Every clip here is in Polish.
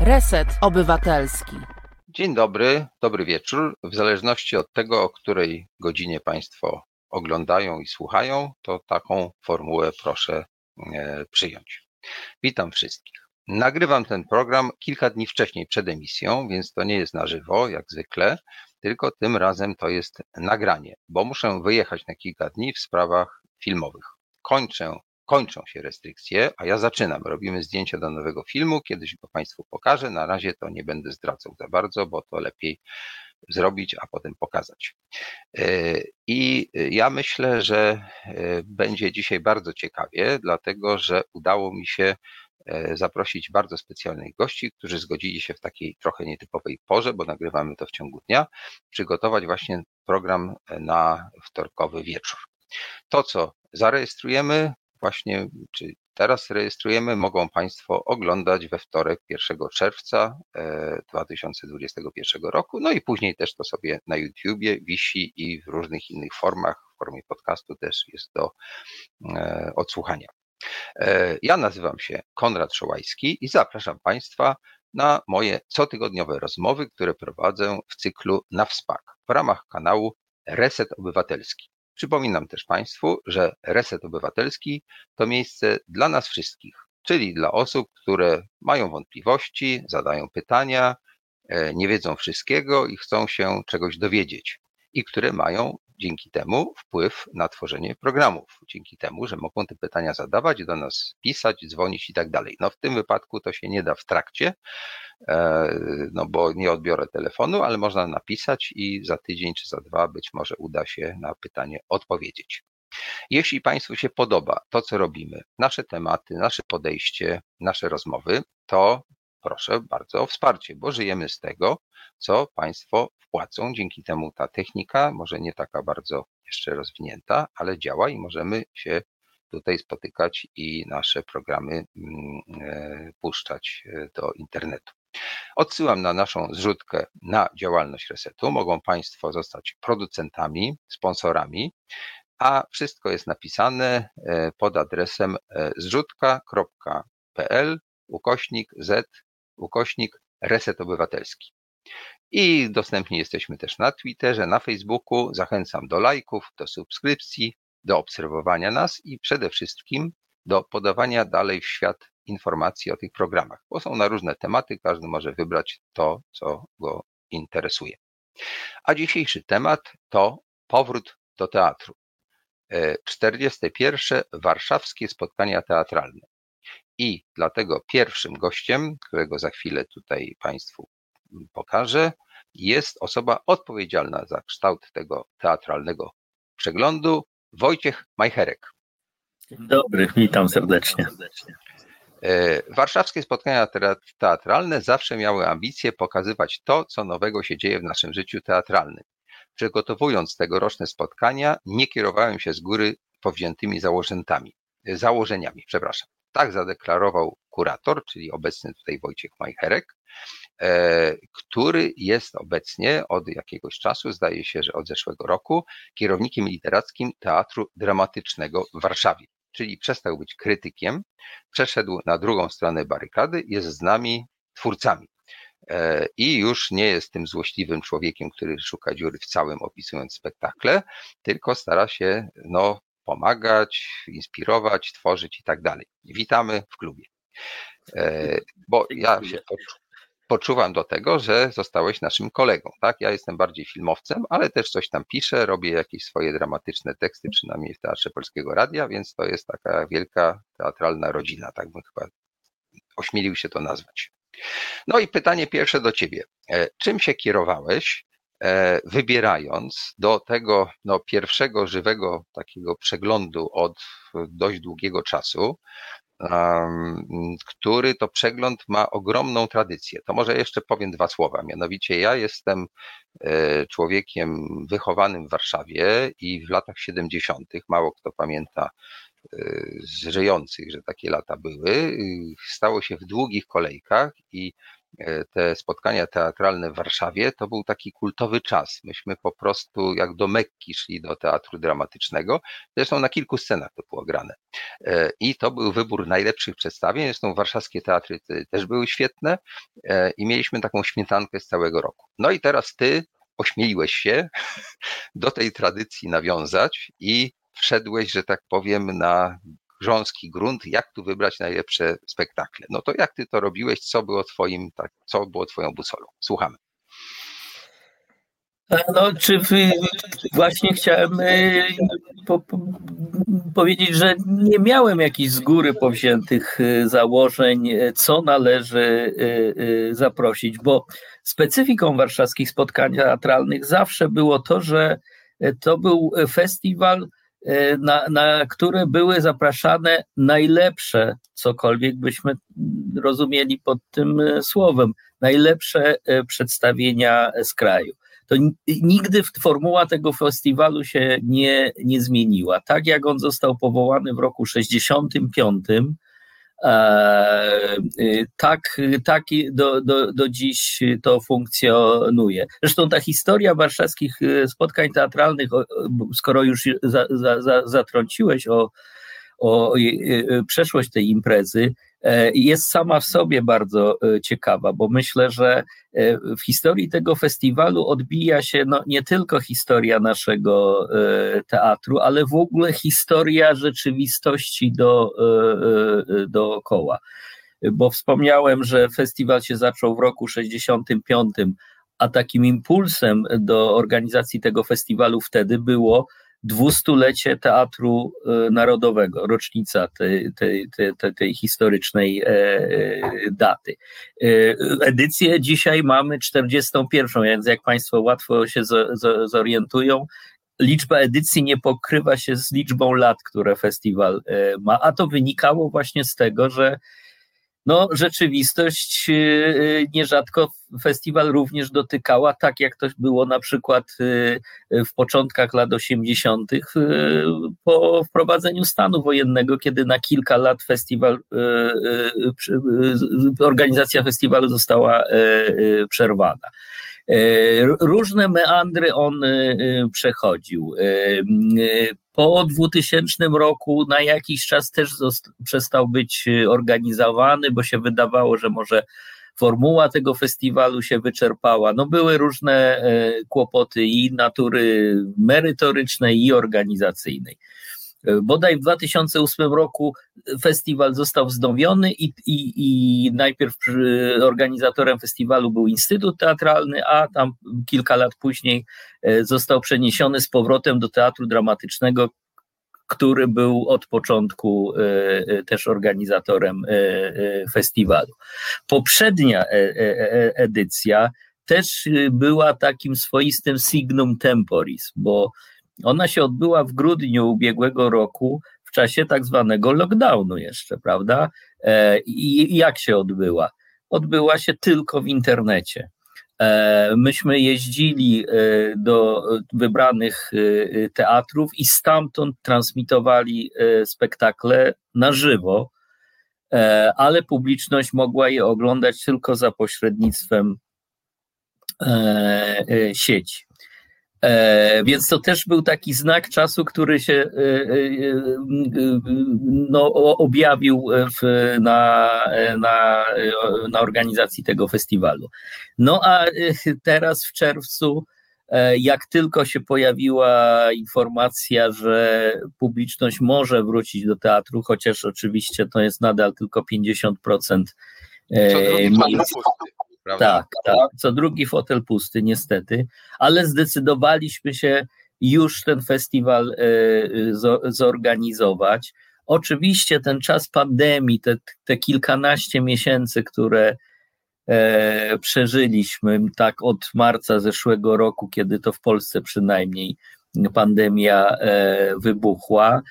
Reset Obywatelski. Dzień dobry, dobry wieczór. W zależności od tego, o której godzinie Państwo oglądają i słuchają, to taką formułę proszę e, przyjąć. Witam wszystkich. Nagrywam ten program kilka dni wcześniej przed emisją, więc to nie jest na żywo, jak zwykle, tylko tym razem to jest nagranie, bo muszę wyjechać na kilka dni w sprawach filmowych. Kończę kończą się restrykcje, a ja zaczynam. Robimy zdjęcia do nowego filmu, kiedyś go Państwu pokażę. Na razie to nie będę zdradzał za bardzo, bo to lepiej zrobić, a potem pokazać. E, I ja myślę, że e, będzie dzisiaj bardzo ciekawie, dlatego że udało mi się e, zaprosić bardzo specjalnych gości, którzy zgodzili się w takiej trochę nietypowej porze, bo nagrywamy to w ciągu dnia, przygotować właśnie program na wtorkowy wieczór. To, co zarejestrujemy, właśnie, czy teraz rejestrujemy, mogą Państwo oglądać we wtorek 1 czerwca 2021 e, roku. No i później też to sobie na YouTubie wisi i w różnych innych formach, w formie podcastu też jest do e, odsłuchania. E, ja nazywam się Konrad Szołajski i zapraszam Państwa na moje cotygodniowe rozmowy, które prowadzę w cyklu na WSPAK w ramach kanału Reset Obywatelski. Przypominam też Państwu, że Reset Obywatelski to miejsce dla nas wszystkich, czyli dla osób, które mają wątpliwości, zadają pytania, e, nie wiedzą wszystkiego i chcą się czegoś dowiedzieć, i które mają dzięki temu wpływ na tworzenie programów. Dzięki temu, że mogą te pytania zadawać, do nas pisać, dzwonić i tak dalej. No w tym wypadku to się nie da w trakcie, e, no bo nie odbiorę telefonu, ale można napisać i za tydzień czy za dwa być może uda się na pytanie odpowiedzieć. Jeśli Państwu się podoba to, co robimy, nasze tematy, nasze podejście, nasze rozmowy, to proszę bardzo o wsparcie, bo żyjemy z tego, co Państwo wpłacą. Dzięki temu ta technika, może nie taka bardzo jeszcze rozwinięta, ale działa i możemy się tutaj spotykać i nasze programy mm, e, puszczać e, do internetu. Odsyłam na naszą zrzutkę na działalność Resetu. Mogą Państwo zostać producentami, sponsorami, a wszystko jest napisane e, pod adresem zrzutka.pl ukośnik z ukośnik Reset Obywatelski. I dostępni jesteśmy też na Twitterze, na Facebooku. Zachęcam do lajków, do subskrypcji, do obserwowania nas i przede wszystkim do podawania dalej w świat informacji o tych programach, bo są na różne tematy, każdy może wybrać to, co go interesuje. A dzisiejszy temat to powrót do teatru. 41. E, warszawskie spotkania teatralne. I dlatego pierwszym gościem, którego za chwilę tutaj Państwu pokażę, jest osoba odpowiedzialna za kształt tego teatralnego przeglądu, Wojciech Majcherek. Dobry, witam serdecznie. E, warszawskie spotkania teatralne zawsze miały ambicje pokazywać to, co nowego się dzieje w naszym życiu teatralnym. Przygotowując tegoroczne spotkania, nie kierowałem się z góry powziętymi założeniami, założeniami, przepraszam. Tak zadeklarował kurator, czyli obecny tutaj Wojciech Majcherek, e, który jest obecnie od jakiegoś czasu, zdaje się, że od zeszłego roku, kierownikiem literackim Teatru Dramatycznego w Warszawie. Czyli przestał być krytykiem, przeszedł na drugą stronę barykady, jest z nami twórcami. E, I już nie jest tym złośliwym człowiekiem, który szuka dziury w całym, opisując spektakle, tylko stara się no, pomagać, inspirować, tworzyć i tak dalej. Witamy w klubie. E, bo ja się poczuwam do tego, że zostałeś naszym kolegą, tak? Ja jestem bardziej filmowcem, ale też coś tam piszę, robię jakieś swoje dramatyczne teksty, przynajmniej w Teatrze Polskiego Radia, więc to jest taka wielka teatralna rodzina, tak bym chyba ośmielił się to nazwać. No i pytanie pierwsze do ciebie. E, czym się kierowałeś, E, wybierając do tego no, pierwszego żywego takiego przeglądu od dość długiego czasu, który to przegląd ma ogromną tradycję. To może jeszcze powiem dwa słowa. Mianowicie ja jestem e, człowiekiem wychowanym w Warszawie i w latach 70., mało kto pamięta e, z żyjących, że takie lata były, stało się w długich kolejkach i e, te spotkania teatralne w Warszawie to był taki kultowy czas. Myśmy po prostu jak do Mekki szli do teatru dramatycznego. Zresztą na kilku scenach to było grane. E, I to był wybór najlepszych przedstawień. Zresztą warszawskie teatry też były świetne i mieliśmy taką śmietankę z całego roku. No i teraz ty ośmieliłeś się do tej tradycji nawiązać i wszedłeś, że tak powiem, na grząski grunt, jak tu wybrać najlepsze spektakle. No to jak ty to robiłeś, co było twoim, tak, co było twoją busolą? Słuchamy. No, czy właśnie chciałem e, po, po, powiedzieć, że nie miałem jakichś z góry powziętych e, założeń, e, co należy zaprosić, bo specyfiką warszawskich spotkań teatralnych zawsze było to, że to był festiwal, na, na które były zapraszane najlepsze, cokolwiek byśmy rozumieli pod tym słowem, najlepsze przedstawienia z kraju to nigdy formuła tego festiwalu się nie, nie zmieniła. Tak jak on został powołany w roku 65, e, y, tak, tak do, do, do dziś to funkcjonuje. Zresztą ta historia warszawskich y, spotkań teatralnych, skoro już za, za, za, zatrąciłeś o, o y, przeszłość tej imprezy, E, jest sama w sobie bardzo e, ciekawa, bo myślę, że e, w historii tego festiwalu odbija się no, nie tylko historia naszego teatru, ale w ogóle historia rzeczywistości do, dookoła. Bo wspomniałem, że festiwal się zaczął w roku 65, a takim impulsem do organizacji tego festiwalu wtedy było dwustulecie Teatru e, Narodowego, rocznica tej, tej, tej, tej historycznej e, e, daty. Edycję dzisiaj mamy 41, więc jak Państwo łatwo się zorientują, liczba edycji nie pokrywa się z liczbą lat, które festiwal ma, a to wynikało właśnie z tego, że no, rzeczywistość y, y, nierzadko festiwal również dotykała, tak jak to było na przykład y, w początkach lat 80., po wprowadzeniu stanu wojennego, kiedy na kilka lat festiwal, organizacja festiwalu została przerwana. Różne meandry on przechodził. Po 2000 roku na jakiś czas też przestał być organizowany, bo się wydawało, że może formuła tego festiwalu się wyczerpała. No były różne e, kłopoty i natury merytorycznej i organizacyjnej. E, bodaj w 2008 roku festiwal został wznowiony i, i, i najpierw organizatorem festiwalu był Instytut Teatralny, a tam kilka lat później e, został przeniesiony z powrotem do Teatru Dramatycznego, który był od początku e, też organizatorem festiwalu. Poprzednia edycja też była takim swoistym signum temporis, bo ona się odbyła w grudniu ubiegłego roku, w czasie tak zwanego lockdownu jeszcze, prawda? E, I jak się odbyła? Odbyła się tylko w internecie. E, myśmy jeździli e, do wybranych teatrów i stamtąd transmitowali spektakle na żywo, ale publiczność mogła je oglądać tylko za pośrednictwem sieci. E, więc to też był taki znak czasu, który się e, e, no, objawił w, na, na, na organizacji tego festiwalu. No a teraz w czerwcu, jak tylko się pojawiła informacja, że publiczność może wrócić do teatru, chociaż oczywiście to jest nadal tylko 50% miejsc. Prawda? Tak, tak. Co drugi fotel pusty, niestety, ale zdecydowaliśmy się już ten festiwal e, zorganizować. Oczywiście ten czas pandemii, te, te kilkanaście miesięcy, które e, przeżyliśmy, tak od marca zeszłego roku, kiedy to w Polsce przynajmniej pandemia wybuchła, e, e,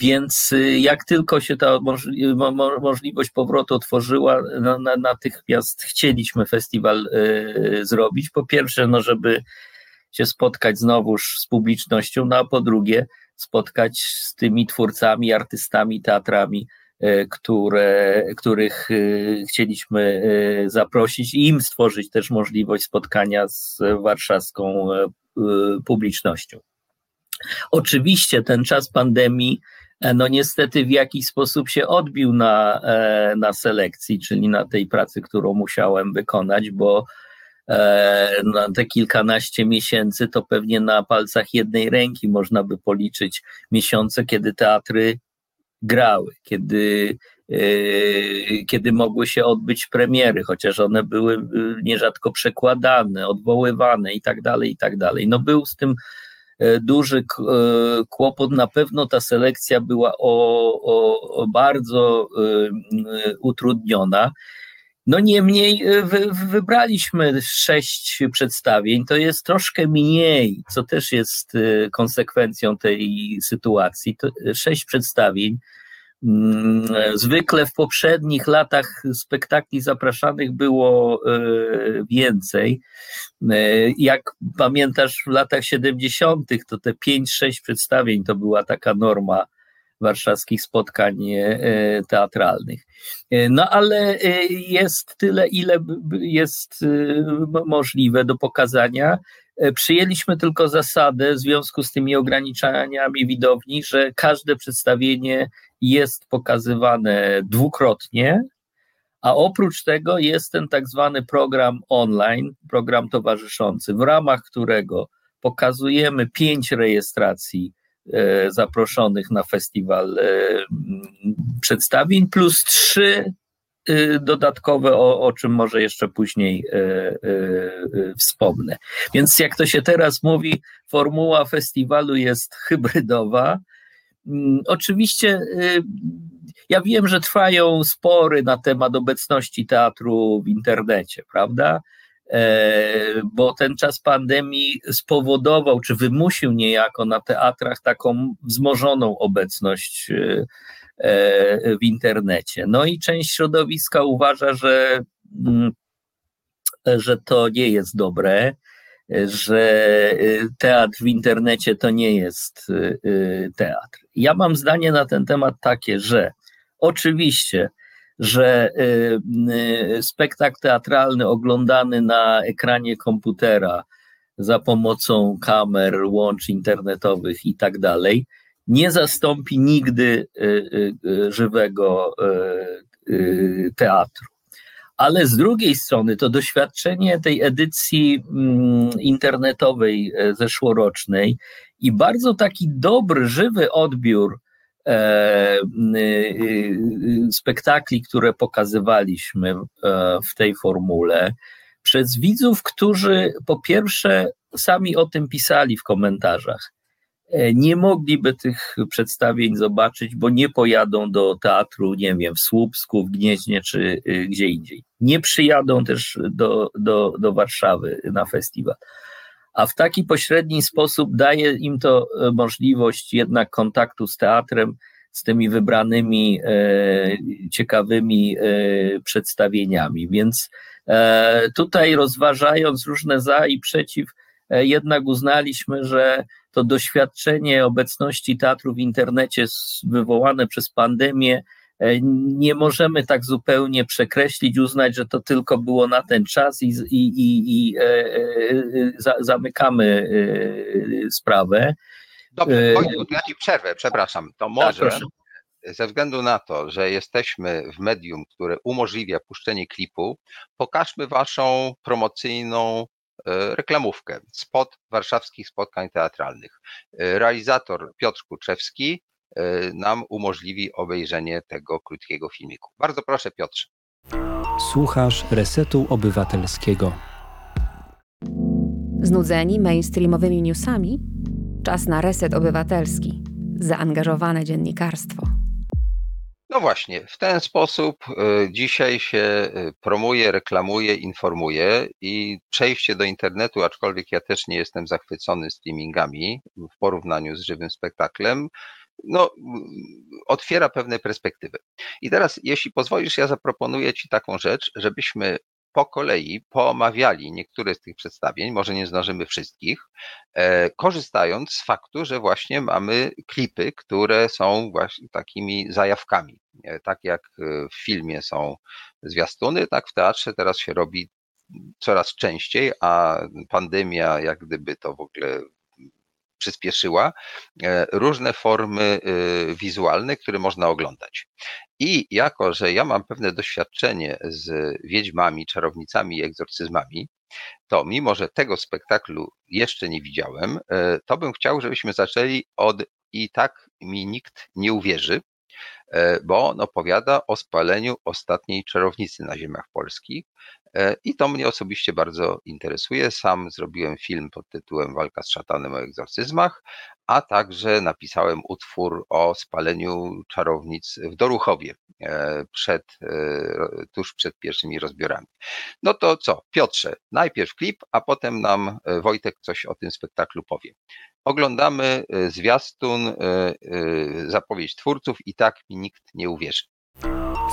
więc jak tylko się ta możliwość powrotu otworzyła, natychmiast chcieliśmy festiwal zrobić. Po pierwsze, no żeby się spotkać znowuż z publicznością, no a po drugie spotkać z tymi twórcami, artystami, teatrami, które, których chcieliśmy zaprosić i im stworzyć też możliwość spotkania z warszawską publicznością. Oczywiście ten czas pandemii E, no niestety w jakiś sposób się odbił na, e, na selekcji, czyli na tej pracy, którą musiałem wykonać, bo e, na te kilkanaście miesięcy to pewnie na palcach jednej ręki można by policzyć miesiące, kiedy teatry grały, kiedy, kiedy mogły się odbyć premiery, chociaż one były nierzadko przekładane, odwoływane i tak dalej, i tak dalej. No był z tym duży e, kłopot. Na pewno ta selekcja była o, o, o bardzo e, utrudniona. No niemniej wy, wybraliśmy sześć przedstawień, to jest troszkę mniej, co też jest konsekwencją tej sytuacji. To sześć przedstawień zwykle w poprzednich latach spektakli zapraszanych było e, więcej. E, jak pamiętasz, w latach 70., to te 5-6 przedstawień to była taka norma warszawskich spotkań e, teatralnych. No ale jest tyle, ile jest możliwe do pokazania. Przyjęliśmy tylko zasadę w związku z tymi ograniczeniami widowni, że każde przedstawienie jest pokazywane dwukrotnie, a oprócz tego jest ten tak zwany program online, program towarzyszący, w ramach którego pokazujemy pięć rejestracji e, zaproszonych na festiwal e, przedstawień, plus trzy e, dodatkowe, o, o czym może jeszcze później e, e, wspomnę. Więc jak to się teraz mówi, formuła festiwalu jest hybrydowa, Mm, oczywiście y, ja wiem, że trwają spory na temat obecności teatru w internecie, prawda? E, bo ten czas pandemii spowodował, czy wymusił niejako na teatrach taką wzmożoną obecność y, w internecie. No i część środowiska uważa, że, mm, że to nie jest dobre że y, teatr w internecie to nie jest y, teatr. Ja mam zdanie na ten temat takie, że oczywiście, że spektakl teatralny oglądany na ekranie komputera za pomocą kamer, łącz internetowych i tak dalej, nie zastąpi nigdy żywego teatru ale z drugiej strony to doświadczenie tej edycji mm, internetowej e, zeszłorocznej i bardzo taki dobry, żywy odbiór e, e, spektakli, które pokazywaliśmy w tej formule, przez widzów, którzy po pierwsze sami o tym pisali w komentarzach. E, nie mogliby tych przedstawień zobaczyć, bo nie pojadą do teatru, nie wiem, w Słupsku, w Gnieźnie czy y, gdzie indziej. Nie przyjadą też do, do, do Warszawy na festiwal. A w taki pośredni sposób daje im to e, możliwość jednak kontaktu z teatrem, z tymi wybranymi e, ciekawymi e, przedstawieniami. Więc e, tutaj rozważając różne za i przeciw, e, jednak uznaliśmy, że to doświadczenie obecności teatru w internecie wywołane przez pandemię e, nie możemy tak zupełnie przekreślić, uznać, że to tylko było na ten czas i, i, i, i e, e, za, zamykamy sprawę. Dobrze, Wojtku, ja ci przerwę, przepraszam. To tak, może tak, ze względu na to, że jesteśmy w medium, które umożliwia puszczenie klipu, pokażmy waszą promocyjną reklamówkę, spot warszawskich spotkań teatralnych. E, realizator Piotr Kuczewski e, nam umożliwi obejrzenie tego krótkiego filmiku. Bardzo proszę Piotrze. Słuchasz Resetu Obywatelskiego. Znudzeni mainstreamowymi newsami? Czas na Reset Obywatelski. Zaangażowane dziennikarstwo. No właśnie, w ten sposób y, dzisiaj się y, promuje, reklamuje, informuje i przejście do internetu, aczkolwiek ja też nie jestem zachwycony streamingami w porównaniu z żywym spektaklem, no, otwiera pewne perspektywy. I teraz, jeśli pozwolisz, ja zaproponuję Ci taką rzecz, żebyśmy po kolei poomawiali niektóre z tych przedstawień, może nie zdążymy wszystkich, korzystając z faktu, że właśnie mamy klipy, które są właśnie takimi zajawkami. Tak jak w filmie są zwiastuny, tak w teatrze teraz się robi coraz częściej, a pandemia jak gdyby to w ogóle przyspieszyła e, różne formy e, wizualne, które można oglądać. I jako, że ja mam pewne doświadczenie z wiedźmami, czarownicami i egzorcyzmami, to mimo, że tego spektaklu jeszcze nie widziałem, e, to bym chciał, żebyśmy zaczęli od i tak mi nikt nie uwierzy, bo on opowiada o spaleniu ostatniej czarownicy na ziemiach polskich, E, I to mnie osobiście bardzo interesuje. Sam zrobiłem film pod tytułem Walka z szatanem o egzorcyzmach, a także napisałem utwór o spaleniu czarownic w Doruchowie e, przed, e, tuż przed pierwszymi rozbiorami. No to co, Piotrze, najpierw klip, a potem nam Wojtek coś o tym spektaklu powie. Oglądamy zwiastun, zapowiedź twórców i tak mi nikt nie uwierzy.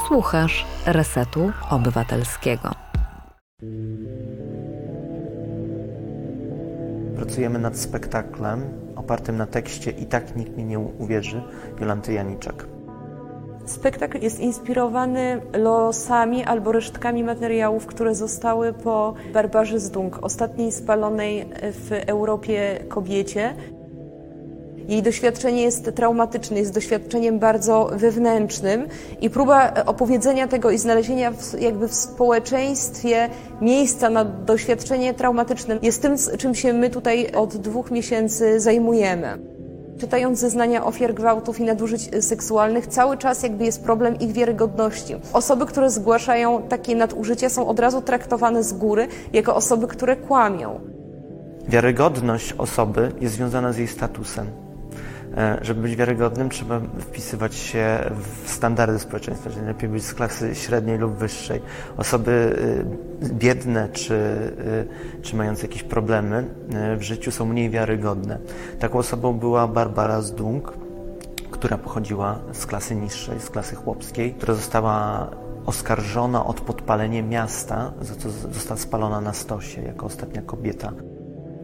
Słuchasz Resetu Obywatelskiego. Pracujemy nad spektaklem opartym na tekście I tak nikt mi nie uwierzy Jolanty Janiczak. Spektakl jest inspirowany losami albo resztkami materiałów, które zostały po Barbarze Zdung, ostatniej spalonej w Europie kobiecie. Jej doświadczenie jest traumatyczne, jest doświadczeniem bardzo wewnętrznym i próba opowiedzenia tego i znalezienia w, jakby w społeczeństwie miejsca na doświadczenie traumatyczne jest tym, czym się my tutaj od dwóch miesięcy zajmujemy. Czytając zeznania ofiar gwałtów i nadużyć seksualnych, cały czas jakby jest problem ich wiarygodności. Osoby, które zgłaszają takie nadużycia są od razu traktowane z góry jako osoby, które kłamią. Wiarygodność osoby jest związana z jej statusem. E, żeby być wiarygodnym, trzeba wpisywać się w standardy społeczeństwa, czyli lepiej być z klasy średniej lub wyższej. Osoby y, biedne czy, y, czy mające jakieś problemy y, w życiu są mniej wiarygodne. Taką osobą była Barbara Zdung, która pochodziła z klasy niższej, z klasy chłopskiej, która została oskarżona o podpalenie miasta, za co została spalona na stosie jako ostatnia kobieta.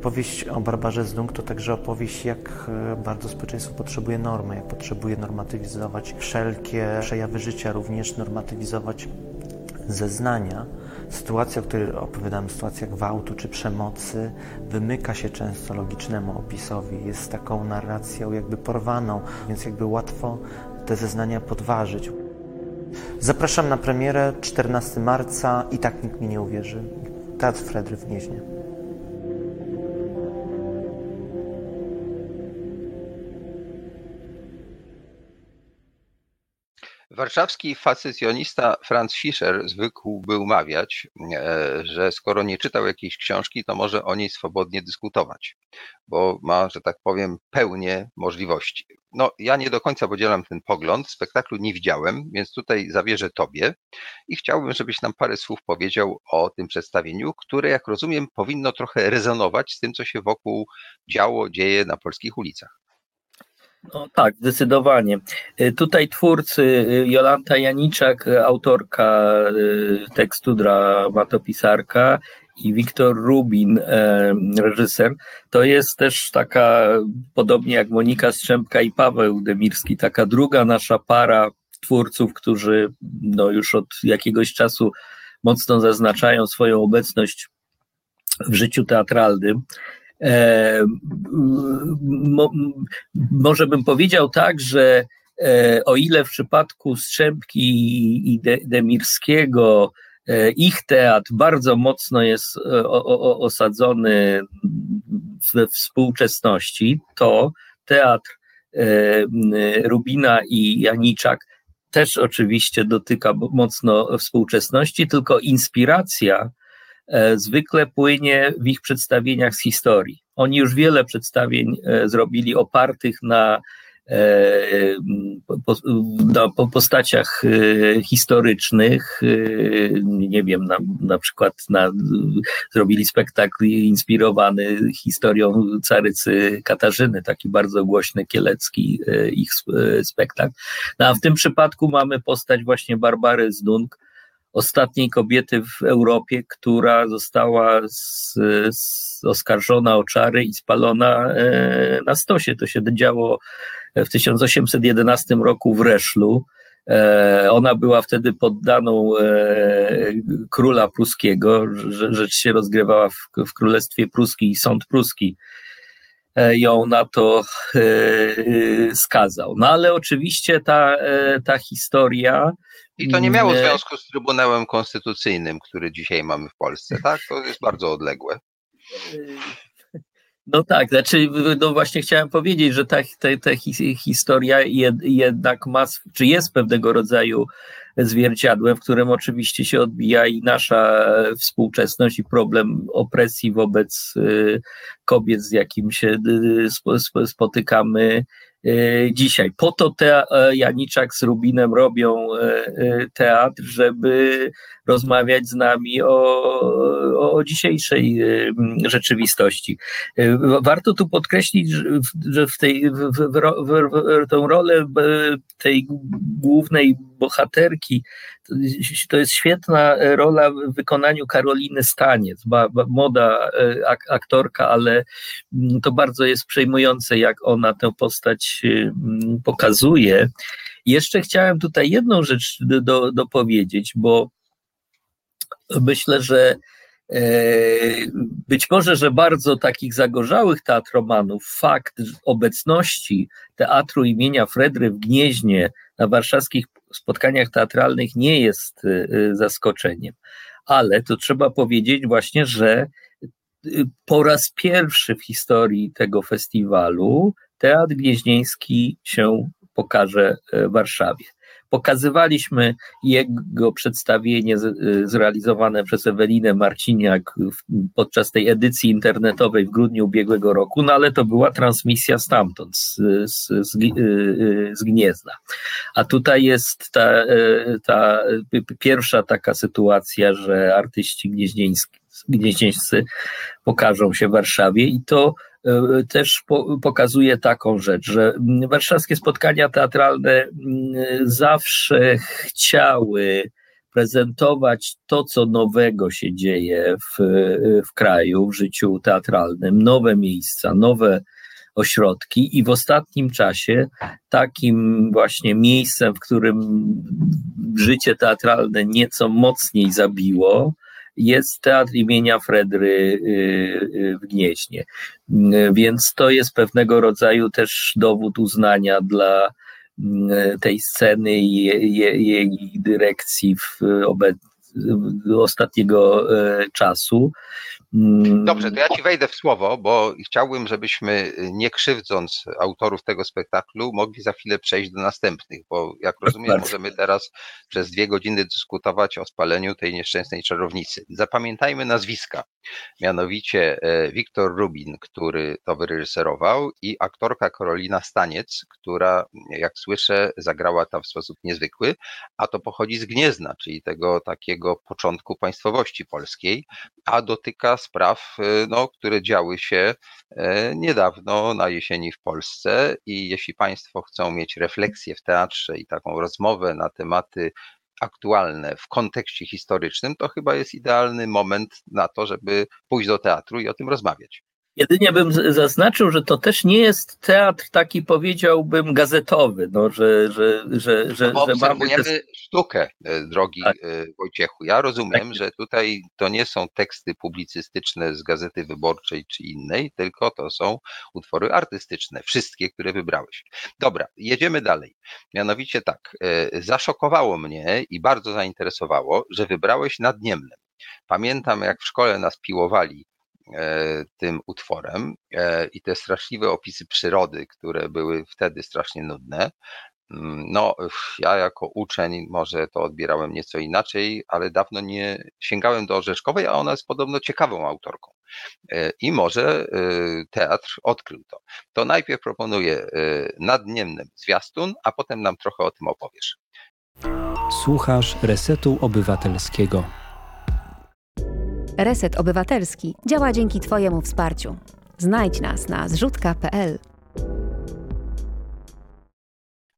Powieść o Barbarze Zdung to także opowieść, jak e, bardzo społeczeństwo potrzebuje normy, jak potrzebuje normatywizować wszelkie przejawy życia, również normatywizować zeznania. Sytuacja, o której opowiadamy, sytuacja gwałtu czy przemocy, wymyka się często logicznemu opisowi, jest taką narracją jakby porwaną, więc jakby łatwo te zeznania podważyć. Zapraszam na premierę 14 marca i tak nikt mi nie uwierzy. Teatr Fredry w Gnieźnie. Warszawski facycjonista Franz Fischer zwykł był mawiać, e, że skoro nie czytał jakiejś książki, to może o niej swobodnie dyskutować, bo ma, że tak powiem, pełnię możliwości. No, ja nie do końca podzielam ten pogląd, spektaklu nie widziałem, więc tutaj zawierzę Tobie i chciałbym, żebyś nam parę słów powiedział o tym przedstawieniu, które, jak rozumiem, powinno trochę rezonować z tym, co się wokół działo, dzieje na polskich ulicach. No tak, zdecydowanie. Y, tutaj twórcy y, Jolanta Janiczak, autorka y, tekstu, dramatopisarka i Wiktor Rubin, reżyser, to jest też taka, podobnie jak Monika Strzępka i Paweł Demirski, taka druga nasza para twórców, którzy no, już od jakiegoś czasu mocno zaznaczają swoją obecność w życiu teatralnym. E, mo, może bym powiedział tak, że e, o ile w przypadku Strzępki i De, Demirskiego e, ich teatr bardzo mocno jest osadzony we współczesności, to teatr Rubina i Janiczak też oczywiście dotyka mocno współczesności, tylko inspiracja zwykle płynie w ich przedstawieniach z historii. Oni już wiele przedstawień e, zrobili opartych na, e, na postaciach historycznych. Nie wiem, na, na przykład na, zrobili spektakl inspirowany historią carycy Katarzyny, taki bardzo głośny kielecki ich spektakl. No a w tym przypadku mamy postać właśnie Barbary z Dunk, ostatniej kobiety w Europie, która została z, z oskarżona o czary i spalona e, na stosie. To się działo w 1811 roku w Reszlu. E, ona była wtedy poddaną e, króla pruskiego. Rzecz się rozgrywała w, w Królestwie Pruskim i sąd pruski ją na to skazał. No ale oczywiście ta, ta historia i to nie miało związku z Trybunałem Konstytucyjnym, który dzisiaj mamy w Polsce, tak? To jest bardzo odległe. No tak, znaczy, no właśnie chciałem powiedzieć, że ta, ta, ta historia jed, jednak ma, czy jest pewnego rodzaju zwierciadłem, w którym oczywiście się odbija i nasza współczesność i problem opresji wobec y, kobiet, z jakim się y, spotykamy E, dzisiaj. Po to te e, Janiczak z Rubinem robią e, teatr, żeby rozmawiać z nami o, o dzisiejszej rzeczywistości. Warto tu podkreślić, że w tej w, w, w, tą rolę tej głównej bohaterki to jest świetna rola w wykonaniu Karoliny Staniec, ba, ba, moda aktorka, ale to bardzo jest przejmujące, jak ona tę postać pokazuje. Jeszcze chciałem tutaj jedną rzecz do, dopowiedzieć, bo myślę, że e, być może, że bardzo takich zagorzałych teatromanów fakt obecności teatru imienia Fredry w Gnieźnie na warszawskich spotkaniach teatralnych nie jest e, zaskoczeniem. Ale to trzeba powiedzieć właśnie, że e, po raz pierwszy w historii tego festiwalu Teatr Gnieźnieński się pokaże w Warszawie. Pokazywaliśmy jego przedstawienie e, zrealizowane przez Ewelinę Marciniak podczas tej edycji internetowej w grudniu ubiegłego roku, no ale to była transmisja stamtąd, z, z, z, e, z Gniezna. A tutaj jest ta, e, ta pierwsza taka sytuacja, że artyści gnieźnieńscy, gnieźnieńscy pokażą się w Warszawie i to E, też pokazuje taką rzecz, że warszawskie spotkania teatralne zawsze chciały prezentować to, co nowego się dzieje w, w kraju, w życiu teatralnym, nowe miejsca, nowe ośrodki i w ostatnim czasie takim właśnie miejscem, w którym życie teatralne nieco mocniej zabiło, jest teatr imienia Fredry y, y, w Gnieźnie. Więc to jest pewnego rodzaju też dowód uznania dla y, tej sceny i jej dyrekcji w ostatniego czasu. Dobrze, to ja ci wejdę w słowo, bo chciałbym, żebyśmy nie krzywdząc autorów tego spektaklu, mogli za chwilę przejść do następnych, bo jak rozumiem, możemy teraz przez dwie godziny dyskutować o spaleniu tej nieszczęsnej czarownicy. Zapamiętajmy nazwiska, mianowicie e, Wiktor Rubin, który to wyreżyserował i aktorka Karolina Staniec, która, jak słyszę, zagrała tam w sposób niezwykły, a to pochodzi z Gniezna, czyli tego takiego początku państwowości polskiej, a dotyka spraw, y, no, które działy się e, niedawno na jesieni w Polsce i jeśli Państwo chcą mieć refleksję w teatrze i taką rozmowę na tematy aktualne w kontekście historycznym, to chyba jest idealny moment na to, żeby pójść do teatru i o tym rozmawiać. Jedynie bym zaznaczył, że to też nie jest teatr taki, powiedziałbym, gazetowy, no, że, że, że, że, no, że obserwujemy mamy... sztukę, e, drogi tak. E, Wojciechu. Ja rozumiem, tak. że tutaj to nie są teksty publicystyczne z Gazety Wyborczej czy innej, tylko to są utwory artystyczne, wszystkie, które wybrałeś. Dobra, jedziemy dalej. Mianowicie tak, e, zaszokowało mnie i bardzo zainteresowało, że wybrałeś Nadniemnem. Pamiętam, jak w szkole nas piłowali tym utworem e, i te straszliwe opisy przyrody, które były wtedy strasznie nudne. Mm, no, ja jako uczeń może to odbierałem nieco inaczej, ale dawno nie sięgałem do Orzeszkowej, a ona jest podobno ciekawą autorką. E, I może teatr odkrył to. To najpierw proponuję nadniemnym zwiastun, a potem nam trochę o tym opowiesz. Słuchasz Resetu Obywatelskiego. Reset Obywatelski działa dzięki Twojemu wsparciu. Znajdź nas na zrzutka.pl.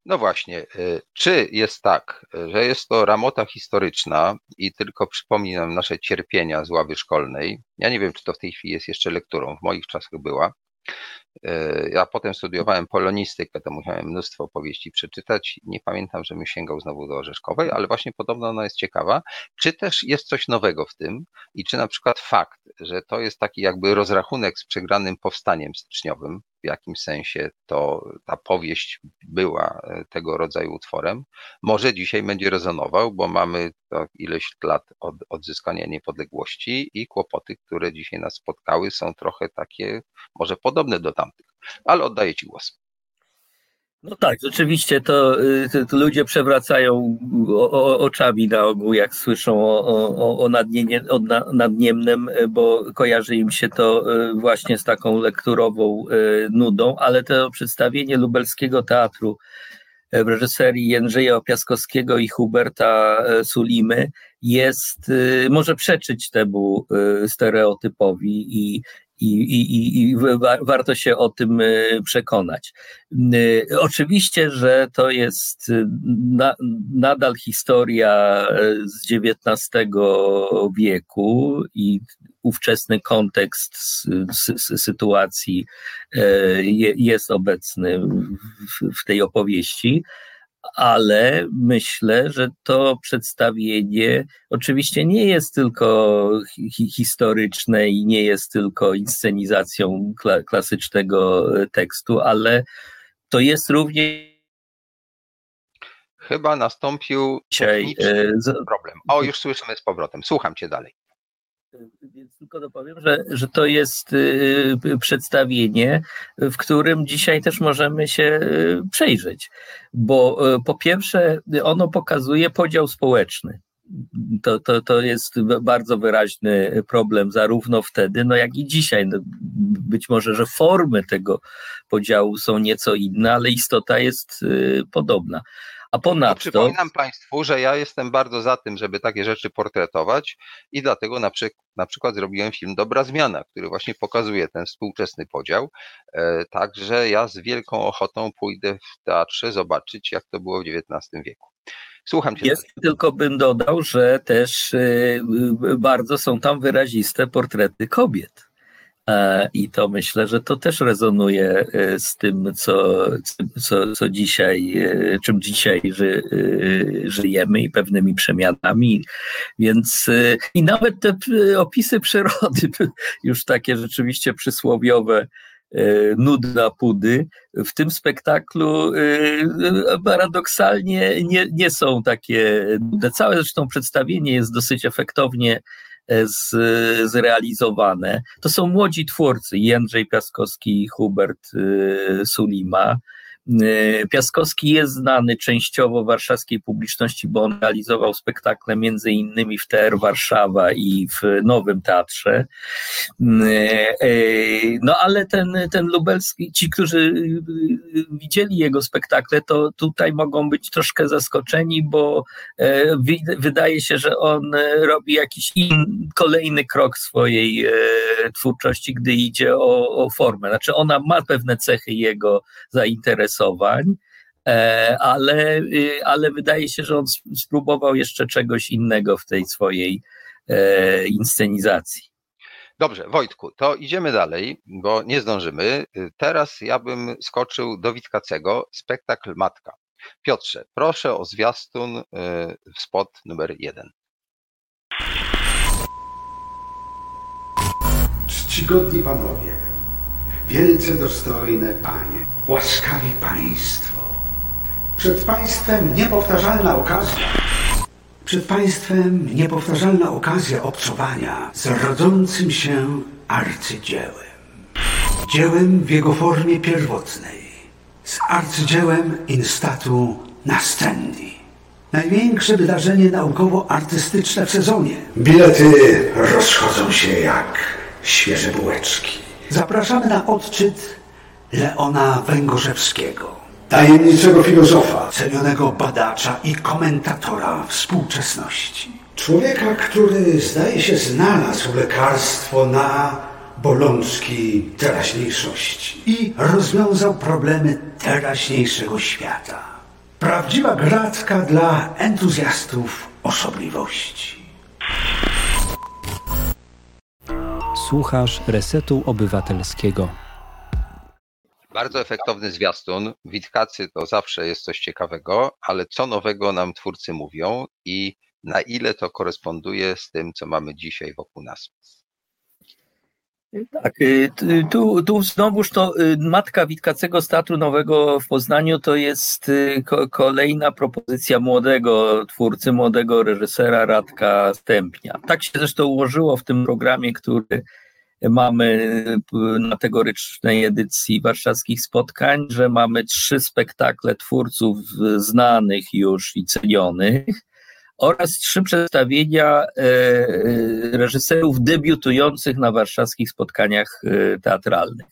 No właśnie, y, czy jest tak, że jest to ramota historyczna i tylko przypomni nam nasze cierpienia z ławy szkolnej? Ja nie wiem, czy to w tej chwili jest jeszcze lekturą, w moich czasach była. Y, ja potem studiowałem polonistykę, to musiałem mnóstwo opowieści przeczytać. Nie pamiętam, żebym sięgał znowu do Orzeszkowej, ale właśnie podobno ona jest ciekawa. Czy też jest coś nowego w tym i czy na przykład fakt, że to jest taki jakby rozrachunek z przegranym powstaniem styczniowym, w jakimś sensie to ta powieść była e, tego rodzaju utworem, może dzisiaj będzie rezonował, bo mamy ileś lat od odzyskania niepodległości i kłopoty, które dzisiaj nas spotkały, są trochę takie, może podobne do tamtych. Ale oddaję Ci głos. No tak, rzeczywiście to, y, to, to ludzie przewracają o, o, oczami na ogół, jak słyszą o, o, o, o nadniemnym, y, bo kojarzy im się to y, właśnie z taką lekturową nudą, ale to przedstawienie lubelskiego teatru w reżyserii Jędrzeja Piaskowskiego i Huberta Sulimy jest, może przeczyć temu stereotypowi i, i, i, i warto się o tym e, przekonać. E, oczywiście, że to jest e, na, nadal historia z XIX wieku i ówczesny kontekst sytuacji jest obecny w tej opowieści, ale myślę, że to przedstawienie oczywiście nie jest tylko hi historyczne i nie jest tylko inscenizacją kla klasycznego e, tekstu, ale to jest również. Chyba nastąpił Dzisiaj, e, problem. O, już słyszymy z powrotem. Słucham cię dalej. Więc tylko dopowiem, że, że to jest y, przedstawienie, w którym dzisiaj też możemy się y, przejrzeć, bo y, po pierwsze ono pokazuje podział społeczny. To, to, to jest bardzo wyraźny problem, zarówno wtedy, no jak i dzisiaj. No, być może, że formy tego podziału są nieco inne, ale istota jest podobna. A ponadto. Przypominam Państwu, że ja jestem bardzo za tym, żeby takie rzeczy portretować i dlatego na, przy, na przykład zrobiłem film Dobra Zmiana, który właśnie pokazuje ten współczesny podział. E, także ja z wielką ochotą pójdę w teatrze zobaczyć, jak to było w XIX wieku. Słucham Cię. Jest, tylko bym dodał, że też y, bardzo są tam wyraziste portrety kobiet. E, I to myślę, że to też rezonuje e, z tym, co, co, co dzisiaj, e, czym dzisiaj ży, żyjemy i pewnymi przemianami. Więc i nawet te opisy przyrody, już takie rzeczywiście przysłowiowe, nudna pudy, w tym spektaklu paradoksalnie nie, nie są takie nudne. Całe zresztą przedstawienie jest dosyć efektownie z, zrealizowane. To są młodzi twórcy, Jędrzej Piaskowski i Hubert y, Sulima. Y, Piaskowski jest znany częściowo warszawskiej publiczności, bo on realizował spektakle między innymi w TR Warszawa i w Nowym Teatrze. Y, no ale ten, ten lubelski, ci, którzy widzieli jego spektakle, to tutaj mogą być troszkę zaskoczeni, bo e, wydaje się, że on robi jakiś in, kolejny krok swojej e, twórczości, gdy idzie o, o formę. Znaczy ona ma pewne cechy jego zainteresowania, E, ale, y, ale wydaje się, że on spróbował jeszcze czegoś innego w tej swojej e, inscenizacji. Dobrze, Wojtku, to idziemy dalej, bo nie zdążymy. Teraz ja bym skoczył do Witkacego, spektakl Matka. Piotrze, proszę o zwiastun y, w spot numer jeden. Czcigodni panowie, wielce dostojne panie, łaskawi państwo. Przed państwem niepowtarzalna okazja. Przed państwem niepowtarzalna okazja obcowania z rodzącym się arcydziełem. Dziełem w jego formie pierwotnej. Z arcydziełem instatu nascendi. Największe wydarzenie naukowo-artystyczne w sezonie. Bilety rozchodzą się jak świeże bułeczki. Zapraszamy na odczyt Leona Węgorzewskiego, tajemniczego filozofa, cenionego badacza i komentatora współczesności. Człowieka, który zdaje się znalazł lekarstwo na bolączki teraźniejszości i rozwiązał problemy teraźniejszego świata. Prawdziwa gratka dla entuzjastów osobliwości. Słuchasz Resetu Obywatelskiego. Bardzo efektowny zwiastun. Witkacy to zawsze jest coś ciekawego, ale co nowego nam twórcy mówią i na ile to koresponduje z tym, co mamy dzisiaj wokół nas? Tak, y, tu, tu znowuż to y, matka Witkacego z Teatru Nowego w Poznaniu to jest y, kolejna propozycja młodego twórcy, młodego reżysera Radka Stępnia. Tak się zresztą ułożyło w tym programie, który mamy na tegorycznej edycji warszawskich spotkań, że mamy trzy spektakle twórców znanych już i cenionych oraz trzy przedstawienia e, e, reżyserów debiutujących na warszawskich spotkaniach e, teatralnych.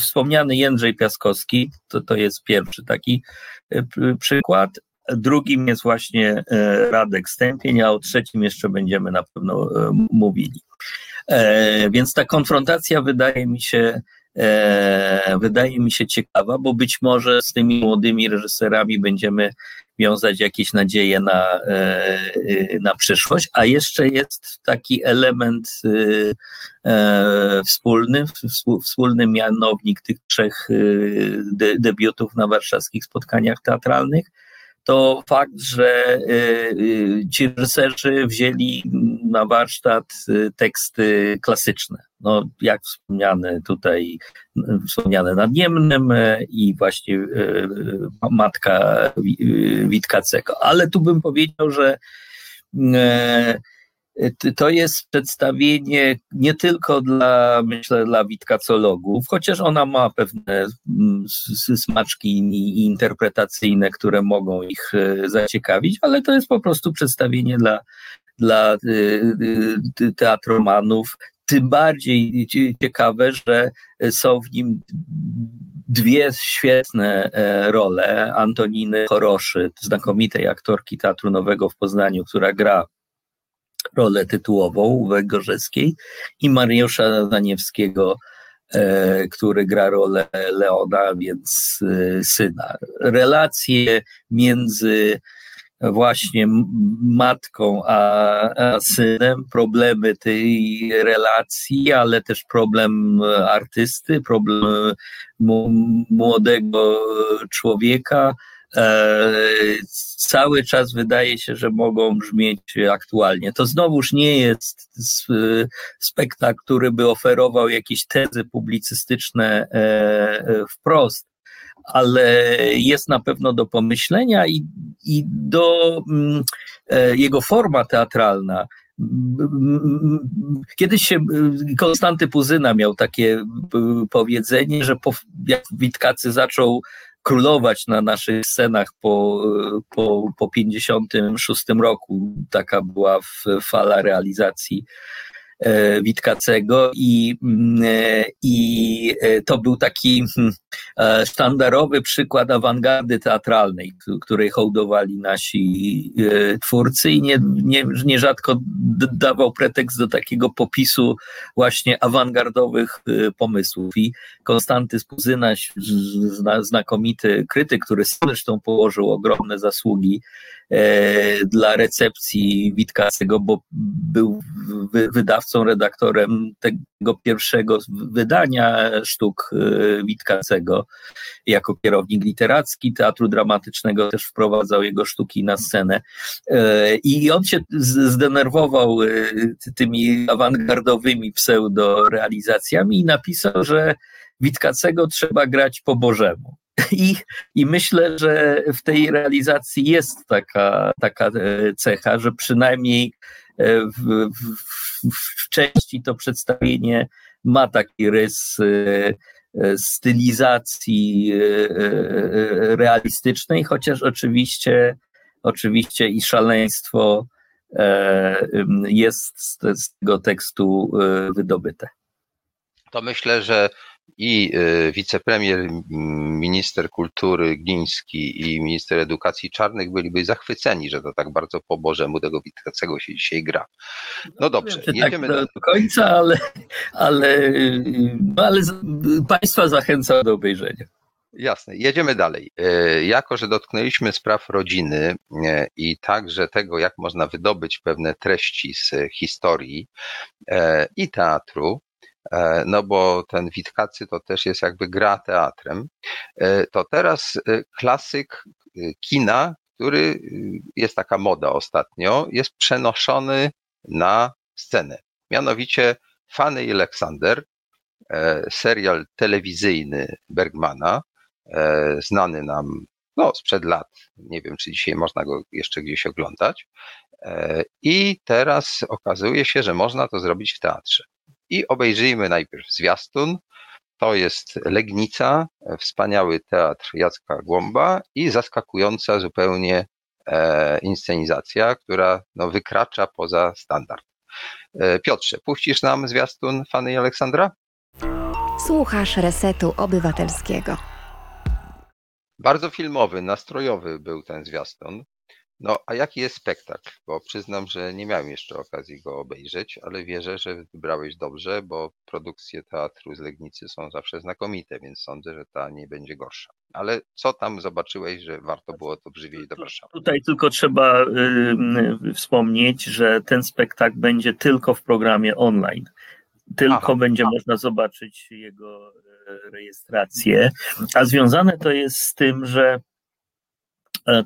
Wspomniany Jędrzej Piaskowski, to, to jest pierwszy taki przykład. Drugim jest właśnie Radek Stępień, a o trzecim jeszcze będziemy na pewno mówili. Więc ta konfrontacja wydaje mi się wydaje mi się ciekawa, bo być może z tymi młodymi reżyserami będziemy wiązać jakieś nadzieje na, e, e, na przyszłość, a jeszcze jest taki element e, wspólny, wspólny mianownik tych trzech debiutów na warszawskich spotkaniach teatralnych, to fakt, że ci reżyserzy wzięli na warsztat teksty klasyczne no, jak wspomniane tutaj, wspomniane nad Niemnem i właśnie matka Witkacego. Ale tu bym powiedział, że to jest przedstawienie nie tylko dla, myślę, dla witkacologów, chociaż ona ma pewne smaczki interpretacyjne, które mogą ich zaciekawić, ale to jest po prostu przedstawienie dla, dla teatromanów, tym bardziej ciekawe, że są w nim dwie świetne e, role. Antoniny Choroszy, znakomitej aktorki Teatru Nowego w Poznaniu, która gra rolę tytułową w Gorzeskiej i Mariusza Daniewskiego, e, który gra rolę Leona, więc e, syna. Relacje między właśnie matką a, a, synem, problemy tej relacji, ale też problem artysty, problem młodego człowieka. E, cały czas wydaje się, że mogą brzmieć aktualnie. To znowuż nie jest spektakl, który by oferował jakieś tezy publicystyczne e, wprost, ale jest na pewno do pomyślenia i, i do mm, e, jego forma teatralna. Kiedyś się Konstanty Puzyna miał takie powiedzenie, że po, jak Witkacy zaczął królować na naszych scenach po, po, po 56 roku, taka była fala realizacji Witkacego i, mm, e, i e, to był taki hmm, sztandarowy przykład awangardy teatralnej, której hołdowali nasi twórcy i nie, nie, nierzadko dawał pretekst do takiego popisu właśnie awangardowych pomysłów. I Konstanty Spuzyna, znakomity krytyk, który zresztą położył ogromne zasługi E, dla recepcji Witkacego, bo był wydawcą, redaktorem tego pierwszego wydania sztuk e, Witkacego. Jako kierownik literacki Teatru Dramatycznego też wprowadzał jego sztuki na scenę. E, I on się zdenerwował tymi awangardowymi pseudo-realizacjami i napisał, że Witkacego trzeba grać po Bożemu. I, I myślę, że w tej realizacji jest taka, taka e, cecha, że przynajmniej w, w, w części to przedstawienie ma taki rys e, stylizacji realistycznej, chociaż oczywiście, oczywiście i szaleństwo jest z tego tekstu wydobyte. To myślę, że i y, wicepremier, minister kultury Gliński i minister edukacji Czarnych byliby zachwyceni, że to tak bardzo po Bożemu tego Witkacego się dzisiaj gra. No dobrze, nie jedziemy tak do, do końca, ale, ale, no ale Państwa zachęcam do obejrzenia. Jasne, jedziemy dalej. E, jako, że dotknęliśmy spraw rodziny e, i także tego, jak można wydobyć pewne treści z historii i teatru, no bo ten Witkacy to też jest jakby gra teatrem, to teraz klasyk kina, który jest taka moda ostatnio, jest przenoszony na scenę. Mianowicie Fanny i Aleksander, serial telewizyjny Bergmana, E, znany nam no, sprzed lat. Nie wiem, czy dzisiaj można go jeszcze gdzieś oglądać. E, I teraz okazuje się, że można to zrobić w teatrze. I obejrzyjmy najpierw zwiastun. To jest Legnica, wspaniały teatr Jacka Głąba i zaskakująca zupełnie e, inscenizacja, która no, wykracza poza standard. Piotrze, puścisz nam zwiastun Fany i Aleksandra? Słuchasz Resetu Obywatelskiego. Bardzo filmowy, nastrojowy był ten zwiastun. No, a jaki jest spektakl? Bo przyznam, że nie miałem jeszcze okazji go obejrzeć, ale wierzę, że wybrałeś dobrze, bo produkcje teatru z Legnicy są zawsze znakomite, więc sądzę, że ta nie będzie gorsza. Ale co tam zobaczyłeś, że warto było to przywieźć do Warszawy? Tutaj tylko trzeba y, wspomnieć, że ten spektakl będzie tylko w programie online. Tylko Aha. będzie można zobaczyć jego rejestrację, a związane to jest z tym, że e,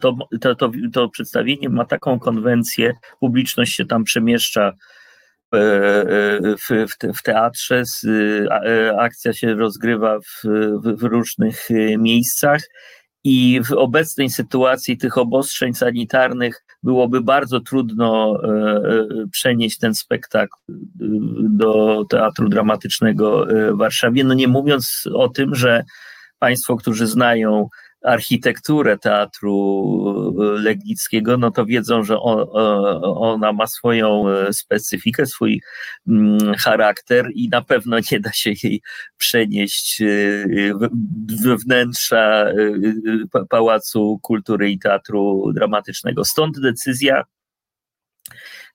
to, to, to, to przedstawienie ma taką konwencję, publiczność się tam przemieszcza e, e, w, w, teatrze, akcja się rozgrywa w, w różnych miejscach i w obecnej sytuacji tych obostrzeń sanitarnych byłoby bardzo trudno e, e, przenieść ten spektakl e, do Teatru Dramatycznego w Warszawie. No nie mówiąc o tym, że Państwo, którzy znają architekturę teatru legnickiego, no to wiedzą, że ona ma swoją specyfikę, swój mm, charakter i na pewno nie da się jej przenieść we wnętrza Pałacu Kultury i Teatru Dramatycznego. Stąd decyzja,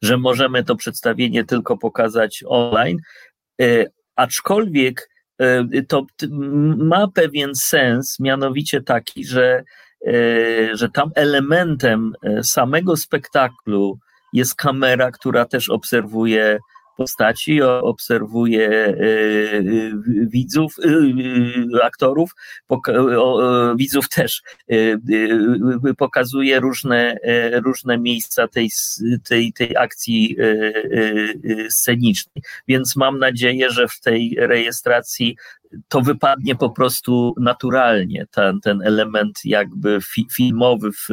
że możemy to przedstawienie tylko pokazać online, aczkolwiek to ma pewien sens, mianowicie taki, że, y, że tam elementem y, samego spektaklu jest kamera, która też obserwuje postaci, obserwuje e, e, widzów, e, aktorów, widzów też, pokazuje różne, różne miejsca tej, tej, tej akcji scenicznej. Więc mam nadzieję, że w tej rejestracji to wypadnie po prostu naturalnie, ten, ten element jakby fi, filmowy w,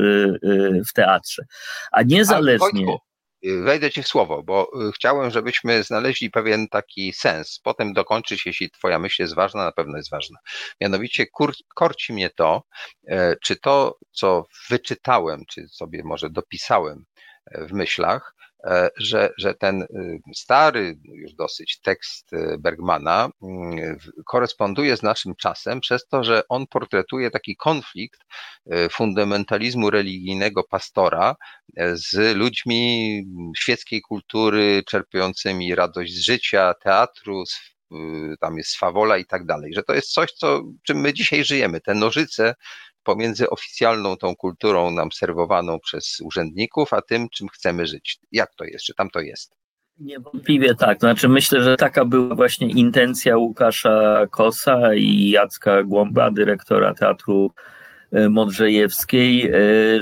w teatrze. A niezależnie. Wejdę ci w słowo, bo y, chciałem, żebyśmy znaleźli pewien taki sens. Potem dokończyć, jeśli Twoja myśl jest ważna, na pewno jest ważna. Mianowicie kur, korci mnie to, e, czy to, co wyczytałem, czy sobie może dopisałem e, w myślach, że, że ten y, stary już dosyć tekst y, Bergmana mm, koresponduje z naszym czasem przez to, że on portretuje taki konflikt y, fundamentalizmu religijnego pastora z ludźmi świeckiej kultury, czerpiącymi radość z życia, teatru, tam jest swawola i tak dalej, że to jest coś, co, czym my dzisiaj żyjemy. Te nożyce pomiędzy oficjalną tą kulturą nam serwowaną przez urzędników, a tym, czym chcemy żyć. Jak to jest? Czy tam to jest? Niewątpliwie tak. Znaczy myślę, że taka była właśnie intencja Łukasza Kosa i Jacka Głąba, dyrektora Teatru e, Modrzejewskiej, e,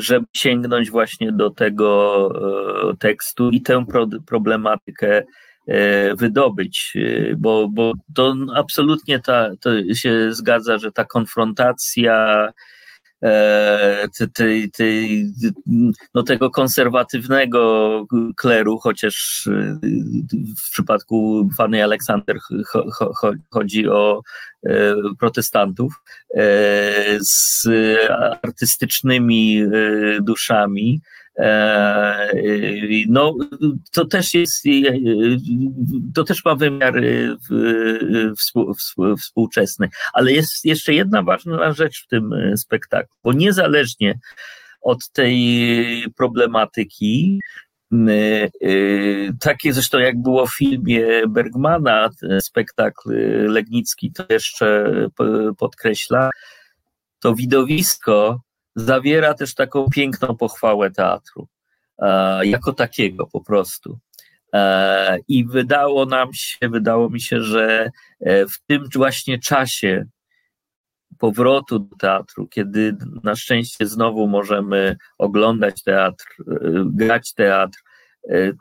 żeby sięgnąć właśnie do tego e, tekstu i tę problematykę wydobyć, bo, bo to absolutnie ta, to się zgadza, że ta konfrontacja tej, no tego konserwatywnego kleru, chociaż e, w przypadku Fanny Aleksander chodzi o e, protestantów, z artystycznymi duszami, E, no, to też jest, e, to też ma wymiar e, współczesny. Ale jest jeszcze jedna ważna rzecz w tym spektaklu, bo niezależnie od tej problematyki, takie zresztą jak było w filmie Bergmana, spektakl Legnicki to jeszcze podkreśla, to widowisko zawiera też taką piękną pochwałę teatru, e, jako takiego po prostu. E, I wydało nam się, wydało mi się, że e, w tym właśnie czasie powrotu do teatru, kiedy na szczęście znowu możemy oglądać teatr, grać teatr,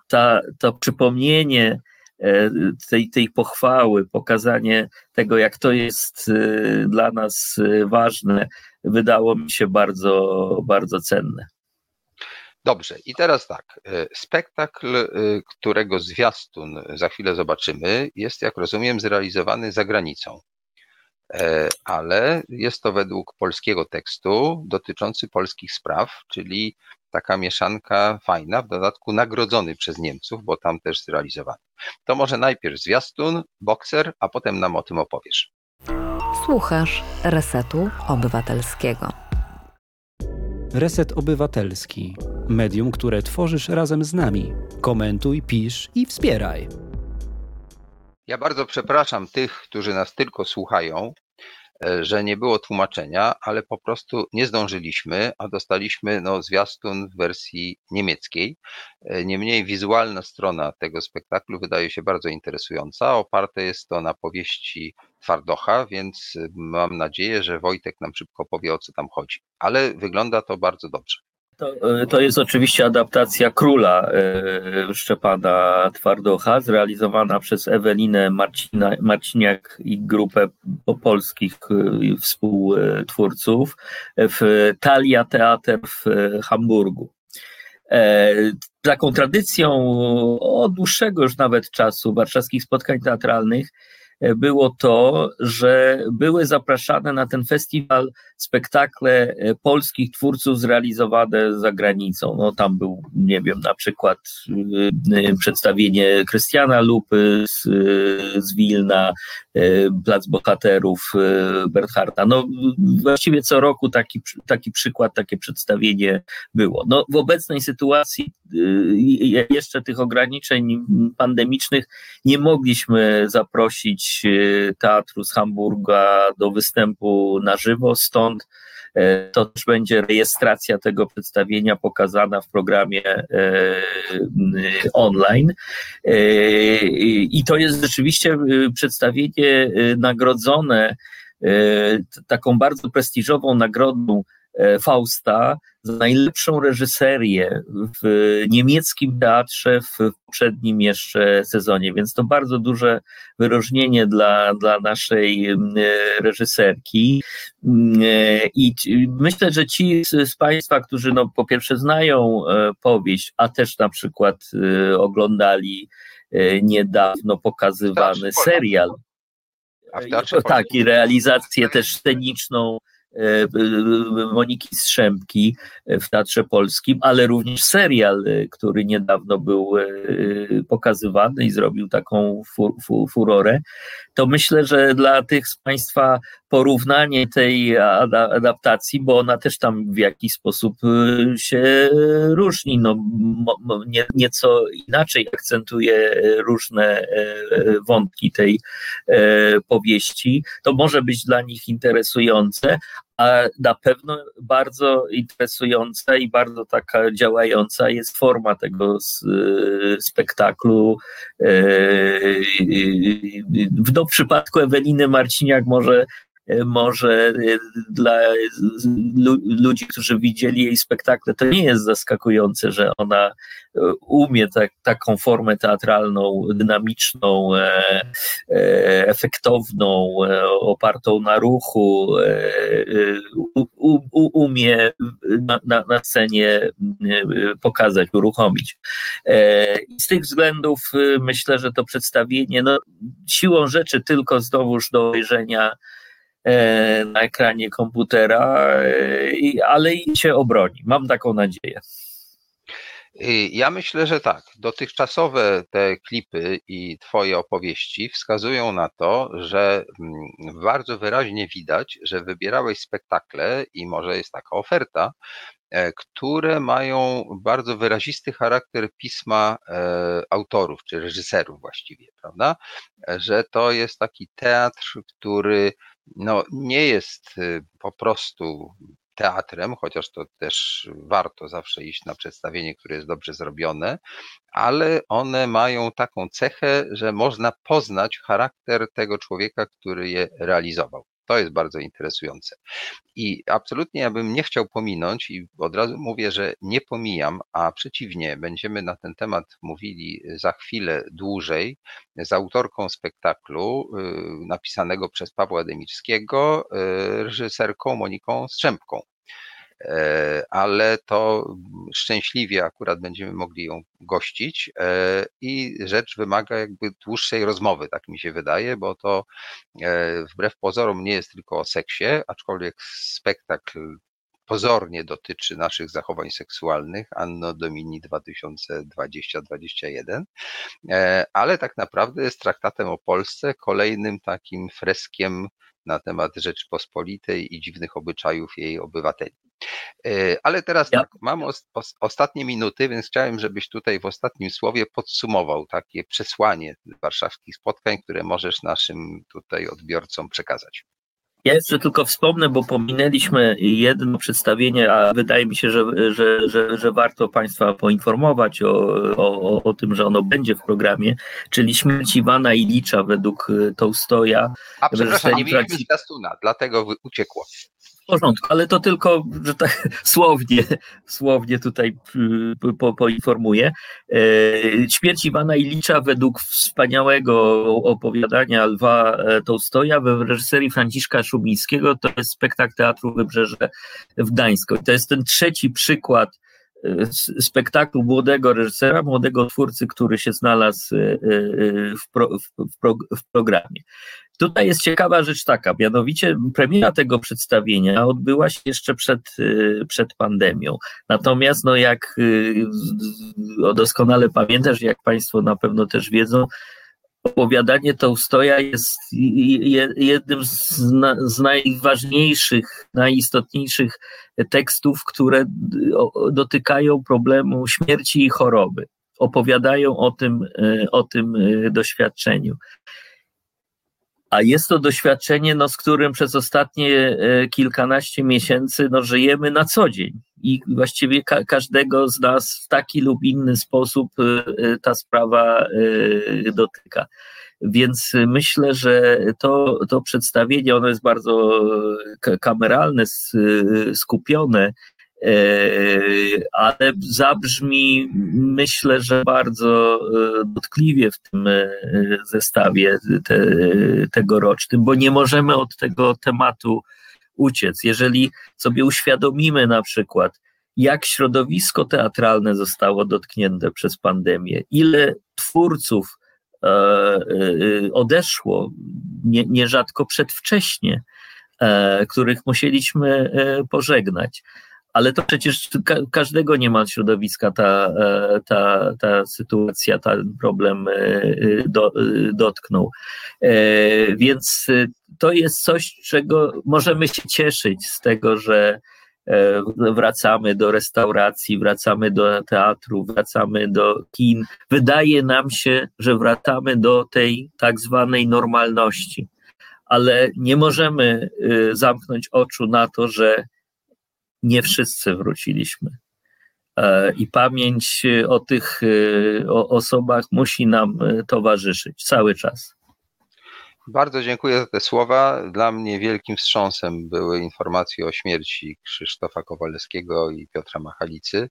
ta, to przypomnienie tej, tej pochwały, pokazanie tego, jak to jest dla nas ważne, wydało mi się bardzo, bardzo cenne. Dobrze, i teraz tak. E, spektakl, e, którego zwiastun za chwilę zobaczymy, jest, jak rozumiem, zrealizowany za granicą. E, ale jest to według polskiego tekstu dotyczący polskich spraw, czyli taka mieszanka fajna, w dodatku nagrodzony przez Niemców, bo tam też zrealizowany. To może najpierw zwiastun, bokser, a potem nam o tym opowiesz. Słuchasz Resetu Obywatelskiego. Reset Obywatelski. Medium, które tworzysz razem z nami. Komentuj, pisz i wspieraj. Ja bardzo przepraszam tych, którzy nas tylko słuchają, że nie było tłumaczenia, ale po prostu nie zdążyliśmy, a dostaliśmy no, zwiastun w wersji niemieckiej. E, niemniej wizualna strona tego spektaklu wydaje się bardzo interesująca. Oparte jest to na powieści Twardocha, więc mam nadzieję, że Wojtek nam szybko powie o co tam chodzi. Ale wygląda to bardzo dobrze. To, e, to jest oczywiście adaptacja Króla e, Szczepana Twardocha, zrealizowana przez Ewelinę Marcina, Marciniak i grupę polskich e, współtwórców w Talia Teater w Hamburgu. Taką tradycją od dłuższego już nawet czasu warszawskich spotkań teatralnych było to, że były zapraszane na ten festiwal spektakle e, polskich twórców zrealizowane za granicą. No, tam był, nie wiem, na przykład e, e, przedstawienie Krystiana Lupy z, z Wilna, Plac Bohaterów Bertharda. No, właściwie co roku taki, taki przykład, takie przedstawienie było. No, w obecnej sytuacji jeszcze tych ograniczeń pandemicznych nie mogliśmy zaprosić teatru z Hamburga do występu na żywo, stąd e, to też będzie rejestracja tego przedstawienia pokazana w programie e, online. E, I to jest rzeczywiście przedstawienie nagrodzone taką bardzo prestiżową nagrodą Fausta za najlepszą reżyserię w niemieckim teatrze w poprzednim jeszcze sezonie, więc to bardzo duże wyróżnienie dla, dla naszej reżyserki. I myślę, że ci z Państwa, którzy no, po pierwsze znają e, powieść, a też na przykład e, oglądali e, niedawno pokazywany serial. Tak, i realizację też sceniczną E, Moniki Strzępki w Teatrze Polskim, ale również serial, e, który niedawno był e, pokazywany i zrobił taką furorę, to myślę, że dla tych z Państwa porównanie tej adaptacji, bo ona też tam w jakiś sposób się różni, no, nie, nieco inaczej akcentuje różne wątki tej powieści, to może być dla nich interesujące, na pewno bardzo interesująca i bardzo taka działająca jest forma tego spektaklu. W do przypadku Eweliny Marciniak może może dla ludzi, którzy widzieli jej spektakle, to nie jest zaskakujące, że ona umie tak, taką formę teatralną, dynamiczną, e, e, efektowną, e, opartą na ruchu, umie na, na, na scenie pokazać, uruchomić. Z tych względów myślę, że to przedstawienie, no, siłą rzeczy tylko znowuż do obejrzenia na ekranie komputera, ale i się obroni. Mam taką nadzieję. Y, ja myślę, że tak. Dotychczasowe te klipy i Twoje opowieści wskazują na to, że mm, bardzo wyraźnie widać, że wybierałeś spektakle i może jest taka oferta, e, które mają bardzo wyrazisty charakter pisma e, autorów czy reżyserów właściwie, prawda? Że to jest taki teatr, który no, nie jest y, po prostu teatrem, chociaż to też warto zawsze iść na przedstawienie, które jest dobrze zrobione, ale one mają taką cechę, że można poznać charakter tego człowieka, który je realizował. To jest bardzo interesujące. I absolutnie ja bym nie chciał pominąć i od razu mówię, że nie pomijam, a przeciwnie, będziemy na ten temat mówili za chwilę dłużej z autorką spektaklu y, napisanego przez Pawła Demirskiego, y, reżyserką Moniką Strzępką. E, ale to szczęśliwie akurat będziemy mogli ją gościć e, i rzecz wymaga jakby dłuższej rozmowy, tak mi się wydaje, bo to e, wbrew pozorom nie jest tylko o seksie, aczkolwiek spektakl pozornie dotyczy naszych zachowań seksualnych Anno Domini 2020-2021, ale tak naprawdę jest traktatem o Polsce, kolejnym takim freskiem na temat Rzeczypospolitej i dziwnych obyczajów jej obywateli. E, ale teraz ja. tak, mam os, os, ostatnie minuty, więc chciałem, żebyś tutaj w ostatnim słowie podsumował takie przesłanie warszawskich spotkań, które możesz naszym tutaj odbiorcom przekazać. Ja jeszcze tylko wspomnę, bo pominęliśmy jedno przedstawienie, a wydaje mi się, że, że, że, że warto Państwa poinformować o, o, o tym, że ono będzie w programie, czyli Śmierć Iwana Ilicza według Tołstoja. A przepraszam, nie mieliśmy zwiastuna, dlatego uciekło porządku, ale to tylko, że tak słownie, słownie tutaj y, po, poinformuję. E, śmierć Iwana Ilicza według wspaniałego opowiadania Lwa e, Tołstoja w reżyserii Franciszka Szumińskiego to jest spektakl Teatru Wybrzeże w Gdańsku. To jest ten trzeci przykład e, spektaklu młodego reżysera, młodego twórcy, który się znalazł w, pro, w, w programie. Tutaj jest ciekawa rzecz taka, mianowicie premiera tego przedstawienia odbyła się jeszcze przed, y, przed pandemią. Natomiast, no jak y, doskonale pamiętasz, jak Państwo na pewno też wiedzą, opowiadanie Tołstoja jest jednym z, najważniejszych, najistotniejszych tekstów, które dotykają problemu śmierci i choroby. Opowiadają o tym, y, o tym doświadczeniu. A jest to doświadczenie, no, z którym przez ostatnie e, kilkanaście miesięcy no, żyjemy na co dzień. I właściwie ka każdego z nas w taki lub inny sposób e, e, ta sprawa dotyka. Więc myślę, że to, to przedstawienie, ono jest bardzo kameralne, skupione ale zabrzmi myślę, że bardzo e, dotkliwie w tym e, zestawie te, tegorocznym, bo nie możemy od tego tematu uciec. Jeżeli sobie uświadomimy na przykład, jak środowisko teatralne zostało dotknięte przez pandemię, ile twórców odeszło nie, nierzadko przedwcześnie, których musieliśmy pożegnać ale to przecież każdego nie ma środowiska ta, e, ta, ta sytuacja, ten problem e, e, do, dotknął. Więc to jest coś, czego możemy się cieszyć z tego, że wracamy do restauracji, wracamy do teatru, wracamy do kin. Wydaje nam się, że wracamy do tej tak zwanej normalności, ale nie możemy zamknąć oczu na to, że nie wszyscy wróciliśmy. E, I pamięć o tych e, osobach musi nam e, towarzyszyć cały czas. Bardzo dziękuję za te słowa. Dla mnie wielkim wstrząsem były informacje o śmierci Krzysztofa Kowalskiego i Piotra Machalicy,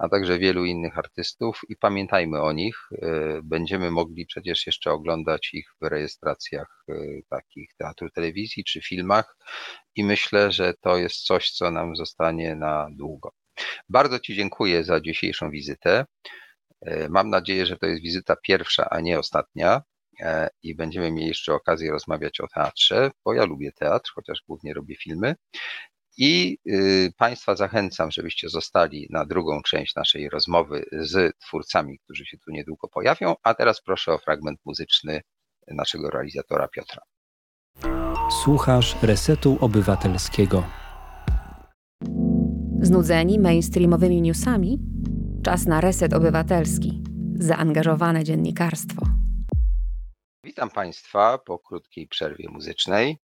a także wielu innych artystów i pamiętajmy o nich. Będziemy mogli przecież jeszcze oglądać ich w rejestracjach takich teatru telewizji czy filmach i myślę, że to jest coś, co nam zostanie na długo. Bardzo Ci dziękuję za dzisiejszą wizytę. E, mam nadzieję, że to jest wizyta pierwsza, a nie ostatnia e, i będziemy mieli jeszcze okazję rozmawiać o teatrze, bo ja lubię teatr, chociaż głównie robię filmy. I y, Państwa zachęcam, żebyście zostali na drugą część naszej rozmowy z twórcami, którzy się tu niedługo pojawią. A teraz proszę o fragment muzyczny naszego realizatora Piotra. Słuchasz Resetu Obywatelskiego. Znudzeni mainstreamowymi newsami? Czas na Reset Obywatelski. Zaangażowane dziennikarstwo. Witam Państwa po krótkiej przerwie muzycznej.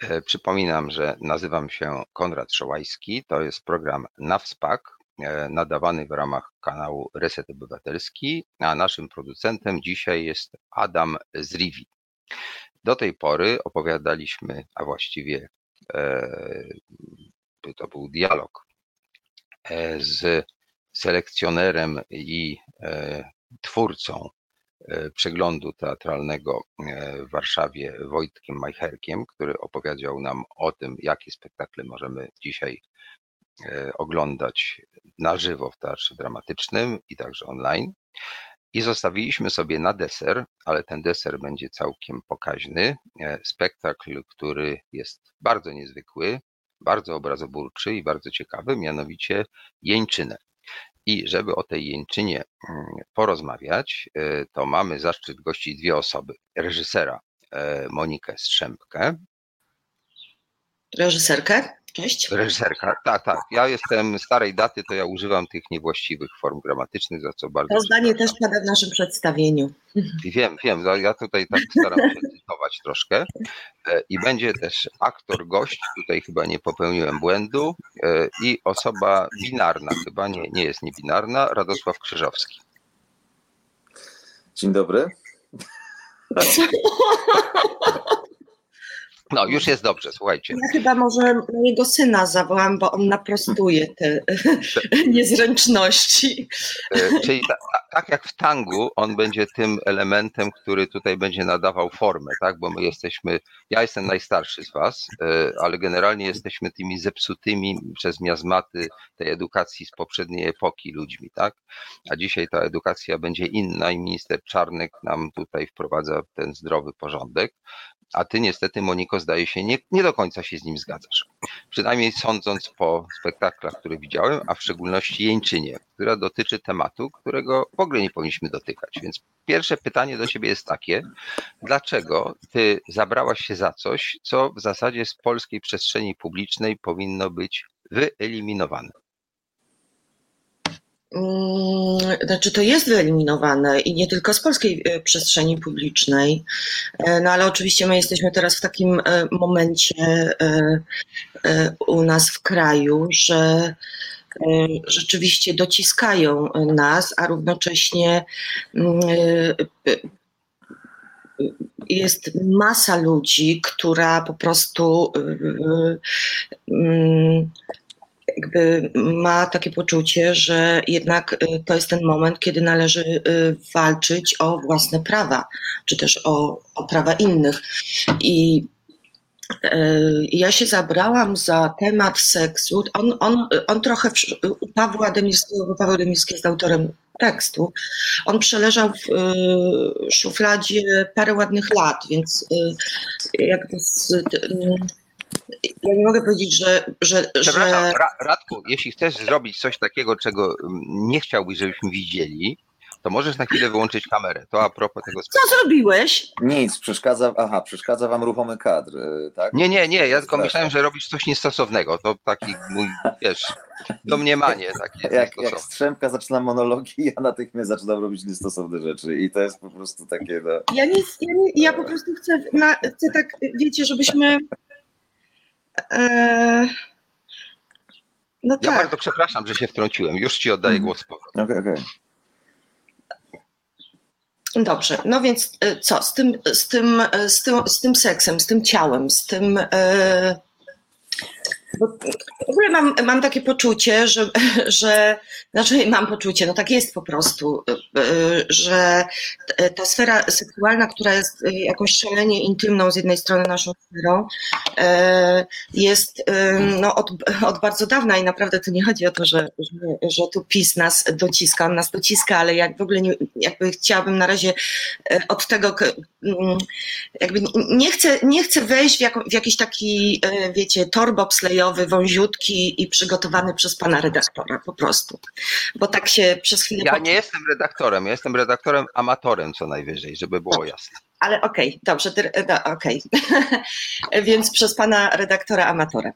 E, przypominam, że nazywam się Konrad Szołajski. To jest program NAWSPAK, e, nadawany w ramach kanału Reset Obywatelski, a naszym producentem dzisiaj jest Adam Zriwi. Do tej pory opowiadaliśmy, a właściwie to był dialog z selekcjonerem i twórcą E, przeglądu teatralnego e, w Warszawie Wojtkiem Majcherkiem, który opowiedział nam o tym, jakie spektakle możemy dzisiaj e, oglądać na żywo w teatrze dramatycznym i także online. I zostawiliśmy sobie na deser, ale ten deser będzie całkiem pokaźny, spektakl, który jest bardzo niezwykły, bardzo obrazoburczy i bardzo ciekawy, mianowicie Jeńczynę. I żeby o tej jęczynie mm, porozmawiać, y, to mamy zaszczyt gościć dwie osoby. Reżysera e, Monikę Strzępkę. Reżyserkę? Cześć. Reżyserka, tak, tak. Ja jestem starej daty, to ja używam tych niewłaściwych form gramatycznych, za co bardzo. To zdanie też pada w naszym przedstawieniu. Wiem, wiem. Ja tutaj tak staram się cytować troszkę. E, I będzie też aktor, gość, tutaj chyba nie popełniłem błędu, e, i osoba binarna, chyba nie, nie jest niebinarna, Radosław Krzyżowski. Dzień dobry. No, już jest dobrze, słuchajcie. Ja chyba może mojego syna zawołam, bo on naprostuje te niezręczności. E, czyli ta, tak jak w tangu, on będzie tym elementem, który tutaj będzie nadawał formę, tak? Bo my jesteśmy, ja jestem najstarszy z was, e, ale generalnie jesteśmy tymi zepsutymi przez miazmaty tej edukacji z poprzedniej epoki ludźmi, tak? A dzisiaj ta edukacja będzie inna i minister Czarnek nam tutaj wprowadza ten zdrowy porządek a ty niestety, Moniko, zdaje się, nie, nie do końca się z nim zgadzasz. Przynajmniej sądząc po spektaklach, które widziałem, a w szczególności Jeńczynie, która dotyczy tematu, którego w ogóle nie powinniśmy dotykać. Więc pierwsze pytanie do ciebie jest takie, dlaczego ty zabrałaś się za coś, co w zasadzie z polskiej przestrzeni publicznej powinno być wyeliminowane? Mm, znaczy, to jest wyeliminowane i nie tylko z polskiej e, przestrzeni publicznej, e, no ale oczywiście my jesteśmy teraz w takim e, momencie u nas w kraju, że rzeczywiście dociskają nas, a równocześnie mm, jest masa ludzi, która po prostu mm, jakby ma takie poczucie, że jednak y, to jest ten moment, kiedy należy y, walczyć o własne prawa, czy też o, o prawa innych. I y, ja się zabrałam za temat seksu. On, on, on trochę u Pawła Demirskiego, bo Paweł Demirski jest autorem tekstu. On przeleżał w szufladzie parę ładnych lat, więc jakby z, ja nie mogę powiedzieć, że. że, że... Radku, jeśli chcesz zrobić coś takiego, czego mm, nie chciałbyś, żebyśmy widzieli, to możesz na chwilę wyłączyć kamerę. To a propos tego Co zrobiłeś? Nic, przeszkadza, aha, przeszkadza wam ruchomy kadr, y, tak? Nie, nie, nie, ja tylko myślałem, że robisz coś niestosownego. To taki mój, wiesz, domniemanie takie. Jak, jak Strzemka zaczyna monologi, ja natychmiast zaczynam robić niestosowne rzeczy i to jest po prostu takie... No... Ja, nie, ja, nie, ja po prostu chcę, na, chcę tak, wiecie, żebyśmy Eee, no ja tak. bardzo przepraszam, że się wtrąciłem. Już ci oddaję głos. Okej, okay, okej. Okay. Dobrze, no więc e, co z tym, z tym, e, z tym, z tym seksem, z tym ciałem, z tym. W ogóle mam, mam takie poczucie, że, że, znaczy mam poczucie, no tak jest po prostu, że ta sfera seksualna, która jest jakąś szalenie intymną z jednej strony naszą sferą, jest no, od, od bardzo dawna i naprawdę tu nie chodzi o to, że, że, że tu PiS nas dociska, on nas dociska, ale jak w ogóle nie, jakby chciałabym na razie od tego jakby nie chcę, nie chcę wejść w, jak, w jakiś taki, wiecie, tor bobslejowy, wąziutki i przygotowany przez pana redaktora po prostu. Bo tak się przez chwilę... Ja nie jestem redaktorem, ja jestem redaktorem amatorem co najwyżej, żeby było jasne. Ale okej, okay, dobrze, no, okej. Okay. Więc przez pana redaktora amatora.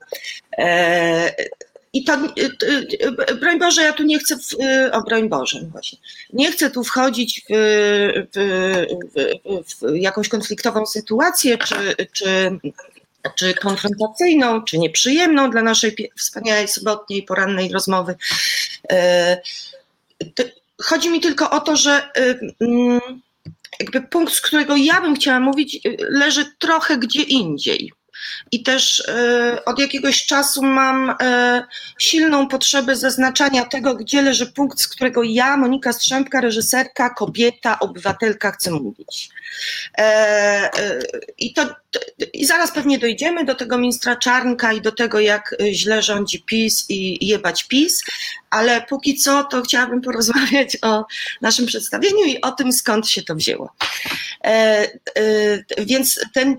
E, i to, y, y, broń Boże, ja tu nie chcę, w, o broń Boże, no właśnie, nie chcę tu wchodzić w, w, w, w jakąś konfliktową sytuację, czy, czy czy konfrontacyjną, czy nieprzyjemną dla naszej wspaniałej sobotniej porannej rozmowy. Chodzi mi tylko o to, że mm, jakby punkt, z którego ja bym chciała mówić, leży trochę gdzie indziej. I też e, od jakiegoś czasu mam e, silną potrzebę zaznaczania tego, gdzie leży punkt, z którego ja, Monika Strzępka, reżyserka, kobieta, obywatelka, chcę mówić. E, I, to, I zaraz pewnie dojdziemy do tego ministra Czarnka i do tego, jak źle rządzi PiS i jebać PiS, ale póki co to chciałabym porozmawiać o naszym przedstawieniu i o tym, skąd się to wzięło. Więc ten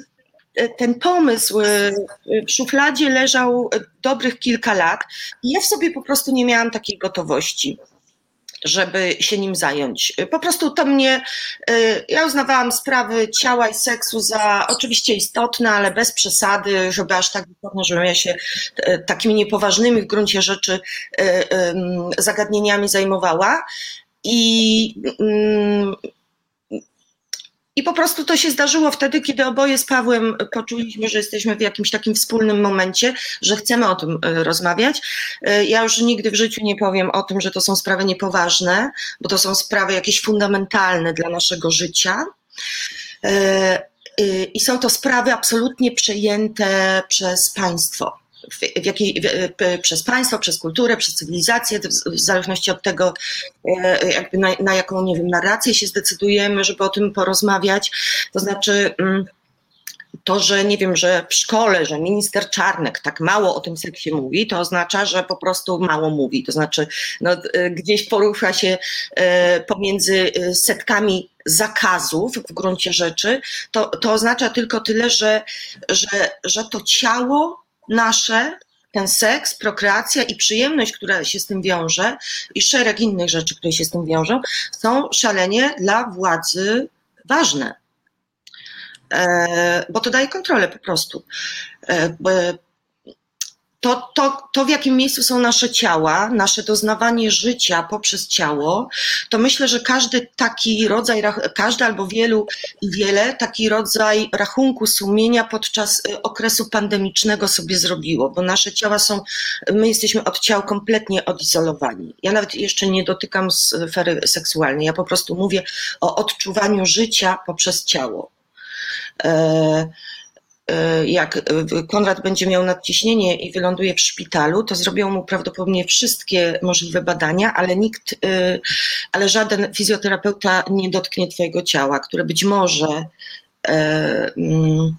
ten pomysł e, w szufladzie leżał dobrych kilka lat i ja w sobie po prostu nie miałam takiej gotowości żeby się nim zająć. Po prostu to mnie, e, ja uznawałam sprawy ciała i seksu za oczywiście istotne, ale bez przesady, żeby aż tak istotne, żebym ja się e, takimi niepoważnymi w gruncie rzeczy zagadnieniami zajmowała. I mm, i po prostu to się zdarzyło wtedy, kiedy oboje z Pawłem poczuliśmy, że jesteśmy w jakimś takim wspólnym momencie, że chcemy o tym e, rozmawiać. E, ja już nigdy w życiu nie powiem o tym, że to są sprawy niepoważne, bo to są sprawy jakieś fundamentalne dla naszego życia. E, I są to sprawy absolutnie przejęte przez państwo w, jakiej, w, przez państwo, przez kulturę, przez cywilizację, w, zależności od tego, e, jakby na, na, jaką, nie wiem, narrację się zdecydujemy, żeby o tym porozmawiać. To znaczy, mm, to, że nie wiem, że w szkole, że minister Czarnek tak mało o tym seksie mówi, to oznacza, że po prostu mało mówi. To znaczy, no, e, gdzieś porusza się e, pomiędzy setkami zakazów w gruncie rzeczy, to, to oznacza tylko tyle, że, że, że to ciało nasze, ten seks, prokreacja i przyjemność, która się z tym wiąże, i szereg innych rzeczy, które się z tym wiążą, są szalenie dla władzy ważne. E, bo to daje kontrolę po prostu. E, to, to, to, w jakim miejscu są nasze ciała, nasze doznawanie życia poprzez ciało, to myślę, że każdy taki rodzaj, każdy albo wielu i wiele taki rodzaj rachunku sumienia podczas y, okresu pandemicznego sobie zrobiło, bo nasze ciała są, my jesteśmy od ciał kompletnie odizolowani. Ja nawet jeszcze nie dotykam sfery seksualnej, ja po prostu mówię o odczuwaniu życia poprzez ciało. E, jak e, Konrad będzie miał nadciśnienie i wyląduje w szpitalu, to zrobią mu prawdopodobnie wszystkie możliwe badania, ale nikt, e, ale żaden fizjoterapeuta nie dotknie Twojego ciała, które być może mm,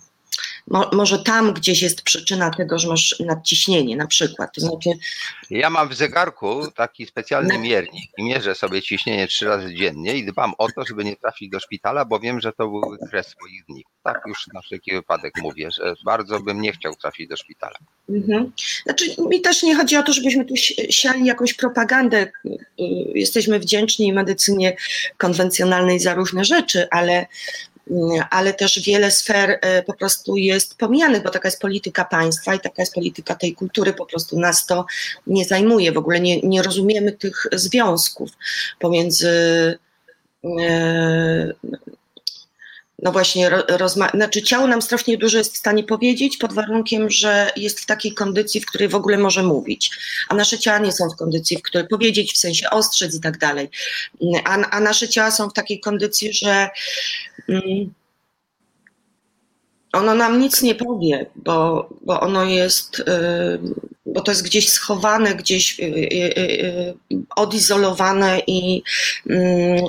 Mo, może tam gdzieś jest przyczyna tego, że masz nadciśnienie na przykład. To znaczy, ja mam w zegarku taki specjalny miernik i mierzę sobie ciśnienie trzy razy dziennie i dbam o to, żeby nie trafić do szpitala, bo wiem, że to był kres moich dni. Tak już na wszelki wypadek mówię, że bardzo bym nie chciał trafić do szpitala. Mhm. Znaczy, mi też nie chodzi o to, żebyśmy tu siali jakąś propagandę. Jesteśmy wdzięczni medycynie konwencjonalnej za różne rzeczy, ale ale też wiele sfer e, po prostu jest pomijanych, bo taka jest polityka państwa i taka jest polityka tej kultury, po prostu nas to nie zajmuje, w ogóle nie, nie rozumiemy tych związków pomiędzy e, no właśnie, rozma- znaczy ciało nam strasznie dużo jest w stanie powiedzieć pod warunkiem, że jest w takiej kondycji, w której w ogóle może mówić. A nasze ciała nie są w kondycji, w której powiedzieć, w sensie ostrzec i tak dalej. A, a nasze ciała są w takiej kondycji, że mm, ono nam nic nie powie, bo, bo ono jest, y, bo to jest gdzieś schowane, gdzieś y, y, odizolowane i, mm,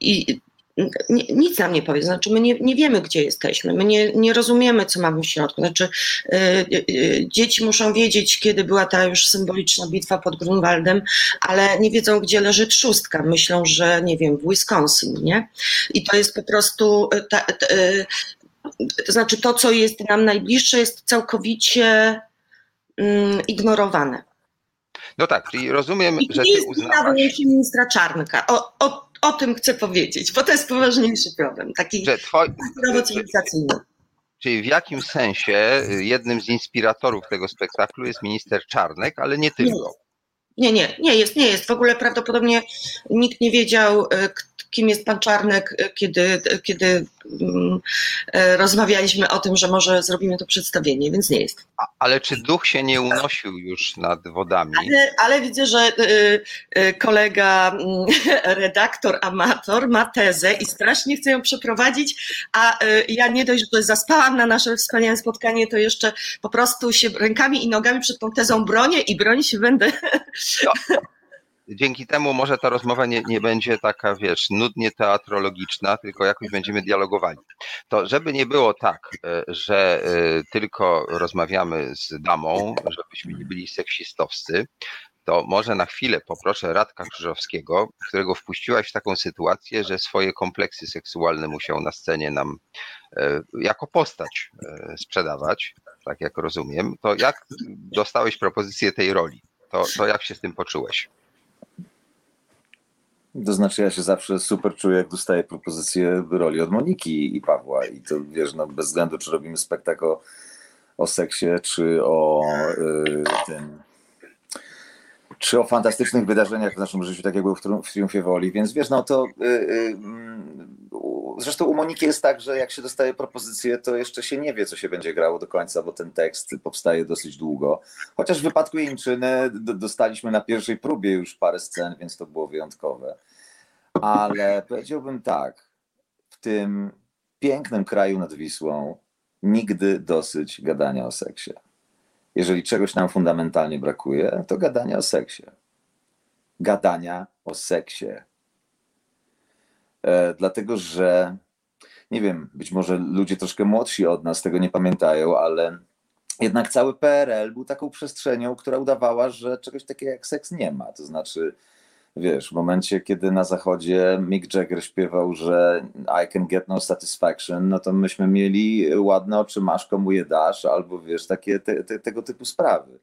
i nic nam nie powie, znaczy my nie, nie wiemy, gdzie jesteśmy, my nie, nie rozumiemy, co mamy w środku. Znaczy, y, y, dzieci muszą wiedzieć, kiedy była ta już symboliczna bitwa pod Grunwaldem, ale nie wiedzą, gdzie leży trzustka. Myślą, że nie wiem, w Wisconsin, nie? I to jest po prostu. Y, ta, ta, to znaczy, to, co jest nam najbliższe, jest całkowicie mm, ignorowane. No tak, czyli rozumiem, I że ty uznawasz... ministra Czarnka. O, o, o tym chcę powiedzieć, bo to jest poważniejszy problem, taki cywilizacyjny. Czyli w jakim sensie jednym z inspiratorów tego spektaklu jest minister Czarnek, ale nie tylko. Nie, nie, nie jest, nie jest. W ogóle prawdopodobnie nikt nie wiedział, e, kim jest pan Czarnek, kiedy, kiedy mm, rozmawialiśmy o tym, że może zrobimy to przedstawienie, więc nie jest. Ale czy duch się nie unosił już nad wodami? Ale, ale widzę, że kolega, mm, redaktor, amator ma tezę i strasznie chce ją przeprowadzić, a ja nie dość, że zaspałam na nasze wspaniałe spotkanie, to jeszcze po prostu się rękami i nogami przed tą tezą bronię i bronić się będę. No, dzięki temu może ta rozmowa nie, nie będzie taka, wiesz, nudnie teatrologiczna, tylko jakoś będziemy dialogowali. To żeby nie było tak, e, że e, tylko rozmawiamy z damą, żebyśmy nie byli seksistowscy, to może na chwilę poproszę Radka Krzyżowskiego, którego wpuściłaś w taką sytuację, że swoje kompleksy seksualne musiał na scenie nam e, jako postać sprzedawać, tak jak rozumiem. To jak dostałeś propozycję tej roli? To, to jak się z tym poczułeś? To znaczy, ja się zawsze super czuję, jak dostaję propozycję roli od Moniki i Pawła. I to wiesz, no, bez względu, czy robimy spektakl o, o seksie, czy o y, tym. Czy o fantastycznych wydarzeniach w naszym życiu, tak jak był w Triumfie Woli, więc wiesz, no to y, y, Zresztą u Moniki jest tak, że jak się dostaje propozycję, to jeszcze się nie wie, co się będzie grało do końca, bo ten tekst powstaje dosyć długo. Chociaż w wypadku Jeńczyny dostaliśmy na pierwszej próbie już parę scen, więc to było wyjątkowe. Ale powiedziałbym tak, w tym pięknym kraju nad Wisłą nigdy dosyć gadania o seksie. Jeżeli czegoś nam fundamentalnie brakuje, to gadania o seksie. Gadania o seksie E, dlatego że nie wiem, być może ludzie troszkę młodsi od nas tego nie pamiętają, ale jednak cały PRL był taką przestrzenią, która udawała, że czegoś takiego jak seks nie ma. To znaczy, wiesz, w momencie, kiedy na zachodzie Mick Jagger śpiewał, że I can get no satisfaction, no to myśmy mieli ładne oczy masz, komu je dasz, albo wiesz, takie te, te, tego typu sprawy.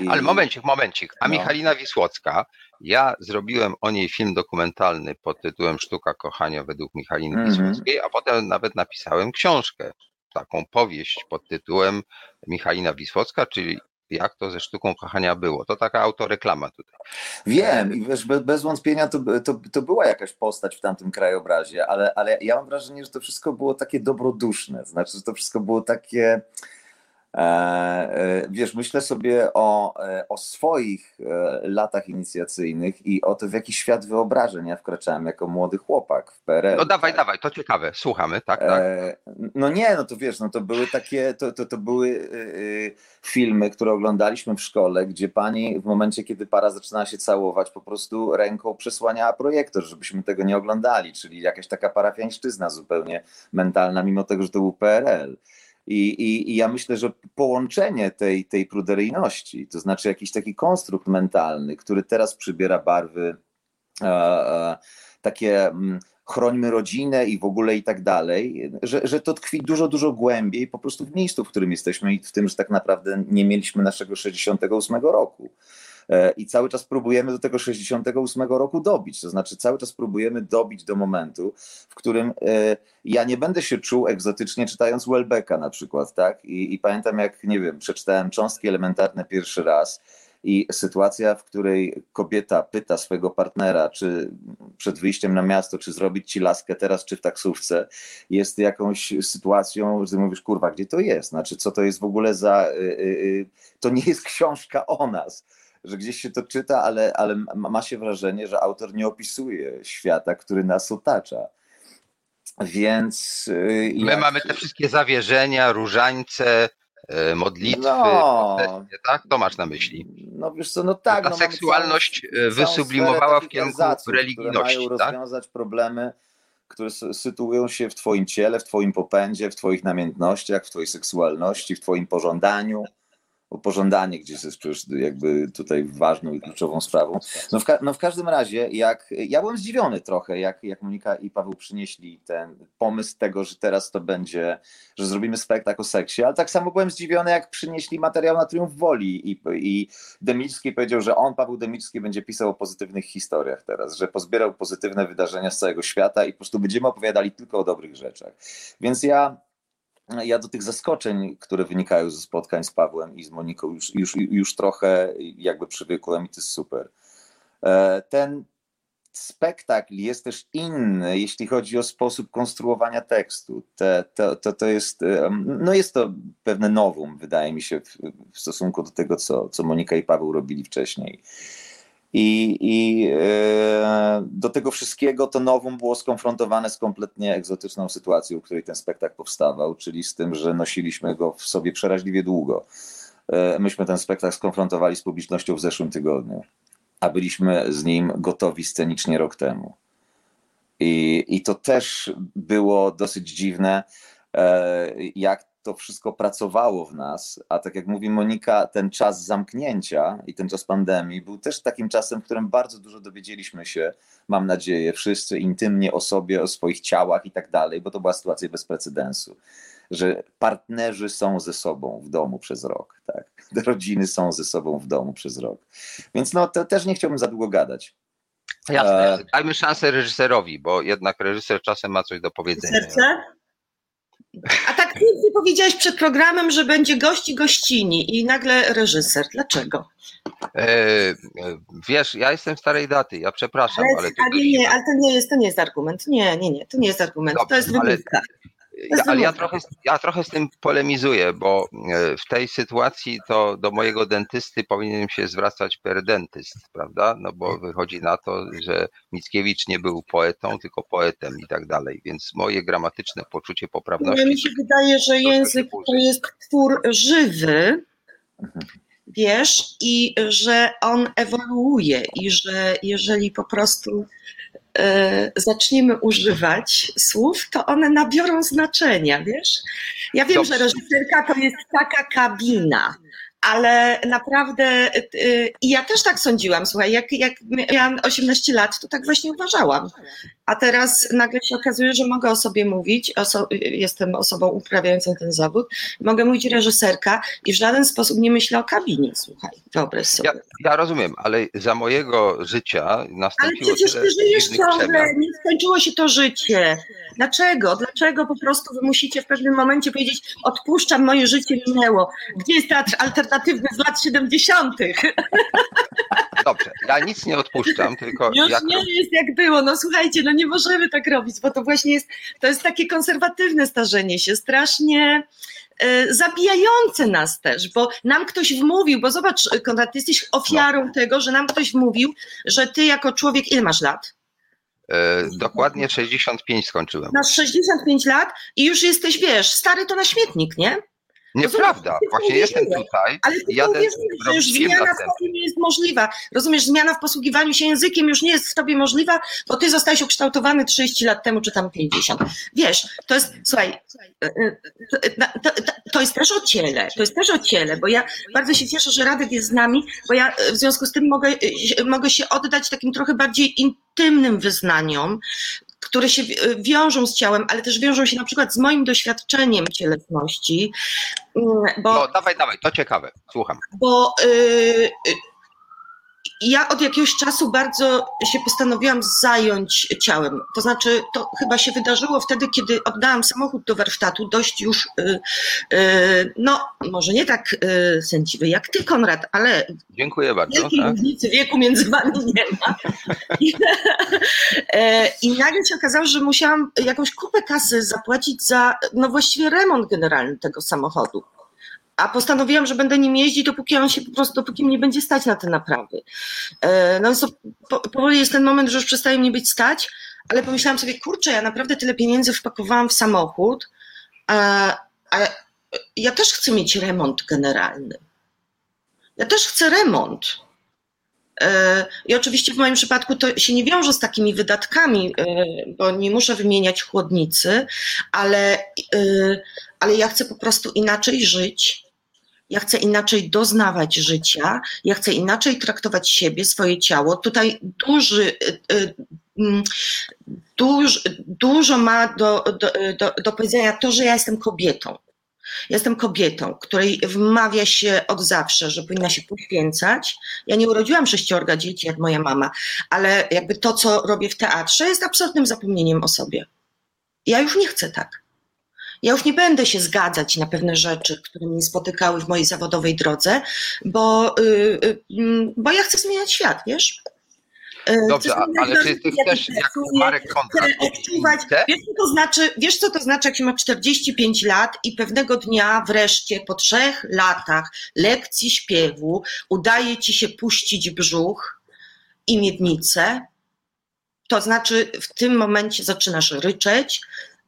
I... Ale momencik, momencik. A no. Michalina Wisłocka, ja zrobiłem o niej film dokumentalny pod tytułem Sztuka kochania według Michaliny mm -hmm. Wisłockiej, a potem nawet napisałem książkę, taką powieść pod tytułem Michalina Wisłocka, czyli jak to ze sztuką kochania było. To taka autoreklama tutaj. Wiem i wiesz, bez, wątpienia to, to, to była jakaś postać w tamtym krajobrazie, ale, ale ja mam wrażenie, że to wszystko było takie dobroduszne, znaczy, że to wszystko było takie wiesz, myślę sobie o, e, o swoich latach inicjacyjnych i o to, w jaki świat wyobrażeń ja wkraczałem jako młody chłopak w PRL. No dawaj, dawaj, to ciekawe, słuchamy, tak, tak. No nie, no to wiesz, no to były takie, to, to, to były filmy, które oglądaliśmy w szkole, gdzie pani w momencie, kiedy para zaczynała się całować, po prostu ręką przesłaniała projektor, żebyśmy tego nie oglądali, czyli jakaś taka parafiańszczyzna zupełnie mentalna, mimo tego, że to był PRL. I, i, I, ja myślę, że połączenie tej, tej pruderyjności, to znaczy jakiś taki konstrukt mentalny, który teraz przybiera barwy e, e, takie mm, chrońmy rodzinę i w ogóle i tak dalej, że, że to tkwi dużo, dużo głębiej po prostu w miejscu, w którym jesteśmy i w tym, że tak naprawdę nie mieliśmy naszego 68 roku. E, i cały czas próbujemy do tego 68 roku dobić. To znaczy, cały czas próbujemy dobić do momentu, w którym e, ja nie będę się czuł egzotycznie czytając Welbecka na przykład, tak? I, i pamiętam, jak nie wiem, przeczytałem cząstki elementarne pierwszy raz. I sytuacja, w której kobieta pyta swojego partnera, czy przed wyjściem na miasto, czy zrobić ci laskę teraz, czy w taksówce, jest jakąś sytuacją, że mówisz, kurwa, gdzie to jest? Znaczy, co to jest w ogóle za. Yy, yy, to nie jest książka o nas że gdzieś się to czyta, ale, ale ma się wrażenie, że autor nie opisuje świata, który nas otacza. Więc. Y, My jak... mamy te wszystkie zawierzenia, różańce, y, modlitwy, no, tak? To masz na myśli. No wiesz co, no tak. Ta no, seksualność całą, y, wysublimowała w kierunku religijności. Które mają tak? rozwiązać problemy, które sytuują się w twoim ciele, w twoim popędzie, w twoich namiętnościach, w twojej seksualności, w twoim pożądaniu bo pożądanie gdzieś jest przecież jakby tutaj ważną i kluczową sprawą. No w, no w każdym razie, jak ja byłem zdziwiony trochę, jak, jak Monika i Paweł przynieśli ten pomysł tego, że teraz to będzie, że zrobimy spektakl o seksie, ale tak samo byłem zdziwiony, jak przynieśli materiał na Triumf Woli i, i powiedział, że on, Paweł Demicki, będzie pisał o pozytywnych historiach teraz, że pozbierał pozytywne wydarzenia z całego świata i po prostu będziemy opowiadali tylko o dobrych rzeczach. Więc ja ja do tych zaskoczeń, które wynikają ze spotkań z Pawłem i z Moniką, już, już, już trochę jakby przywykłem i to jest super. E, ten, spektakl jest też inny, jeśli chodzi o sposób konstruowania tekstu. Te, to, to, to jest, no jest to pewne nowum, wydaje mi się, w, w stosunku do tego, co, co Monika i Paweł robili wcześniej. I, i e, do tego wszystkiego to nowum było skonfrontowane z kompletnie egzotyczną sytuacją, w której ten spektakl powstawał, czyli z tym, że nosiliśmy go w sobie przeraźliwie długo. E, myśmy ten spektakl skonfrontowali z publicznością w zeszłym tygodniu, a byliśmy z nim gotowi scenicznie rok temu. I, i to też było dosyć dziwne, e, jak to wszystko pracowało w nas, a tak jak mówi Monika, ten czas zamknięcia i ten czas pandemii był też takim czasem, w którym bardzo dużo dowiedzieliśmy się, mam nadzieję, wszyscy intymnie o sobie, o swoich ciałach i tak dalej, bo to była sytuacja bez precedensu, że partnerzy są ze sobą w domu przez rok, tak? Rodziny są ze sobą w domu przez rok. Więc no, to też nie chciałbym za długo gadać. Jasne. E, Dajmy szansę reżyserowi, bo jednak reżyser czasem ma coś do powiedzenia. Serce? Pięknie powiedziałeś przed programem, że będzie gości gościni i nagle reżyser. Dlaczego? E, wiesz, ja jestem starej daty, ja przepraszam, ale, ale, ale nie, nie, ale to nie jest, to nie jest argument. Nie, nie, nie, to nie jest argument, Dobrze, to jest wymówka. Ja, ale ja trochę, ja trochę z tym polemizuję, bo e, w tej sytuacji to do mojego dentysty powinienem się zwracać per dentyst, prawda? No bo wychodzi na to, że Mickiewicz nie był poetą, tylko poetem i tak dalej, więc moje gramatyczne poczucie poprawności. No, mi się wydaje, że język to jest twór żywy, wiesz, i że on ewoluuje i że jeżeli po prostu zaczniemy używać słów, to one nabiorą znaczenia, wiesz? Ja wiem, Dobrze. że reżyserka to jest taka kabina, ale naprawdę y, i ja też tak sądziłam, słuchaj, jak, jak miałam 18 lat, to tak właśnie uważałam. A teraz nagle się okazuje, że mogę o sobie mówić, oso jestem osobą uprawiającą ten zawód, mogę mówić reżyserka i w żaden sposób nie myślę o kabinie, słuchaj, wyobraź sobie. Ja, ja rozumiem, ale za mojego życia nastąpiło Ale przecież ty żyjesz ciągle, nie skończyło się to życie. Dlaczego? Dlaczego po prostu wy musicie w pewnym momencie powiedzieć, odpuszczam, moje życie minęło. Gdzie jest teatr alternatywny z lat 70.? Dobrze, ja nic nie odpuszczam, tylko... Już jak... nie jest jak było, no słuchajcie, no nie możemy tak robić, bo to właśnie jest, to jest takie konserwatywne starzenie się, strasznie e, zabijające nas też, bo nam ktoś wmówił, bo zobacz, Konrad, ty jesteś ofiarą no. tego, że nam ktoś wmówił, że ty jako człowiek, ile masz lat? E, dokładnie 65 skończyłem. Masz 65 lat i już jesteś, wiesz, stary to na śmietnik, nie? Nieprawda, właśnie jestem tutaj. Ale ty jadę że już zmiana w tobie nie jest możliwa. Rozumiesz, zmiana w posługiwaniu się językiem już nie jest w tobie możliwa, bo ty zostałeś ukształtowany 30 lat temu, czy tam 50. Wiesz, to jest, słuchaj, e, e, to, to, to jest też o ciele, to jest też o ciele, bo ja bardzo się cieszę, że Radek jest z nami, bo ja w związku z tym mogę, mogę się oddać takim trochę bardziej intymnym wyznaniom, które się wiążą z ciałem, ale też wiążą się na przykład z moim doświadczeniem cielesności. Mm, bo, no, dawaj, dawaj, to ciekawe, słucham. Bo yy, ja od jakiegoś czasu bardzo się postanowiłam zająć ciałem. To znaczy, to chyba się wydarzyło wtedy, kiedy oddałam samochód do warsztatu, dość już, yy, yy, no, może nie tak yy, sędziwy jak ty, Konrad, ale. Dziękuję bardzo. Wielkiej tak? różnicy wieku między wami nie ma. I, e, I nagle się okazało, że musiałam jakąś kupę kasy zapłacić za, no właściwie remont generalny tego samochodu a postanowiłam, że będę nim jeździć, dopóki on się po prostu, dopóki mnie będzie stać na te naprawy. E, no to powoli jest ten moment, że już przestaje mnie być stać, ale pomyślałam sobie, kurczę, ja naprawdę tyle pieniędzy wpakowałam w samochód, a, a ja też chcę mieć remont generalny. Ja też chcę remont. E, I oczywiście w moim przypadku to się nie wiąże z takimi wydatkami, e, bo nie muszę wymieniać chłodnicy, ale, ale ja chcę po prostu inaczej żyć. Ja chcę inaczej doznawać życia, ja chcę inaczej traktować siebie, swoje ciało. Tutaj duży, mm, duż, dużo ma do, do, do, do powiedzenia to, że ja jestem kobietą. Jestem kobietą, której wmawia się od zawsze, że powinna się poświęcać. Ja nie urodziłam sześciorga dzieci jak moja mama, ale jakby to, co robię w teatrze, jest absolutnym zapomnieniem o sobie. Ja już nie chcę tak. Ja już nie będę się zgadzać na pewne rzeczy, które mnie spotykały w mojej zawodowej drodze, bo, yy, yy, bo ja chcę zmieniać świat, wiesz? E, Dobrze, ale czy ty chcesz, jak Marek chcę odczuwać. Wiesz co, to znaczy, wiesz, co to znaczy, jak się ma 45 lat i pewnego dnia wreszcie po trzech latach lekcji śpiewu udaje ci się puścić brzuch i miednicę, to znaczy w tym momencie zaczynasz ryczeć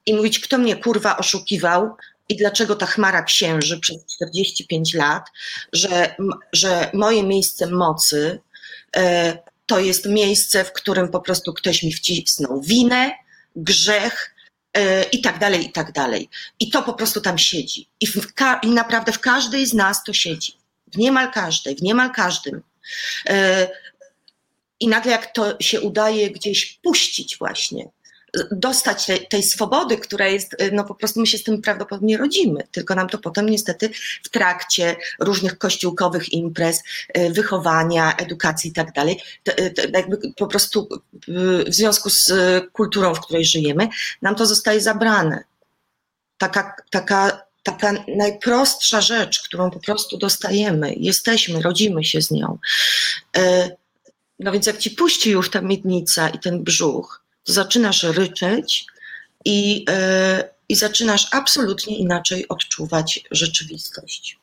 i mówić, kto mnie kurwa oszukiwał i dlaczego ta chmara księży przez 45 lat, że, że moje miejsce mocy e, to jest miejsce, w którym po prostu ktoś mi wcisnął winę, grzech e, i tak dalej, i tak dalej. I to po prostu tam siedzi. I, w, I naprawdę w każdej z nas to siedzi. W niemal każdej, w niemal każdym. E, I nagle jak to się udaje gdzieś puścić właśnie, dostać tej, swobody, która jest, y, no po prostu my się z tym prawdopodobnie rodzimy, tylko nam to potem niestety w trakcie różnych kościółkowych imprez, y, wychowania, edukacji i tak dalej, y, jakby po prostu w związku z kulturą, w której żyjemy, nam to zostaje zabrane. Taka, taka, taka najprostsza rzecz, którą po prostu dostajemy, jesteśmy, rodzimy się z nią. No więc jak ci puści już ta miednica i ten brzuch, zaczynasz ryczeć i, e, i zaczynasz absolutnie inaczej odczuwać rzeczywistość.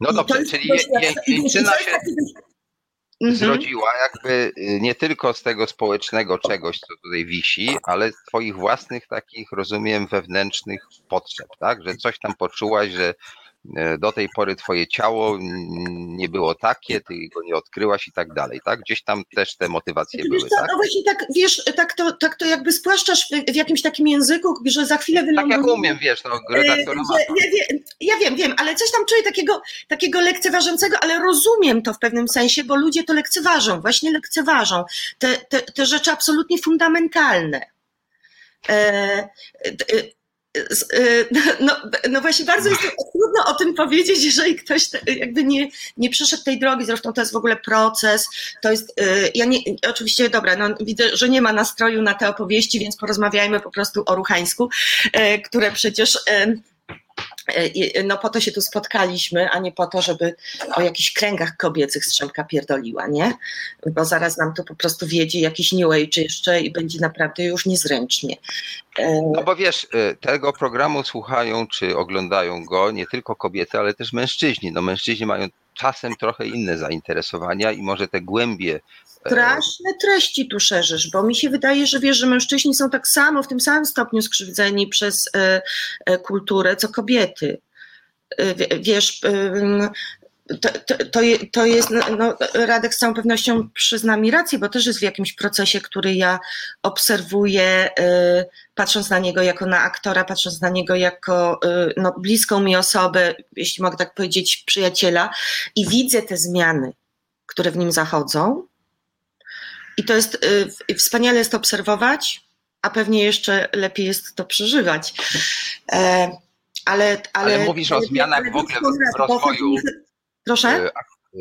No dobrze, czyli jęczyna się Mhm. zrodziła jakby y, nie tylko z tego społecznego czegoś, co tutaj wisi, ale z twoich własnych takich, rozumiem, wewnętrznych potrzeb, tak? Że coś tam poczułaś, że do tej pory twoje ciało nie było takie, ty go nie odkryłaś i tak dalej, tak? Gdzieś tam też te motywacje były, co, tak? no właśnie tak, wiesz, tak to, tak to jakby spłaszczasz w, w jakimś takim języku, że za chwilę Tak wyląduje... jak umiem, wiesz, no E, że ja, wiem, ja wiem, wiem, ale coś tam czuję takiego, takiego lekceważącego, ale rozumiem to w pewnym sensie, bo ludzie to lekceważą, właśnie lekceważą. Te, te, te rzeczy absolutnie fundamentalne. E, e, e, no, no właśnie bardzo jest trudno o tym powiedzieć, jeżeli ktoś jakby nie, nie przeszedł tej drogi, zresztą to jest w ogóle proces, to jest, e, ja nie, oczywiście, dobra, no widzę, że nie ma nastroju na te opowieści, więc porozmawiajmy po prostu o ruchańsku, e, które przecież no po to się tu spotkaliśmy, a nie po to, żeby o jakichś kręgach kobiecych strzemka pierdoliła, nie? Bo zaraz nam tu po prostu wiedzie jakiś New Age jeszcze i będzie naprawdę już niezręcznie. E, No bo wiesz, tego programu słuchają czy oglądają go nie tylko kobiety, ale też mężczyźni. No mężczyźni mają czasem trochę inne zainteresowania i może te głębie e, Straszne treści tu szerzysz, bo mi się wydaje, że wiesz, że mężczyźni są tak samo, w tym samym stopniu skrzywdzeni przez e, e, kulturę, co kobiety. Wie- wiesz, to, to, to, je- to jest, no, no, Radek z całą pewnością przyzna mi rację, bo też jest w jakimś procesie, który ja obserwuję, e, patrząc na niego jako na aktora, patrząc na niego jako e, no, bliską mi osobę, jeśli mogę tak powiedzieć, przyjaciela i widzę te zmiany, które w nim zachodzą. I to jest y, wspaniale jest to obserwować, a pewnie jeszcze lepiej jest to przeżywać. E, ale, ale, Ale mówisz o zmianach w ogóle w rozwoju. Proszę? e,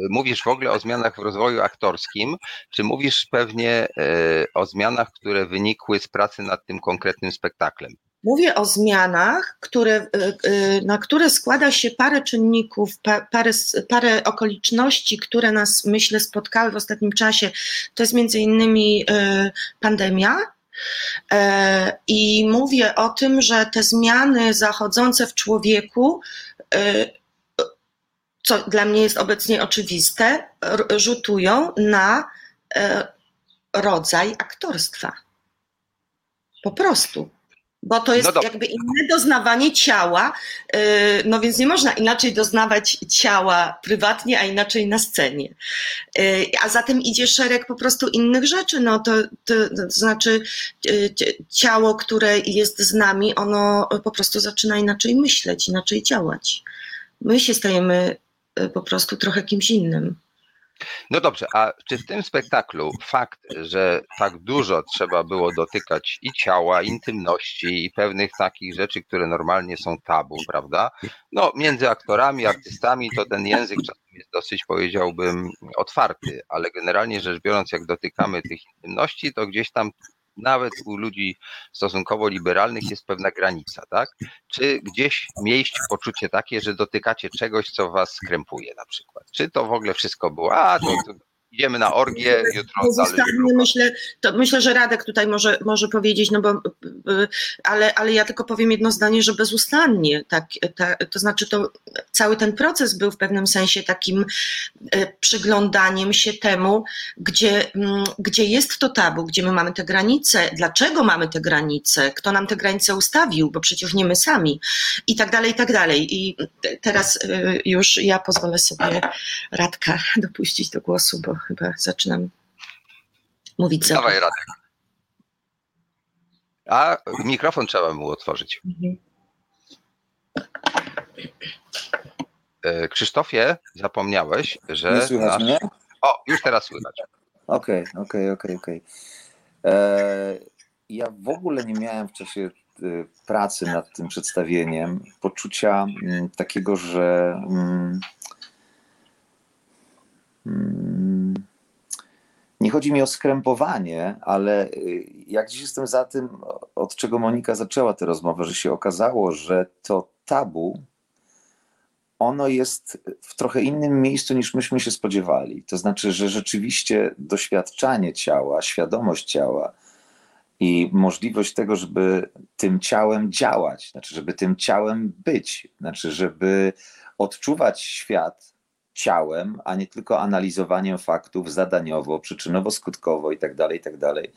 Mówisz w ogóle o zmianach w rozwoju aktorskim, czy mówisz pewnie e, o zmianach, które wynikły z pracy nad tym konkretnym spektaklem? Mówię o zmianach, które, y, na które składa się parę czynników, pa- parę, parę okoliczności, które nas, myślę, spotkały w ostatnim czasie. To jest między innymi pandemia. E, I mówię o tym, że te zmiany zachodzące w człowieku, co dla mnie jest obecnie oczywiste, rzutują na e, rodzaj aktorstwa. Po prostu. Bo to jest No jakby inne doznawanie ciała, yy, no więc nie można inaczej doznawać ciała prywatnie, a inaczej na scenie. Yy, A zatem idzie szereg po prostu innych rzeczy. No to, to, to znaczy ciało, które jest z nami, ono po prostu zaczyna inaczej myśleć, inaczej działać. My się stajemy po prostu trochę kimś innym. No dobrze, a czy w tym spektaklu fakt, że tak dużo trzeba było dotykać i ciała, intymności i pewnych takich rzeczy, które normalnie są tabu, prawda? No, między aktorami, artystami to ten język czasem jest dosyć, powiedziałbym, otwarty, ale generalnie rzecz biorąc, jak dotykamy tych intymności, to gdzieś tam nawet u ludzi stosunkowo liberalnych jest pewna granica, tak? Czy gdzieś mieliście poczucie takie, że dotykacie czegoś, co was skrępuje na przykład? Czy to w ogóle wszystko było, a to, to idziemy na orgię, jutro dalej. Myślę, to myślę, że Radek tutaj może, może powiedzieć, no bo, ale, ale ja tylko powiem jedno zdanie, że bezustannie, tak, tak, to znaczy to cały ten proces był w pewnym sensie takim e, przyglądaniem się temu, gdzie, mm, gdzie jest to tabu, gdzie my mamy te granice, dlaczego mamy te granice, kto nam te granice ustawił, bo przecież nie my sami i tak dalej, i tak dalej. I teraz już ja pozwolę sobie Radka dopuścić do głosu, bo chyba zaczynam mówić za. Dawaj, Radek. A mikrofon trzeba mu otworzyć. Mhm. E, Krzysztofie, zapomniałeś, że. Nie słychać nasz... mnie? O, już teraz słychać. Okej, okay, okej, okay, okej, okay, okej. E, ja w ogóle nie miałem w czasie e, pracy nad tym przedstawieniem poczucia mm, takiego, że mm, mm, nie chodzi mi o skrępowanie, ale jak dziś jestem za tym, od czego Monika zaczęła tę rozmowę, że się okazało, że to tabu ono jest w trochę innym miejscu niż myśmy się spodziewali. To znaczy, że rzeczywiście doświadczanie ciała, świadomość ciała i możliwość tego, żeby tym ciałem działać, znaczy, żeby tym ciałem być, znaczy, żeby odczuwać świat ciałem, a nie tylko analizowaniem faktów zadaniowo, przyczynowo-skutkowo i tak dalej, tak dalej.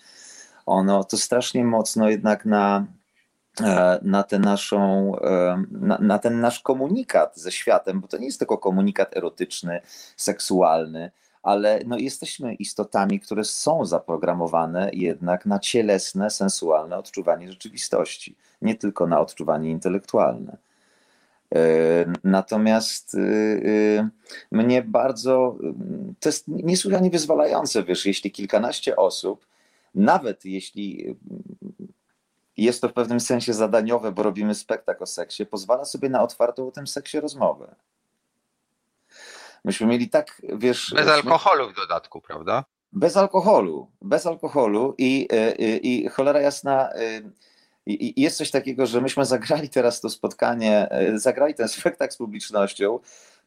Ono to strasznie mocno jednak na E, na, tę naszą, e, na, na, ten nasz komunikat ze światem, bo to nie jest tylko komunikat erotyczny, seksualny, ale no jesteśmy istotami, które są zaprogramowane jednak na cielesne, sensualne odczuwanie rzeczywistości, nie tylko na odczuwanie intelektualne. E, natomiast mnie bardzo, to jest niesłychanie wyzwalające, wiesz, jeśli kilkanaście osób, nawet jeśli jest to w pewnym sensie zadaniowe, bo robimy spektakl o seksie, pozwala sobie na otwartą o tym seksie rozmowę. Myśmy mieli tak, wiesz... Bez alkoholu w dodatku, prawda? Bez alkoholu, bez alkoholu i, i, i cholera jasna... I, jest coś takiego, że myśmy zagrali teraz to spotkanie, zagrali ten spektakl z publicznością,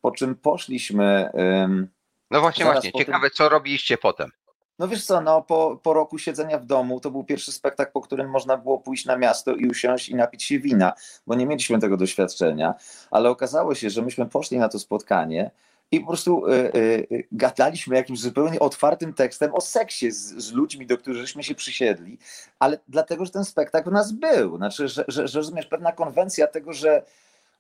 po czym poszliśmy. No właśnie, właśnie. Ciekawe, tym... co robiliście potem. No wiesz co, no po, po roku siedzenia w domu to był pierwszy spektakl, po którym można było pójść na miasto i usiąść i napić się wina, bo nie mieliśmy tego doświadczenia, ale okazało się, że myśmy poszli na to spotkanie i po prostu y, y, gadaliśmy jakimś zupełnie otwartym tekstem o seksie z, z ludźmi, do których się przysiedli, ale dlatego, że ten spektakl nas był. Znaczy, że, że, że rozumiesz, pewna konwencja tego, że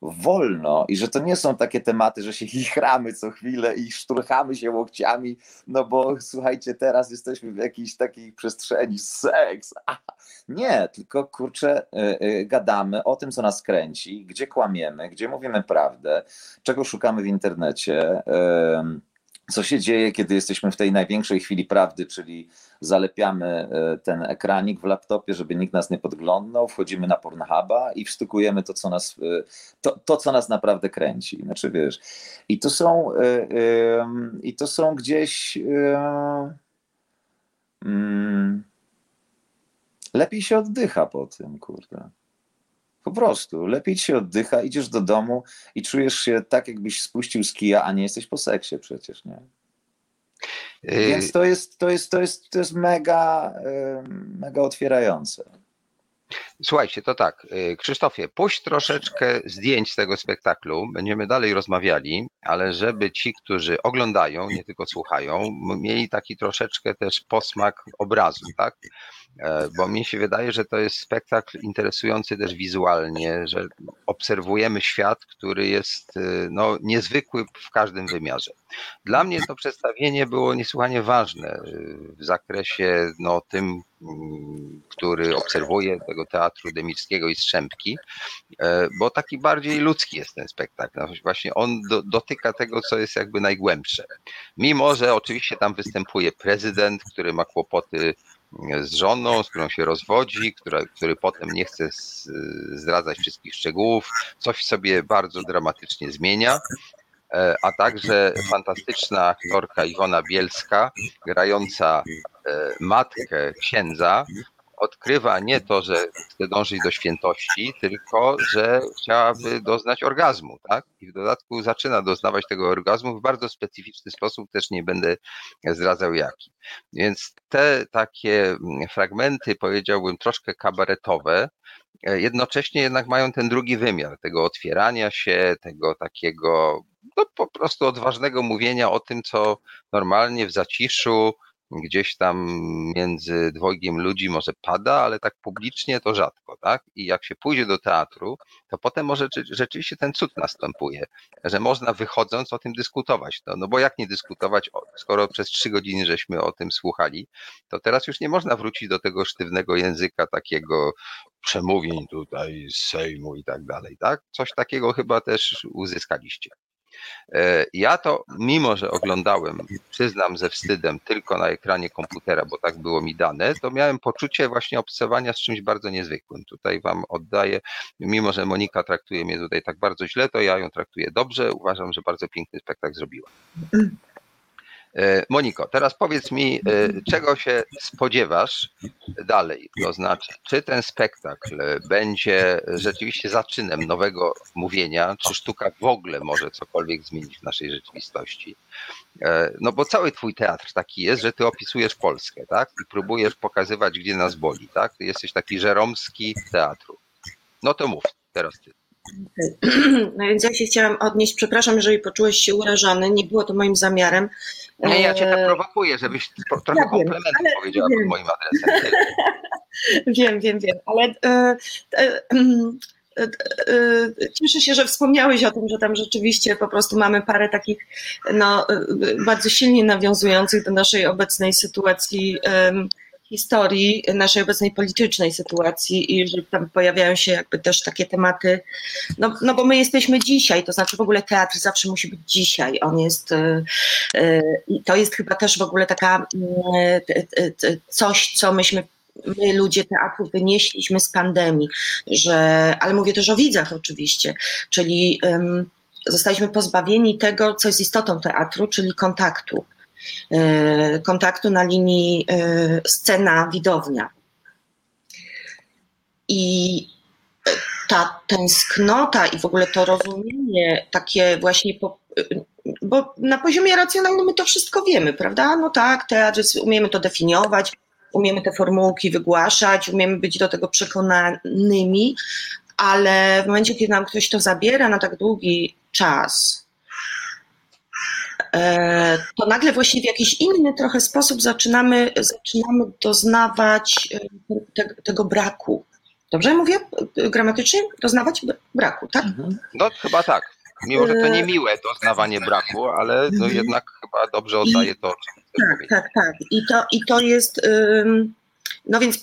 wolno i że to nie są takie tematy, że się chichramy co chwilę i szturchamy się łokciami, no bo słuchajcie, teraz jesteśmy w jakiejś takiej przestrzeni seks. Nie, tylko kurczę, y, y, gadamy o tym, co nas kręci, gdzie kłamiemy, gdzie mówimy prawdę, czego szukamy w internecie co się dzieje, kiedy jesteśmy w tej największej chwili prawdy, czyli zalepiamy e, ten ekranik w laptopie, żeby nikt nas nie podglądał, wchodzimy na Pornhuba i wstukujemy to, co nas, e, to, to, co nas naprawdę kręci. Znaczy, wiesz, i to są, e, i to są gdzieś mm, lepiej się oddycha po tym, kurde. Po prostu, lepiej ci się oddycha, idziesz do domu i czujesz się tak, jakbyś spuścił z kija, a nie jesteś po seksie przecież, nie? Y, Więc to jest, to jest, to jest, to jest mega, mega otwierające. Słuchajcie, to tak. Y, Krzysztofie, puść troszeczkę zdjęć z tego spektaklu. Będziemy dalej rozmawiali, ale żeby ci, którzy oglądają, nie tylko słuchają, mieli taki troszeczkę też posmak obrazu, tak? E, bo mi się wydaje, że to jest spektakl interesujący też wizualnie, że obserwujemy świat, który jest y, no, niezwykły w każdym wymiarze. Dla mnie to przedstawienie było niesłychanie ważne w zakresie no, tym, mm, który obserwuje tego teatru Demirskiego i Strzępki, e, bo taki bardziej ludzki jest ten spektakl. No, właśnie on do, dotyka tego, co jest jakby najgłębsze. Mimo, że oczywiście tam występuje prezydent, który ma kłopoty z żoną, z którą się rozwodzi, która, który potem nie chce zdradzać wszystkich szczegółów, coś sobie bardzo dramatycznie zmienia. E, a także fantastyczna aktorka Iwona Bielska, grająca e, matkę księdza, odkrywa nie to, że chce dążyć do świętości, tylko że chciałaby doznać orgazmu, tak? I w dodatku zaczyna doznawać tego orgazmu w bardzo specyficzny sposób, też nie będę zdradzał jaki. Więc te takie fragmenty, powiedziałbym, troszkę kabaretowe, jednocześnie jednak mają ten drugi wymiar tego otwierania się, tego takiego no, po prostu odważnego mówienia o tym, co normalnie w zaciszu, gdzieś tam między dwojgiem ludzi może pada, ale tak publicznie to rzadko, tak? I jak się pójdzie do teatru, to potem może rzeczywiście ten cud następuje, że można wychodząc o tym dyskutować. No, no bo jak nie dyskutować, skoro przez trzy godziny żeśmy o tym słuchali, to teraz już nie można wrócić do tego sztywnego języka takiego przemówień tutaj z Sejmu i tak dalej, tak? Coś takiego chyba też uzyskaliście. E, ja to, mimo że oglądałem, przyznam ze wstydem, tylko na ekranie komputera, bo tak było mi dane, to miałem poczucie właśnie obcowania z czymś bardzo niezwykłym. Tutaj Wam oddaję, mimo że Monika traktuje mnie tutaj tak bardzo źle, to ja ją traktuję dobrze. Uważam, że bardzo piękny spektakl zrobiła. E, Moniko, teraz powiedz mi, e, czego się spodziewasz dalej? To znaczy, czy ten spektakl będzie rzeczywiście zaczynem nowego mówienia, czy sztuka w ogóle może cokolwiek zmienić w naszej rzeczywistości? E, no bo cały twój teatr taki jest, że ty opisujesz Polskę, tak? I próbujesz pokazywać, gdzie nas boli, tak? Ty jesteś taki żeromski teatru. No to mów, teraz ty. No więc ja się chciałam odnieść, przepraszam, jeżeli poczułeś się urażony, nie było to moim zamiarem. Nie, ja cię tak prowokuję, żebyś trochę ja komplementów ale, powiedziała pod moim adresem. wiem, wiem, wiem, ale e, e, e, e, cieszę się, że wspomniałeś o tym, że tam rzeczywiście po prostu mamy parę takich no, e, bardzo silnie nawiązujących do naszej obecnej sytuacji historii naszej obecnej politycznej sytuacji i że tam pojawiają się jakby też takie tematy, no, no bo my jesteśmy dzisiaj, to znaczy w ogóle teatr zawsze musi być dzisiaj, on jest, e, e, to jest chyba też w ogóle taka e, coś, co myśmy my ludzie teatru wynieśliśmy z pandemii, że, ale mówię też o widzach oczywiście, czyli zostaliśmy pozbawieni tego, co jest istotą teatru, czyli kontaktu. E, kontaktu na linii e, scena-widownia. I ta tęsknota i w ogóle to rozumienie takie właśnie, po, bo na poziomie racjonalnym my to wszystko wiemy, prawda? No tak, teatr, umiemy to definiować, umiemy te formułki wygłaszać, umiemy być do tego przekonanymi, ale w momencie, kiedy nam ktoś to zabiera na tak długi czas, to nagle właśnie w jakiś inny trochę sposób zaczynamy, zaczynamy doznawać e, te, tego braku. Dobrze mówię gramatycznie? Doznawać braku, tak? Mhm. No chyba tak. Mimo, że to nie miłe doznawanie braku, ale no mhm. jednak chyba dobrze oddaje to, o czym Tak, tak, tak. I to, i to jest... No więc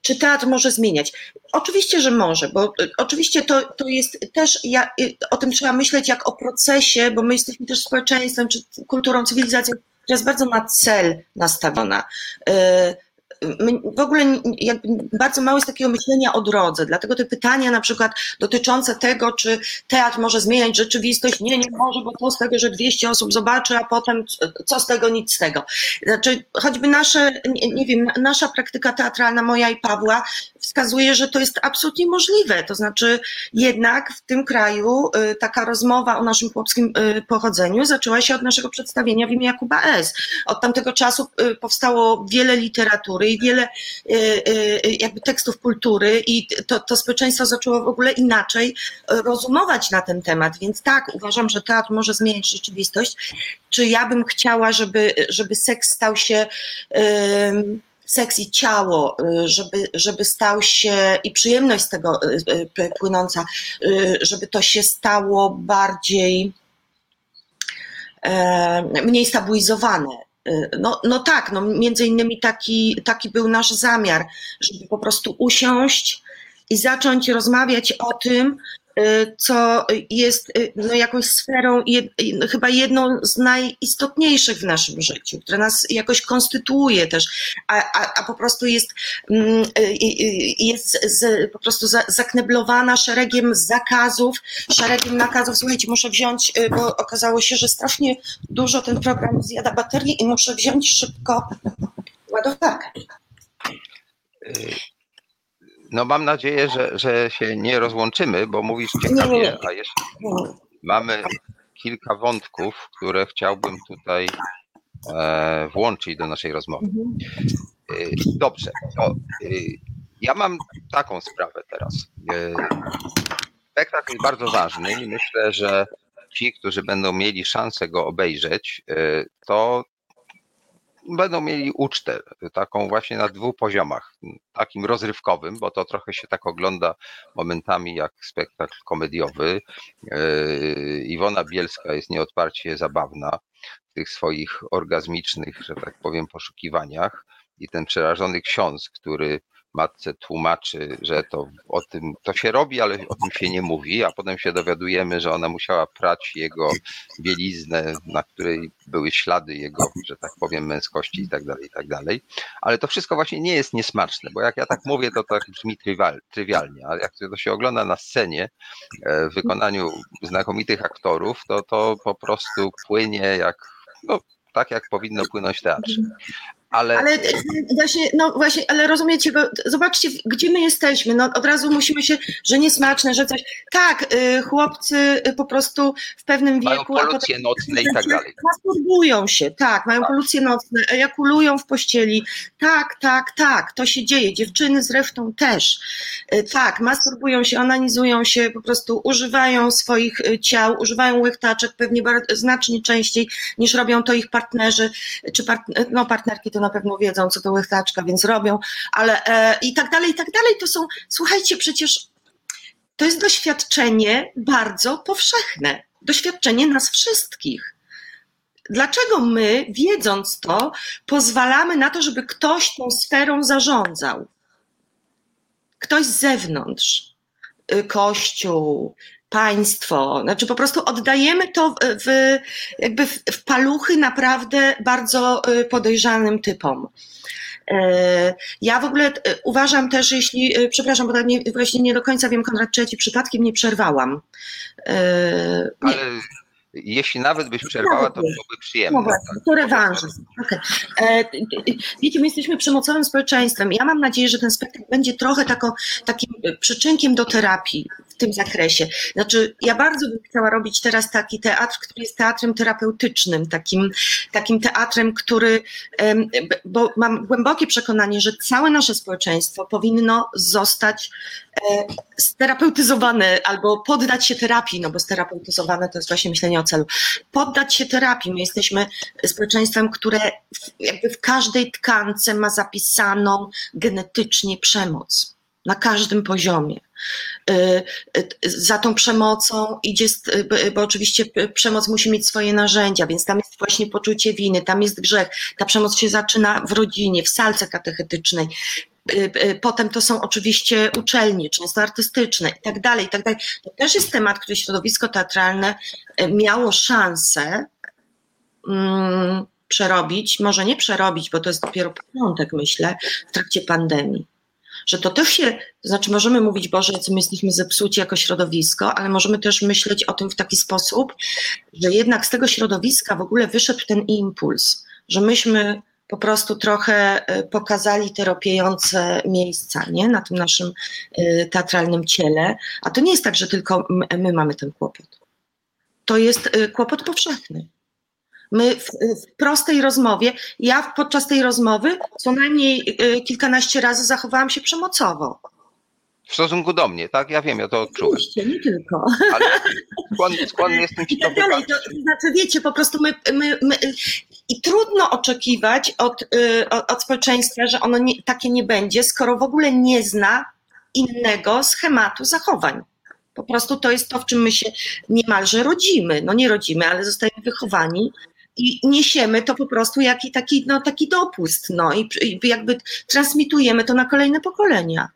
czy teatr może zmieniać? Oczywiście, że może, bo oczywiście to, to jest też, ja, o tym trzeba myśleć jak o procesie, bo my jesteśmy też społeczeństwem, czy kulturą, cywilizacją, która jest bardzo na cel nastawiona w ogóle bardzo mało jest takiego myślenia o drodze, dlatego te pytania na przykład dotyczące tego, czy teatr może zmieniać rzeczywistość, nie, nie może, bo to z tego, że 200 osób zobaczy, a potem co z tego, nic z tego. Znaczy, choćby nasze, nie, nie wiem, nasza praktyka teatralna, moja i Pawła, wskazuje, że to jest absolutnie możliwe. To znaczy, jednak w tym kraju y, taka rozmowa o naszym chłopskim y, pochodzeniu zaczęła się od naszego przedstawienia w imię Jakuba S. Od tamtego czasu y, powstało wiele literatury i wiele jakby tekstów kultury i to, to społeczeństwo zaczęło w ogóle inaczej rozumować na ten temat. Więc tak, uważam, że teatr może zmieniać rzeczywistość. Czy ja bym chciała, żeby, żeby seks stał się seks i ciało, y, żeby, żeby stał się i przyjemność z tego y, y, płynąca, żeby to się stało bardziej e, mniej stabilizowane. No, no tak, no między innymi taki, taki był nasz zamiar, żeby po prostu usiąść i zacząć rozmawiać o tym, co jest y, no, jakąś sferą, no, chyba jedną z najistotniejszych w naszym życiu, która nas jakoś konstytuuje też, a, a, a po prostu jest, mm, y, jest z, po prostu zakneblowana szeregiem zakazów, szeregiem nakazów. Słuchajcie, muszę wziąć, bo okazało się, że strasznie dużo ten program zjada baterii i muszę wziąć szybko ładowarkę. No mam nadzieję, że, że się nie rozłączymy, bo mówisz ciekawie, a jeszcze mamy kilka wątków, które chciałbym tutaj e, włączyć do naszej rozmowy. E, dobrze, to e, ja mam taką sprawę teraz. Spektakl jest bardzo ważny i myślę, że ci, którzy będą mieli szansę go obejrzeć, to będą mieli ucztę, taką właśnie na dwóch poziomach. Takim rozrywkowym, bo to trochę się tak ogląda momentami jak spektakl komediowy. Yy, Iwona Bielska jest nieodparcie zabawna w tych swoich orgazmicznych, że tak powiem, poszukiwaniach. I ten przerażony ksiądz, który matce tłumaczy, że to o tym to się robi, ale o tym się nie mówi, a potem się dowiadujemy, że ona musiała prać jego bieliznę, na której były ślady jego, że tak powiem, męskości i tak dalej, i tak dalej. Ale to wszystko właśnie nie jest niesmaczne, bo jak ja tak mówię, to tak brzmi trywialnie, ale jak to się ogląda na scenie e, w wykonaniu znakomitych aktorów, to to po prostu płynie jak no, tak jak powinno płynąć teatrze. Ale... ale właśnie, no właśnie, ale rozumiecie, bo zobaczcie, gdzie my jesteśmy. No, od razu musimy się, że niesmaczne, że coś. Tak, y, chłopcy y, po prostu w pewnym mają wieku. Mają polucje nocne i tak dalej. Masturbują się, tak, mają tak. polucje nocne, ejakulują w pościeli. Tak, tak, tak, to się dzieje. Dziewczyny zresztą też. Y, tak, masturbują się, onanizują się, po prostu używają swoich ciał, używają łechtaczek pewnie bardzo, znacznie częściej niż robią to ich partnerzy, czy part, no, partnerki to na pewno wiedzą, co to łechtaczka, więc robią, ale e, i tak dalej, i tak dalej. To są, słuchajcie, przecież to jest doświadczenie bardzo powszechne, doświadczenie nas wszystkich. Dlaczego my, wiedząc to, pozwalamy na to, żeby ktoś tą sferą zarządzał? Ktoś z zewnątrz, y, kościół, państwo. Znaczy po prostu oddajemy to w, jakby w, w paluchy naprawdę bardzo y, podejrzanym typom. E, ja w ogóle y, uważam też, jeśli, y, przepraszam, bo tak nie, właśnie nie do końca wiem, Konrad Trzeci, przypadkiem nie przerwałam. E, nie. Ale jeśli nawet byś przerwała, to byłoby przyjemne. No właśnie, tak? to rewanżyzm. Okay. E, wiecie, my jesteśmy przemocowym społeczeństwem. Ja mam nadzieję, że ten spektakl będzie trochę taką, takim przyczynkiem do terapii tym zakresie. Znaczy, ja bardzo bym chciała robić teraz taki teatr, który jest teatrem terapeutycznym, takim, takim teatrem, który, bo mam głębokie przekonanie, że całe nasze społeczeństwo powinno zostać e, sterapeutyzowane albo poddać się terapii, no bo sterapeutyzowane to jest właśnie myślenie o celu. Poddać się terapii. My jesteśmy społeczeństwem, które jakby w każdej tkance ma zapisaną genetycznie przemoc na każdym poziomie. Y, y, za tą przemocą idzie, bo oczywiście przemoc musi mieć swoje narzędzia, więc tam jest właśnie poczucie winy, tam jest grzech. Ta przemoc się zaczyna w rodzinie, w salce katechetycznej. Y, potem to są oczywiście uczelnie, często artystyczne i tak dalej, i tak dalej. To też jest temat, który środowisko teatralne miało szansę mm, przerobić, może nie przerobić, bo to jest dopiero początek, myślę, w trakcie pandemii że to też się, to znaczy możemy mówić, Boże, co my jesteśmy zepsuci jako środowisko, ale możemy też myśleć o tym w taki sposób, że jednak z tego środowiska w ogóle wyszedł ten impuls, że myśmy po prostu trochę e, pokazali te ropiejące miejsca nie? na tym naszym e, teatralnym ciele. A to nie jest tak, że tylko my mamy ten kłopot. To jest e, kłopot powszechny. My w, w, prostej rozmowie, ja podczas tej rozmowy co najmniej y, kilkanaście razy zachowałam się przemocowo. W stosunku do mnie, tak? Ja wiem, ja to odczułem. Oczywiście, nie tylko. Ale skłonny, skłonny jestem ci to tak dalej, to znaczy, wiecie, po prostu my, my, my i trudno oczekiwać od, y, od społeczeństwa, że ono nie, takie nie będzie, skoro w ogóle nie zna innego schematu zachowań. Po prostu to jest to, w czym my się niemalże rodzimy. No nie rodzimy, ale zostajemy wychowani i niesiemy to po prostu jaki taki, no, taki dopust, no i, i jakby transmitujemy to na kolejne pokolenia.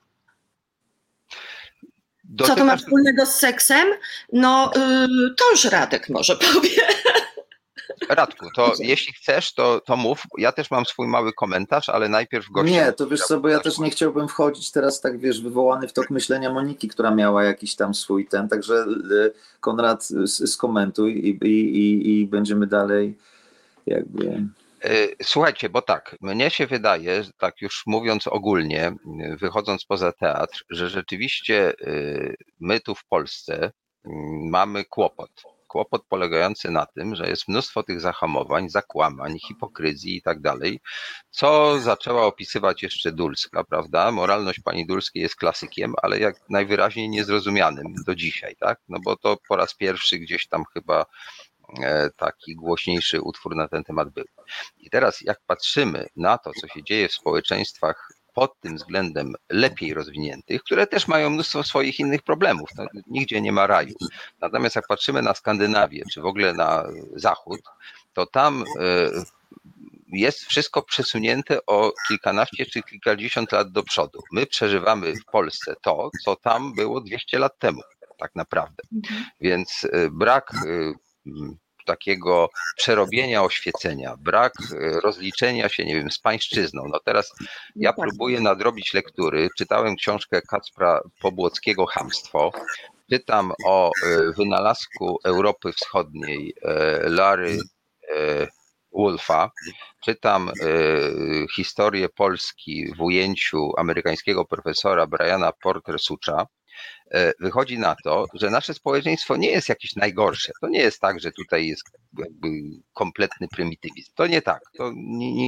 Co to ma wspólnego z seksem? No, yy, to już Radek może powie. Radku, to jeśli chcesz, to, to mów. Ja też mam swój mały komentarz, ale najpierw gościa. Nie, to wiesz co, bo ja też nie chciałbym wchodzić teraz tak, wiesz, wywołany w tok myślenia Moniki, która miała jakiś tam swój ten, także y, Konrad skomentuj i, i, i, i będziemy dalej jakby... Słuchajcie, bo tak, mnie się wydaje, tak już mówiąc ogólnie, wychodząc poza teatr, że rzeczywiście my tu w Polsce mamy kłopot kłopot polegający na tym, że jest mnóstwo tych zahamowań, zakłamań, hipokryzji i tak dalej, co zaczęła opisywać jeszcze Dulska, prawda? Moralność pani Dulskiej jest klasykiem, ale jak najwyraźniej niezrozumianym do dzisiaj, tak? No bo to po raz pierwszy gdzieś tam chyba e, taki głośniejszy utwór na ten temat był. I teraz jak patrzymy na to, co się dzieje w społeczeństwach pod tym względem lepiej rozwiniętych, które też mają mnóstwo swoich innych problemów. No, nigdzie nie ma raju. Natomiast jak patrzymy na Skandynawię, czy w ogóle na Zachód, to tam e, jest wszystko przesunięte o kilkanaście czy kilkadziesiąt lat do przodu. My przeżywamy w Polsce to, co tam było 200 lat temu, tak naprawdę. Mhm. Więc e, brak e, takiego przerobienia oświecenia, brak e, rozliczenia się, nie wiem, z pańszczyzną. No teraz ja no tak. próbuję nadrobić lektury. Czytałem książkę Kacpra Pobłockiego Hamstwo. Czytam o e, wynalazku Europy Wschodniej e, Lary Wolfa. Czytam historię Polski w ujęciu amerykańskiego profesora Briana Porter-Sucha wychodzi na to, że nasze społeczeństwo nie jest jakieś najgorsze. To nie jest tak, że tutaj jest kompletny prymitywizm. To nie tak. To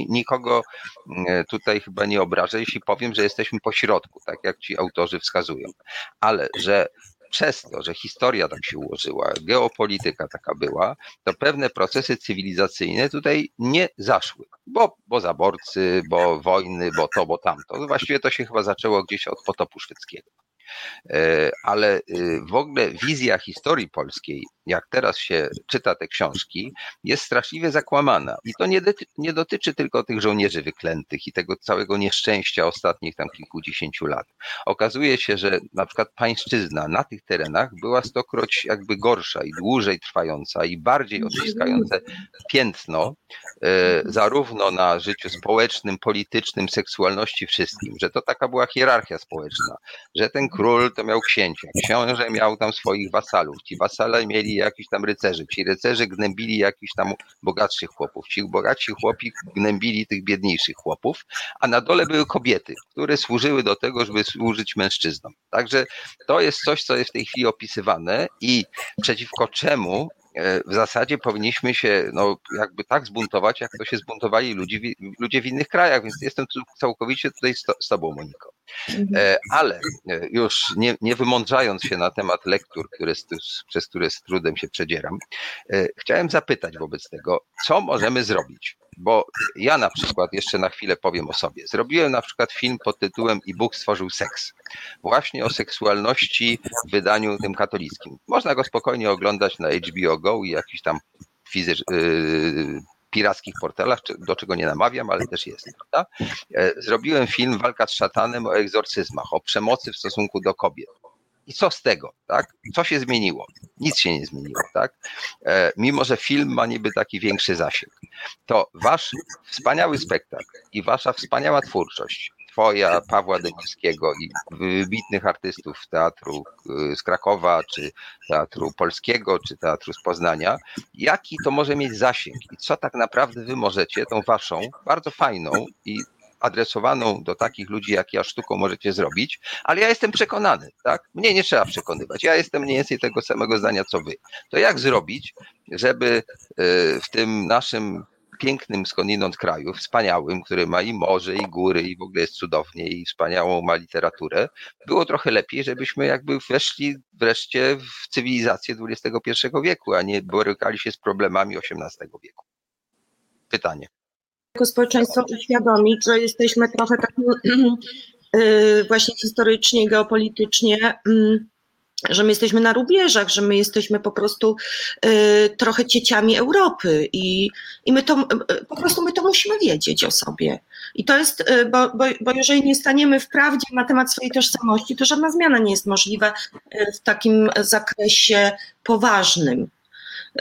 nikogo e, tutaj chyba nie obrażę, jeśli powiem, że jesteśmy po środku, tak jak ci autorzy wskazują. Ale że przez to, że historia tak się ułożyła, geopolityka taka była, to pewne procesy cywilizacyjne tutaj nie zaszły. Bo, bo zaborcy, bo wojny, bo to, bo tamto. Właściwie to się chyba zaczęło gdzieś od potopu szwedzkiego. E, ale y, w ogóle wizja historii polskiej, jak teraz się czyta te książki, jest straszliwie zakłamana. I to nie, nie dotyczy tylko tych żołnierzy wyklętych i tego całego nieszczęścia ostatnich tam kilkudziesięciu lat. Okazuje się, że na przykład pańszczyzna na tych terenach była stokroć jakby gorsza i dłużej trwająca i bardziej odciskające piętno e, zarówno na życiu społecznym, politycznym, seksualności, wszystkim, że to taka była hierarchia społeczna, że ten król to miał księcia, książę miał tam swoich wasalów, ci wasale mieli jakichś tam rycerzy, ci rycerze gnębili jakichś tam bogatszych chłopów, ci bogatsi chłopi gnębili tych biedniejszych chłopów, a na dole były kobiety, które służyły do tego, żeby służyć mężczyznom. Także to jest coś, co jest w tej chwili opisywane i przeciwko czemu w zasadzie powinniśmy się no, jakby tak zbuntować, jak to się zbuntowali ludzie, ludzie w innych krajach, więc jestem tu całkowicie tutaj z, z Tobą, Moniko. Mhm. E, ale e, już nie, nie wymądrzając się na temat lektur, które, przez które z trudem się przedzieram, chciałem zapytać wobec tego, co możemy zrobić, bo ja na przykład, jeszcze na chwilę powiem o sobie, zrobiłem na przykład film pod tytułem I Bóg stworzył seks. Właśnie o seksualności w wydaniu tym katolickim. Można go spokojnie oglądać na HBO Go i jakiś tam fizycz, yy, pirackich portalach, do czego nie namawiam, ale też jest. Prawda? E, zrobiłem film Walka z szatanem o egzorcyzmach, o przemocy w stosunku do kobiet. I co z tego, tak? Co się zmieniło? Nic się nie zmieniło, tak? E, mimo, że film ma niby taki większy zasięg, to wasz wspaniały spektakl i wasza wspaniała twórczość, twoja, Pawła Dębskiego i wybitnych artystów teatru e, z Krakowa, czy teatru polskiego, czy teatru z Poznania, jaki to może mieć zasięg i co tak naprawdę wy możecie tą waszą bardzo fajną i adresowaną do takich ludzi jak ja sztuką możecie zrobić, ale ja jestem przekonany, tak? Mnie nie trzeba przekonywać. Ja jestem mniej więcej tego samego zdania co wy. To jak zrobić, żeby e, w tym naszym pięknym skądinąd kraju, wspaniałym, który ma i morze, i góry, i w ogóle jest cudownie, i wspaniałą ma literaturę, było trochę lepiej, żebyśmy jakby weszli wreszcie w cywilizację XXI wieku, a nie borykali się z problemami XVIII wieku. Pytanie jako społeczeństwo uświadomić, że jesteśmy trochę tak y, właśnie historycznie, geopolitycznie, mm, że my jesteśmy na rubieżach, że my jesteśmy po prostu y, trochę cieciami Europy i, i my to y, po prostu my to musimy wiedzieć o sobie. I to jest, bo, bo, bo jeżeli nie staniemy w prawdzie na temat swojej tożsamości, to żadna zmiana nie jest możliwa w takim zakresie poważnym.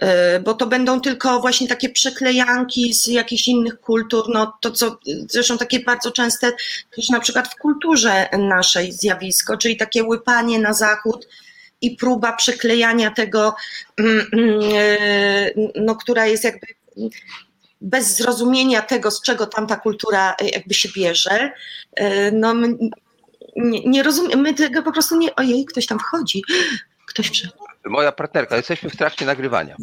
E, bo to będą tylko właśnie takie przeklejanki z jakichś innych kultur, no to co zresztą takie bardzo częste też na przykład w kulturze naszej zjawisko, czyli takie łypanie na zachód i próba przyklejania tego, mm, mm, e, no, która jest jakby bez zrozumienia tego, z czego tamta kultura jakby się bierze. No, nie, nie rozumiem, my tego po prostu nie, ojej, ktoś tam wchodzi, ktoś przy... Moja partnerka, jesteśmy w trakcie nagrywania.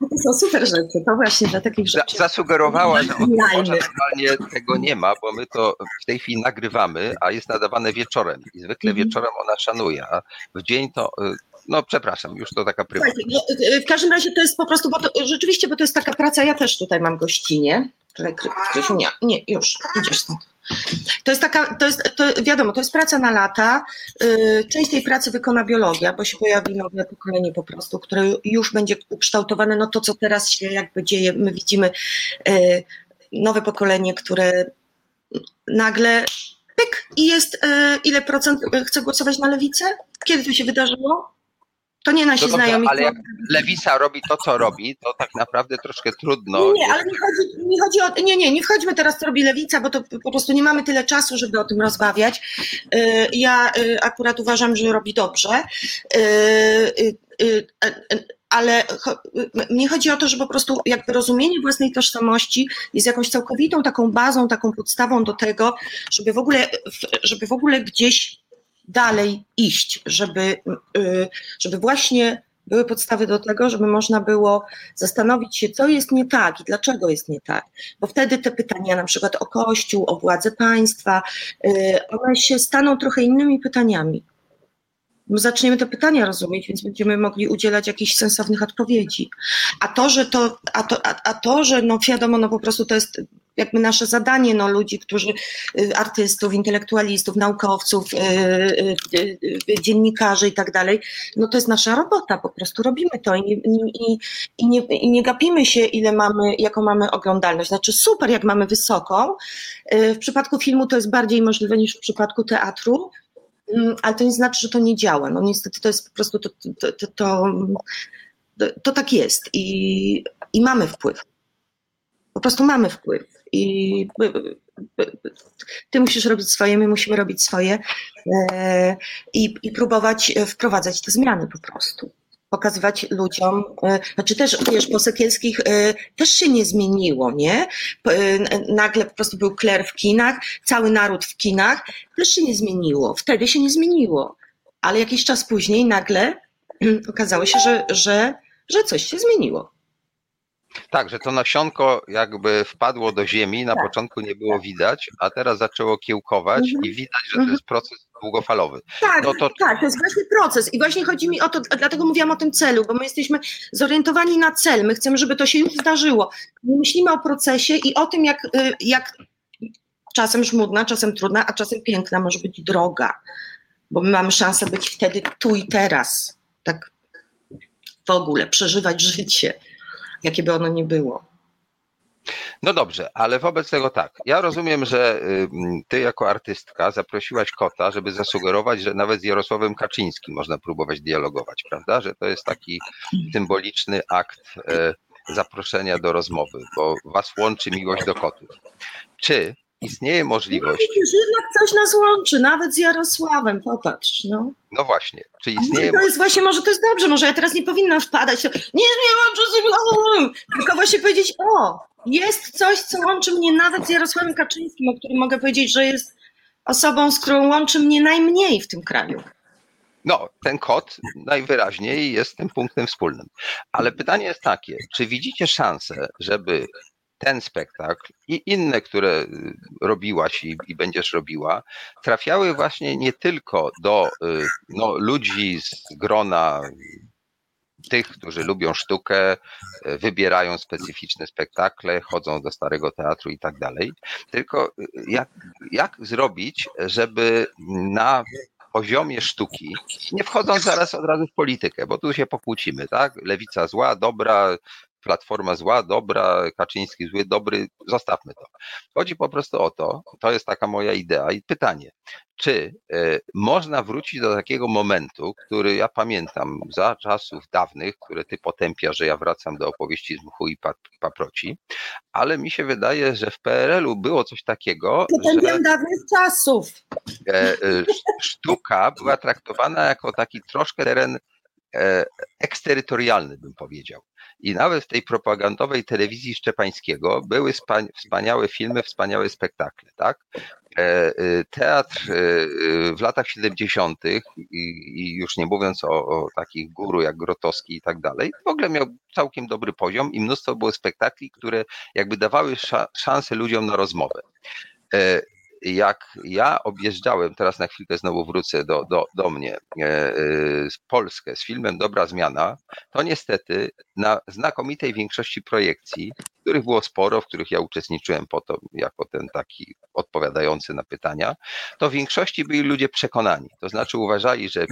To są super rzeczy, to właśnie dla takich rzeczy. Zasugerowała, że normalnie tego nie ma, bo my to w tej chwili nagrywamy, a jest nadawane wieczorem i zwykle mhm. wieczorem ona szanuje, a w dzień to y, no przepraszam, już to taka prywatna. No, y, w każdym razie to jest po prostu, bo to, rzeczywiście, bo to jest taka praca, ja też tutaj mam gościnie. Nie, nie, już, idziesz stąd. To jest taka, to jest, to wiadomo, to jest praca na lata. Y, część tej pracy wykona biologia, bo się pojawi nowe pokolenie po prostu, które już będzie ukształtowane, no to co teraz się jakby dzieje, my widzimy y, nowe pokolenie, które nagle pyk i jest, y, ile procent chce głosować na lewicę? Kiedy to się wydarzyło? To nie nasi no dobrze, znajomi. Ale jak Lewica robi to, co robi, to tak naprawdę troszkę trudno. Nie, nie ale nie chodzi, nie chodzi o. Nie, nie, nie wchodźmy teraz, co robi Lewica, bo to po prostu nie mamy tyle czasu, żeby o tym rozmawiać. Y, ja y, akurat uważam, że robi dobrze. Y, ale mnie chodzi o to, że po prostu jakby rozumienie własnej tożsamości jest jakąś całkowitą taką bazą, taką podstawą do tego, żeby w ogóle, żeby w ogóle gdzieś dalej iść, żeby, y, żeby właśnie były podstawy do tego, żeby można było zastanowić się, co jest nie tak i dlaczego jest nie tak. Bo wtedy te pytania, na przykład o Kościół, o władzę państwa, y, one się staną trochę innymi pytaniami. My zaczniemy te pytania rozumieć, więc będziemy mogli udzielać jakichś sensownych odpowiedzi. A to, że to, a to, a, a to, że no wiadomo, no po prostu to jest jakby nasze zadanie, no ludzi, którzy, y, artystów, intelektualistów, naukowców, yy, yy, dziennikarzy i tak dalej, no to jest nasza robota, po prostu robimy to i, i, i, nie, i nie gapimy się, ile mamy, jaką mamy oglądalność. Znaczy super, jak mamy wysoką. Y, w przypadku filmu to jest bardziej możliwe niż w przypadku teatru, ale to nie znaczy, że to nie działa. No niestety to jest po prostu to, to, to, to, to tak jest i, i mamy wpływ. Po prostu mamy wpływ i ty musisz robić swoje, my musimy robić swoje e, i, i próbować wprowadzać te zmiany po prostu pokazywać ludziom, e, znaczy też, wiesz, po Sekielskich e, też się nie zmieniło, nie? Nagle po prostu był kler w kinach, cały naród w kinach, też się nie zmieniło, wtedy się nie zmieniło, ale jakiś czas później nagle okazało się, że, że, że coś się zmieniło. Tak, że to nasionko jakby wpadło do ziemi, na tak. początku nie było widać, a teraz zaczęło kiełkować mhm. i widać, że to jest proces długofalowy. Tak, no to... tak, to jest właśnie proces i właśnie chodzi mi o to, dlatego mówiłam o tym celu, bo my jesteśmy zorientowani na cel, my chcemy, żeby to się już zdarzyło. My myślimy o procesie i o tym, jak, y, jak czasem żmudna, czasem trudna, a czasem piękna może być droga, bo my mamy szansę być wtedy tu i teraz, tak w ogóle, przeżywać życie jakie by ono nie było. No dobrze, ale wobec tego tak. Ja rozumiem, że ty jako artystka zaprosiłaś kota, żeby zasugerować, że nawet z Jarosławem Kaczyńskim można próbować dialogować, prawda? Że to jest taki symboliczny akt e, zaproszenia do rozmowy, bo was łączy miłość do kotów. Czy istnieje możliwość. No, jednak coś nas łączy, nawet z Jarosławem, popatrz. No, no właśnie, czy istnieje. No to jest właśnie, może to jest dobrze, może ja teraz nie powinnam wpadać. Nie, nie łączy z Tylko właśnie powiedzieć, o, jest coś, co łączy mnie nawet z Jarosławem Kaczyńskim, o którym mogę powiedzieć, że jest osobą, z którą łączy mnie najmniej w tym kraju. No, ten kod najwyraźniej jest tym punktem wspólnym. Ale pytanie jest takie, czy widzicie szansę, żeby ten spektakl i inne, które y, robiłaś i, i, będziesz robiła, trafiały właśnie nie tylko do y, no, ludzi z grona tych, którzy lubią sztukę, y, wybierają specyficzne spektakle, chodzą do starego teatru i tak dalej, tylko jak, jak zrobić, żeby na poziomie sztuki, nie wchodząc zaraz od razu w politykę, bo tu się pokłócimy, tak? Lewica zła, dobra, Platforma zła, dobra, Kaczyński zły, dobry, zostawmy to. Chodzi po prostu o to, to jest taka moja idea i pytanie, czy y, można wrócić do takiego momentu, który ja pamiętam za czasów dawnych, które ty potępia, że ja wracam do opowieści z mchu i paproci, ale mi się wydaje, że w PRL-u było coś takiego, Potępiam że dawnych czasów. E, e, sztuka była traktowana jako taki troszkę teren e, eksterytorialny, bym powiedział. I nawet w tej propagandowej telewizji Szczepańskiego były wspaniałe filmy, wspaniałe spektakle, tak? E, teatr w latach 70. i już nie mówiąc o, o takich guru jak Grotowski i tak dalej, w ogóle miał całkiem dobry poziom i mnóstwo było spektakli, które jakby dawały szansę ludziom na rozmowę jak ja objeżdżałem, teraz na chwilkę znowu wrócę do, do, do mnie, e, e, z Polskę z filmem Dobra Zmiana, to niestety na znakomitej większości projekcji, których było sporo, w których ja uczestniczyłem po to, jako ten taki odpowiadający na pytania, to w większości byli ludzie przekonani. To znaczy uważali, że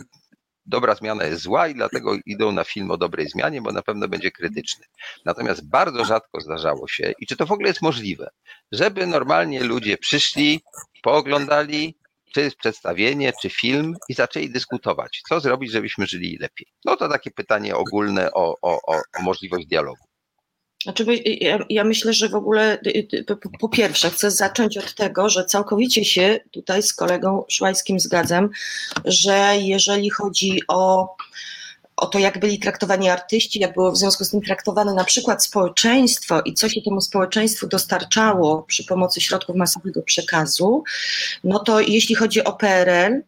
dobra zmiana jest zła i dlatego idą na film o dobrej zmianie, bo na pewno będzie krytyczny. Natomiast bardzo rzadko zdarzało się, i czy to w ogóle jest możliwe, żeby normalnie ludzie przyszli, pooglądali, czy przedstawienie, czy film i zaczęli dyskutować, co zrobić, żebyśmy żyli lepiej. No to takie pytanie ogólne o, o, o możliwość dialogu. Znaczy, ja, ja, myślę, że w ogóle y, y, po, po, pierwsze chcę zacząć od tego, że całkowicie się tutaj z kolegą Szłajskim zgadzam, że jeżeli chodzi o, o to, jak byli traktowani artyści, jak było w związku z tym traktowane na przykład społeczeństwo i co się temu społeczeństwu dostarczało przy pomocy środków masowego przekazu, no to jeśli chodzi o PRL,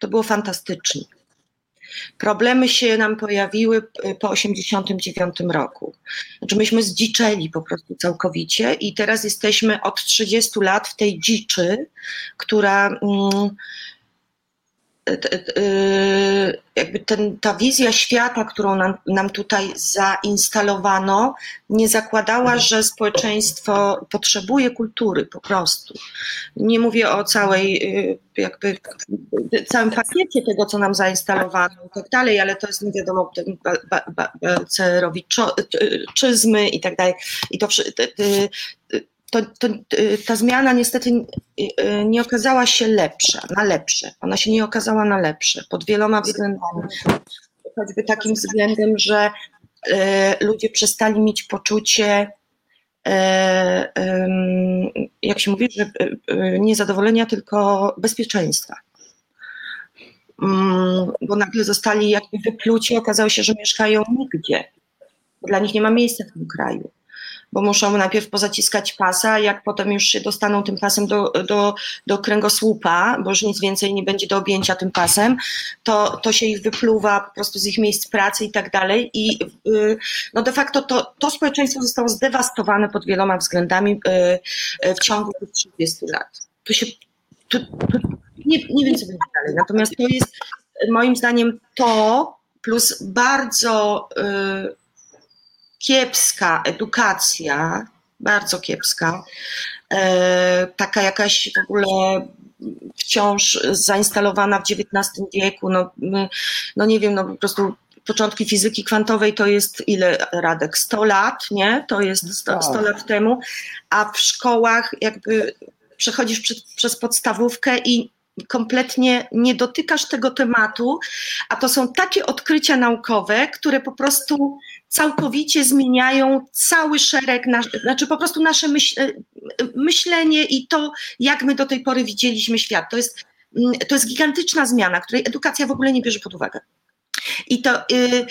to było fantastycznie Problemy się nam pojawiły y, po 1989 roku. Znaczy myśmy zdziczeli po prostu całkowicie i teraz jesteśmy od 30 lat w tej dziczy, która. Mm, jakby ten, ta wizja świata, którą nam, nam tutaj zainstalowano, nie zakładała, że społeczeństwo potrzebuje kultury po prostu. Nie mówię o całej, y, jakby całym pakiecie tego, co nam zainstalowano i tak dalej, ale to jest, nie wiadomo, balcerowiczyzmy i tak dalej. I to, to, to, y, ta zmiana niestety y, y, nie okazała się lepsza, na lepsze. Ona się nie okazała na lepsze pod wieloma względami. Choćby takim względem, że ludzie przestali mieć poczucie, jak się mówi, że niezadowolenia, tylko bezpieczeństwa. Mm, bo nagle zostali jakby wypluci, okazało się, że mieszkają nigdzie. Dla nich nie ma miejsca w tym kraju bo muszą najpierw pozaciskać pasa, jak potem już się dostaną tym pasem do, do, do kręgosłupa, bo już nic więcej nie będzie do objęcia tym pasem, to, to się ich wypluwa po prostu z ich miejsc pracy i tak dalej. I yy, no de facto to, to społeczeństwo zostało zdewastowane pod wieloma względami yy, w ciągu tych 30 lat. To się, to, to, nie, nie wiem, co będzie dalej. Natomiast to jest moim zdaniem to, plus bardzo yy, kiepska edukacja, bardzo kiepska, e, taka jakaś w ogóle wciąż zainstalowana w XIX wieku, no, no nie wiem, no po prostu początki fizyki kwantowej to jest ile, Radek, 100 lat, nie? To jest 100, 100 lat temu, a w szkołach jakby przechodzisz przez, przez podstawówkę i kompletnie nie dotykasz tego tematu, a to są takie odkrycia naukowe, które po prostu całkowicie zmieniają cały szereg, nasz, znaczy po prostu nasze myśl, e, myślenie i to, jak my do tej pory widzieliśmy świat. To jest, mm, to jest gigantyczna zmiana, której edukacja w ogóle nie bierze pod uwagę. I to, y,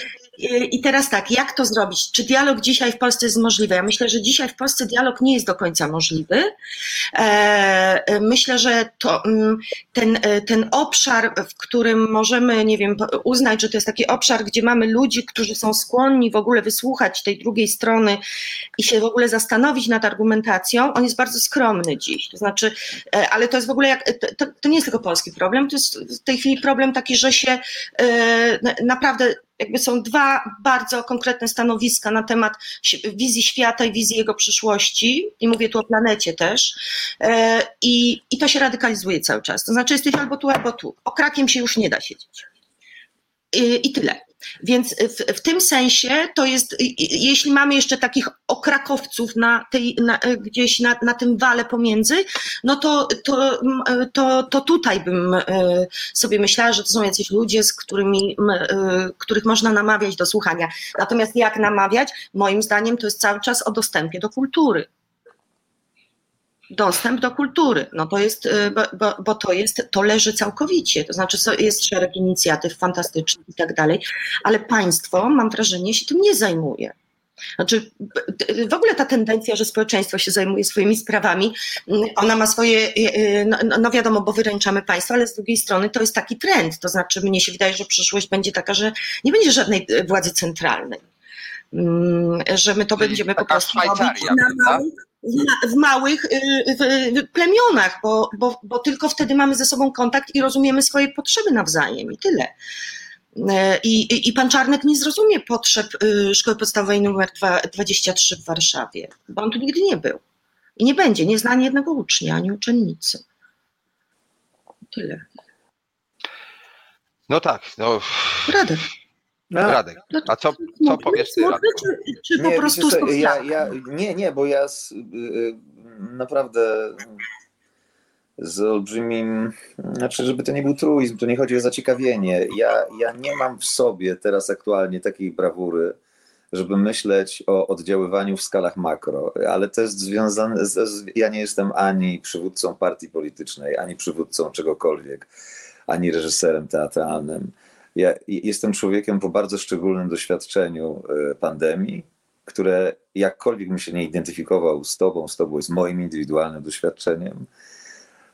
i teraz tak, jak to zrobić? Czy dialog dzisiaj w Polsce jest możliwy? Ja myślę, że dzisiaj w Polsce dialog nie jest do końca możliwy. E, myślę, że to, mm, ten, e, ten obszar, w którym możemy, nie wiem, uznać, że to jest taki obszar, gdzie mamy ludzi, którzy są skłonni w ogóle wysłuchać tej drugiej strony i się w ogóle zastanowić nad argumentacją, on jest bardzo skromny dziś. To znaczy, e, ale to jest w ogóle jak, to, to nie jest tylko polski problem, to jest w tej chwili problem taki, że się naprawdę jakby są dwa bardzo konkretne stanowiska na temat wizji świata i wizji jego przyszłości, i mówię tu o planecie też, e, i, i to się radykalizuje cały czas. To znaczy jesteś albo tu, albo tu. O krakiem się już nie da siedzieć. I, i tyle. Więc w, w, tym sensie to jest, jeśli mamy jeszcze takich okrakowców na tej, na, gdzieś na, na tym wale pomiędzy, no to, to, to, to tutaj bym e, sobie myślała, że to są jacyś ludzie, z którymi, e, których można namawiać do słuchania. Natomiast jak namawiać? Moim zdaniem to jest cały czas o dostępie do kultury. Dostęp do kultury. No to jest, y, bo, bo, to jest, to leży całkowicie. To znaczy jest szereg inicjatyw fantastycznych i tak dalej, ale państwo, mam wrażenie, się tym nie zajmuje. Znaczy, w ogóle ta tendencja, że społeczeństwo się zajmuje swoimi sprawami, mm, ona ma swoje, y, y, no, no, no wiadomo, bo wyręczamy państwo, ale z drugiej strony to jest taki trend. To znaczy, mnie się wydaje, że przyszłość będzie taka, że nie będzie żadnej władzy centralnej. Mm, że my to Czyli będziemy po prostu robić na małych, w małych y, plemionach, bo, bo, bo tylko wtedy mamy ze sobą kontakt i rozumiemy swoje potrzeby nawzajem i tyle. E, I, i, I pan Czarnek nie zrozumie potrzeb y, szkoły podstawowej nr 23 w Warszawie, bo on tu nigdy nie był. I nie będzie, nie zna ani jednego ucznia, ani uczennicy. Tyle. No tak, no. Radek. No, Radek, no a co, co powiesz ty, czy, czy po nie, prostu ja, ja, Nie, nie, bo ja z, y, y, naprawdę z olbrzymim, znaczy, żeby to nie był truizm, to nie chodzi o zaciekawienie. Ja, ja nie mam w sobie teraz aktualnie takiej brawury, żeby myśleć o oddziaływaniu w skalach makro, ale to jest związane z, ja nie jestem ani przywódcą partii politycznej, ani przywódcą czegokolwiek, ani reżyserem teatralnym. Ja jestem człowiekiem po bardzo szczególnym doświadczeniu e, pandemii, które jakkolwiek bym się nie identyfikował z tobą, z tobą jest moim indywidualnym doświadczeniem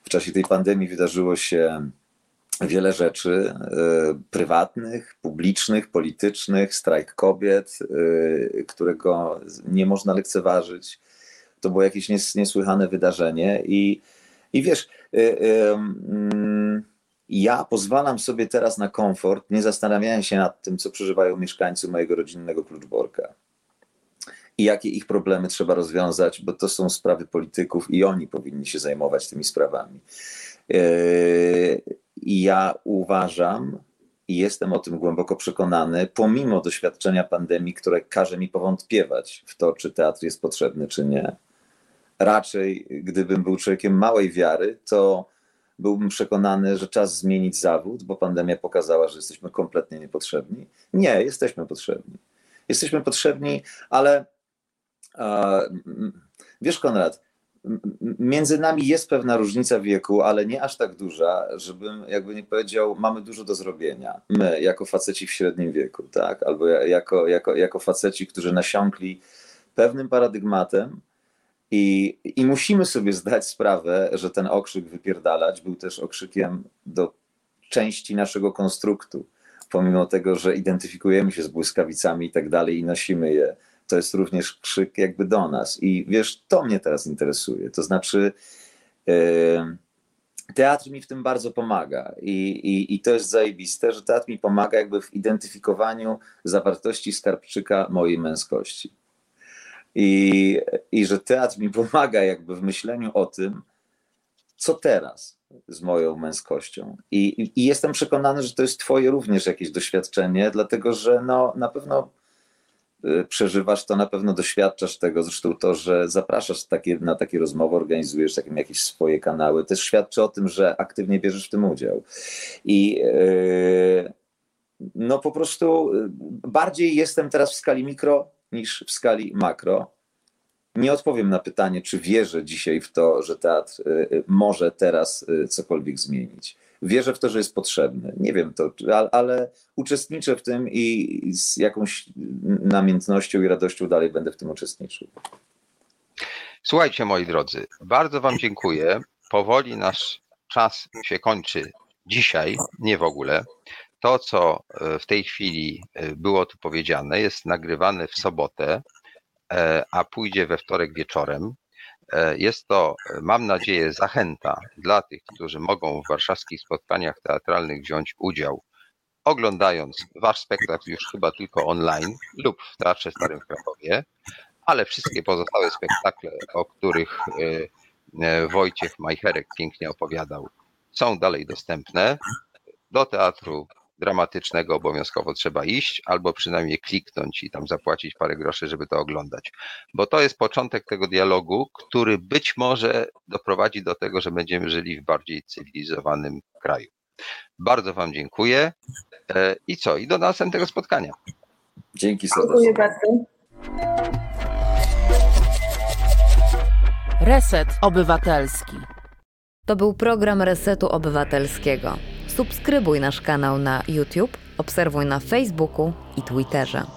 w czasie tej pandemii wydarzyło się wiele rzeczy e, prywatnych, publicznych, politycznych, strajk kobiet, e, którego nie można lekceważyć. To było jakieś niesłychane wydarzenie i, i wiesz, mm, ja pozwalam sobie teraz na komfort, nie zastanawiając się nad tym, co przeżywają mieszkańcy mojego rodzinnego Kluczborka i jakie ich problemy trzeba rozwiązać, bo to są sprawy polityków i oni powinni się zajmować tymi sprawami. I ja uważam i jestem o tym głęboko przekonany, pomimo doświadczenia pandemii, które każe mi powątpiewać w to, czy teatr jest potrzebny, czy nie. Raczej, gdybym był człowiekiem małej wiary, to byłbym przekonany, że czas zmienić zawód, bo pandemia pokazała, że jesteśmy kompletnie niepotrzebni. Nie, jesteśmy potrzebni. Jesteśmy potrzebni, ale Wiesz, Konrad, między nami jest pewna różnica wieku, ale nie aż tak duża, żebym jakby nie powiedział, mamy dużo do zrobienia. My, jako faceci w średnim wieku, tak? Albo jako, jako, jako faceci, którzy nasiąkli pewnym paradygmatem i, i musimy sobie zdać sprawę, że ten okrzyk wypierdalać był też okrzykiem do części naszego konstruktu. Pomimo tego, że identyfikujemy się z błyskawicami i tak dalej i nosimy je to jest również krzyk jakby do nas. I wiesz, to mnie teraz interesuje. To znaczy, yy, teatr mi w tym bardzo pomaga. I, i, I to jest zajebiste, że teatr mi pomaga jakby w identyfikowaniu zawartości skarbczyka mojej męskości. I, I że teatr mi pomaga jakby w myśleniu o tym, co teraz z moją męskością. I, I, jestem przekonany, że to jest Twoje również jakieś doświadczenie, dlatego że no, na pewno Y, przeżywasz, to na pewno doświadczasz tego. Zresztą to, że zapraszasz takie, na takie rozmowy, organizujesz takim jakieś swoje kanały, też świadczy o tym, że aktywnie bierzesz w tym udział. I yy, no po prostu y, bardziej jestem teraz w skali mikro niż w skali makro. Nie odpowiem na pytanie, czy wierzę dzisiaj w to, że teatr y, może teraz cokolwiek zmienić wierzę w to, że jest potrzebny. Nie wiem to, ale uczestniczę w tym i z jakąś namiętnością i radością dalej będę w tym uczestniczył. Słuchajcie, moi drodzy, bardzo Wam dziękuję. Powoli nasz czas się kończy dzisiaj, nie w ogóle. To, co e, w tej chwili e, było tu powiedziane, jest nagrywane w sobotę, e, a pójdzie we wtorek wieczorem. Jest to, mam nadzieję, zachęta dla tych, którzy mogą w warszawskich spotkaniach teatralnych wziąć udział, oglądając wasz spektakl już chyba tylko online lub w Teatrze Starym w Krakowie, ale wszystkie pozostałe spektakle, o których Wojciech Majcherek pięknie opowiadał, są dalej dostępne. Do teatru dramatycznego obowiązkowo trzeba iść, albo przynajmniej kliknąć i tam zapłacić parę groszy, żeby to oglądać. Bo to jest początek tego dialogu, który być może doprowadzi do tego, że będziemy żyli w bardziej cywilizowanym kraju. Bardzo Wam dziękuję e, i co? I do następnego spotkania. Dzięki serdecznie. Dziękuję bardzo. Reset Obywatelski. To był program Resetu Obywatelskiego. Subskrybuj nasz kanał na YouTube, obserwuj na Facebooku i Twitterze.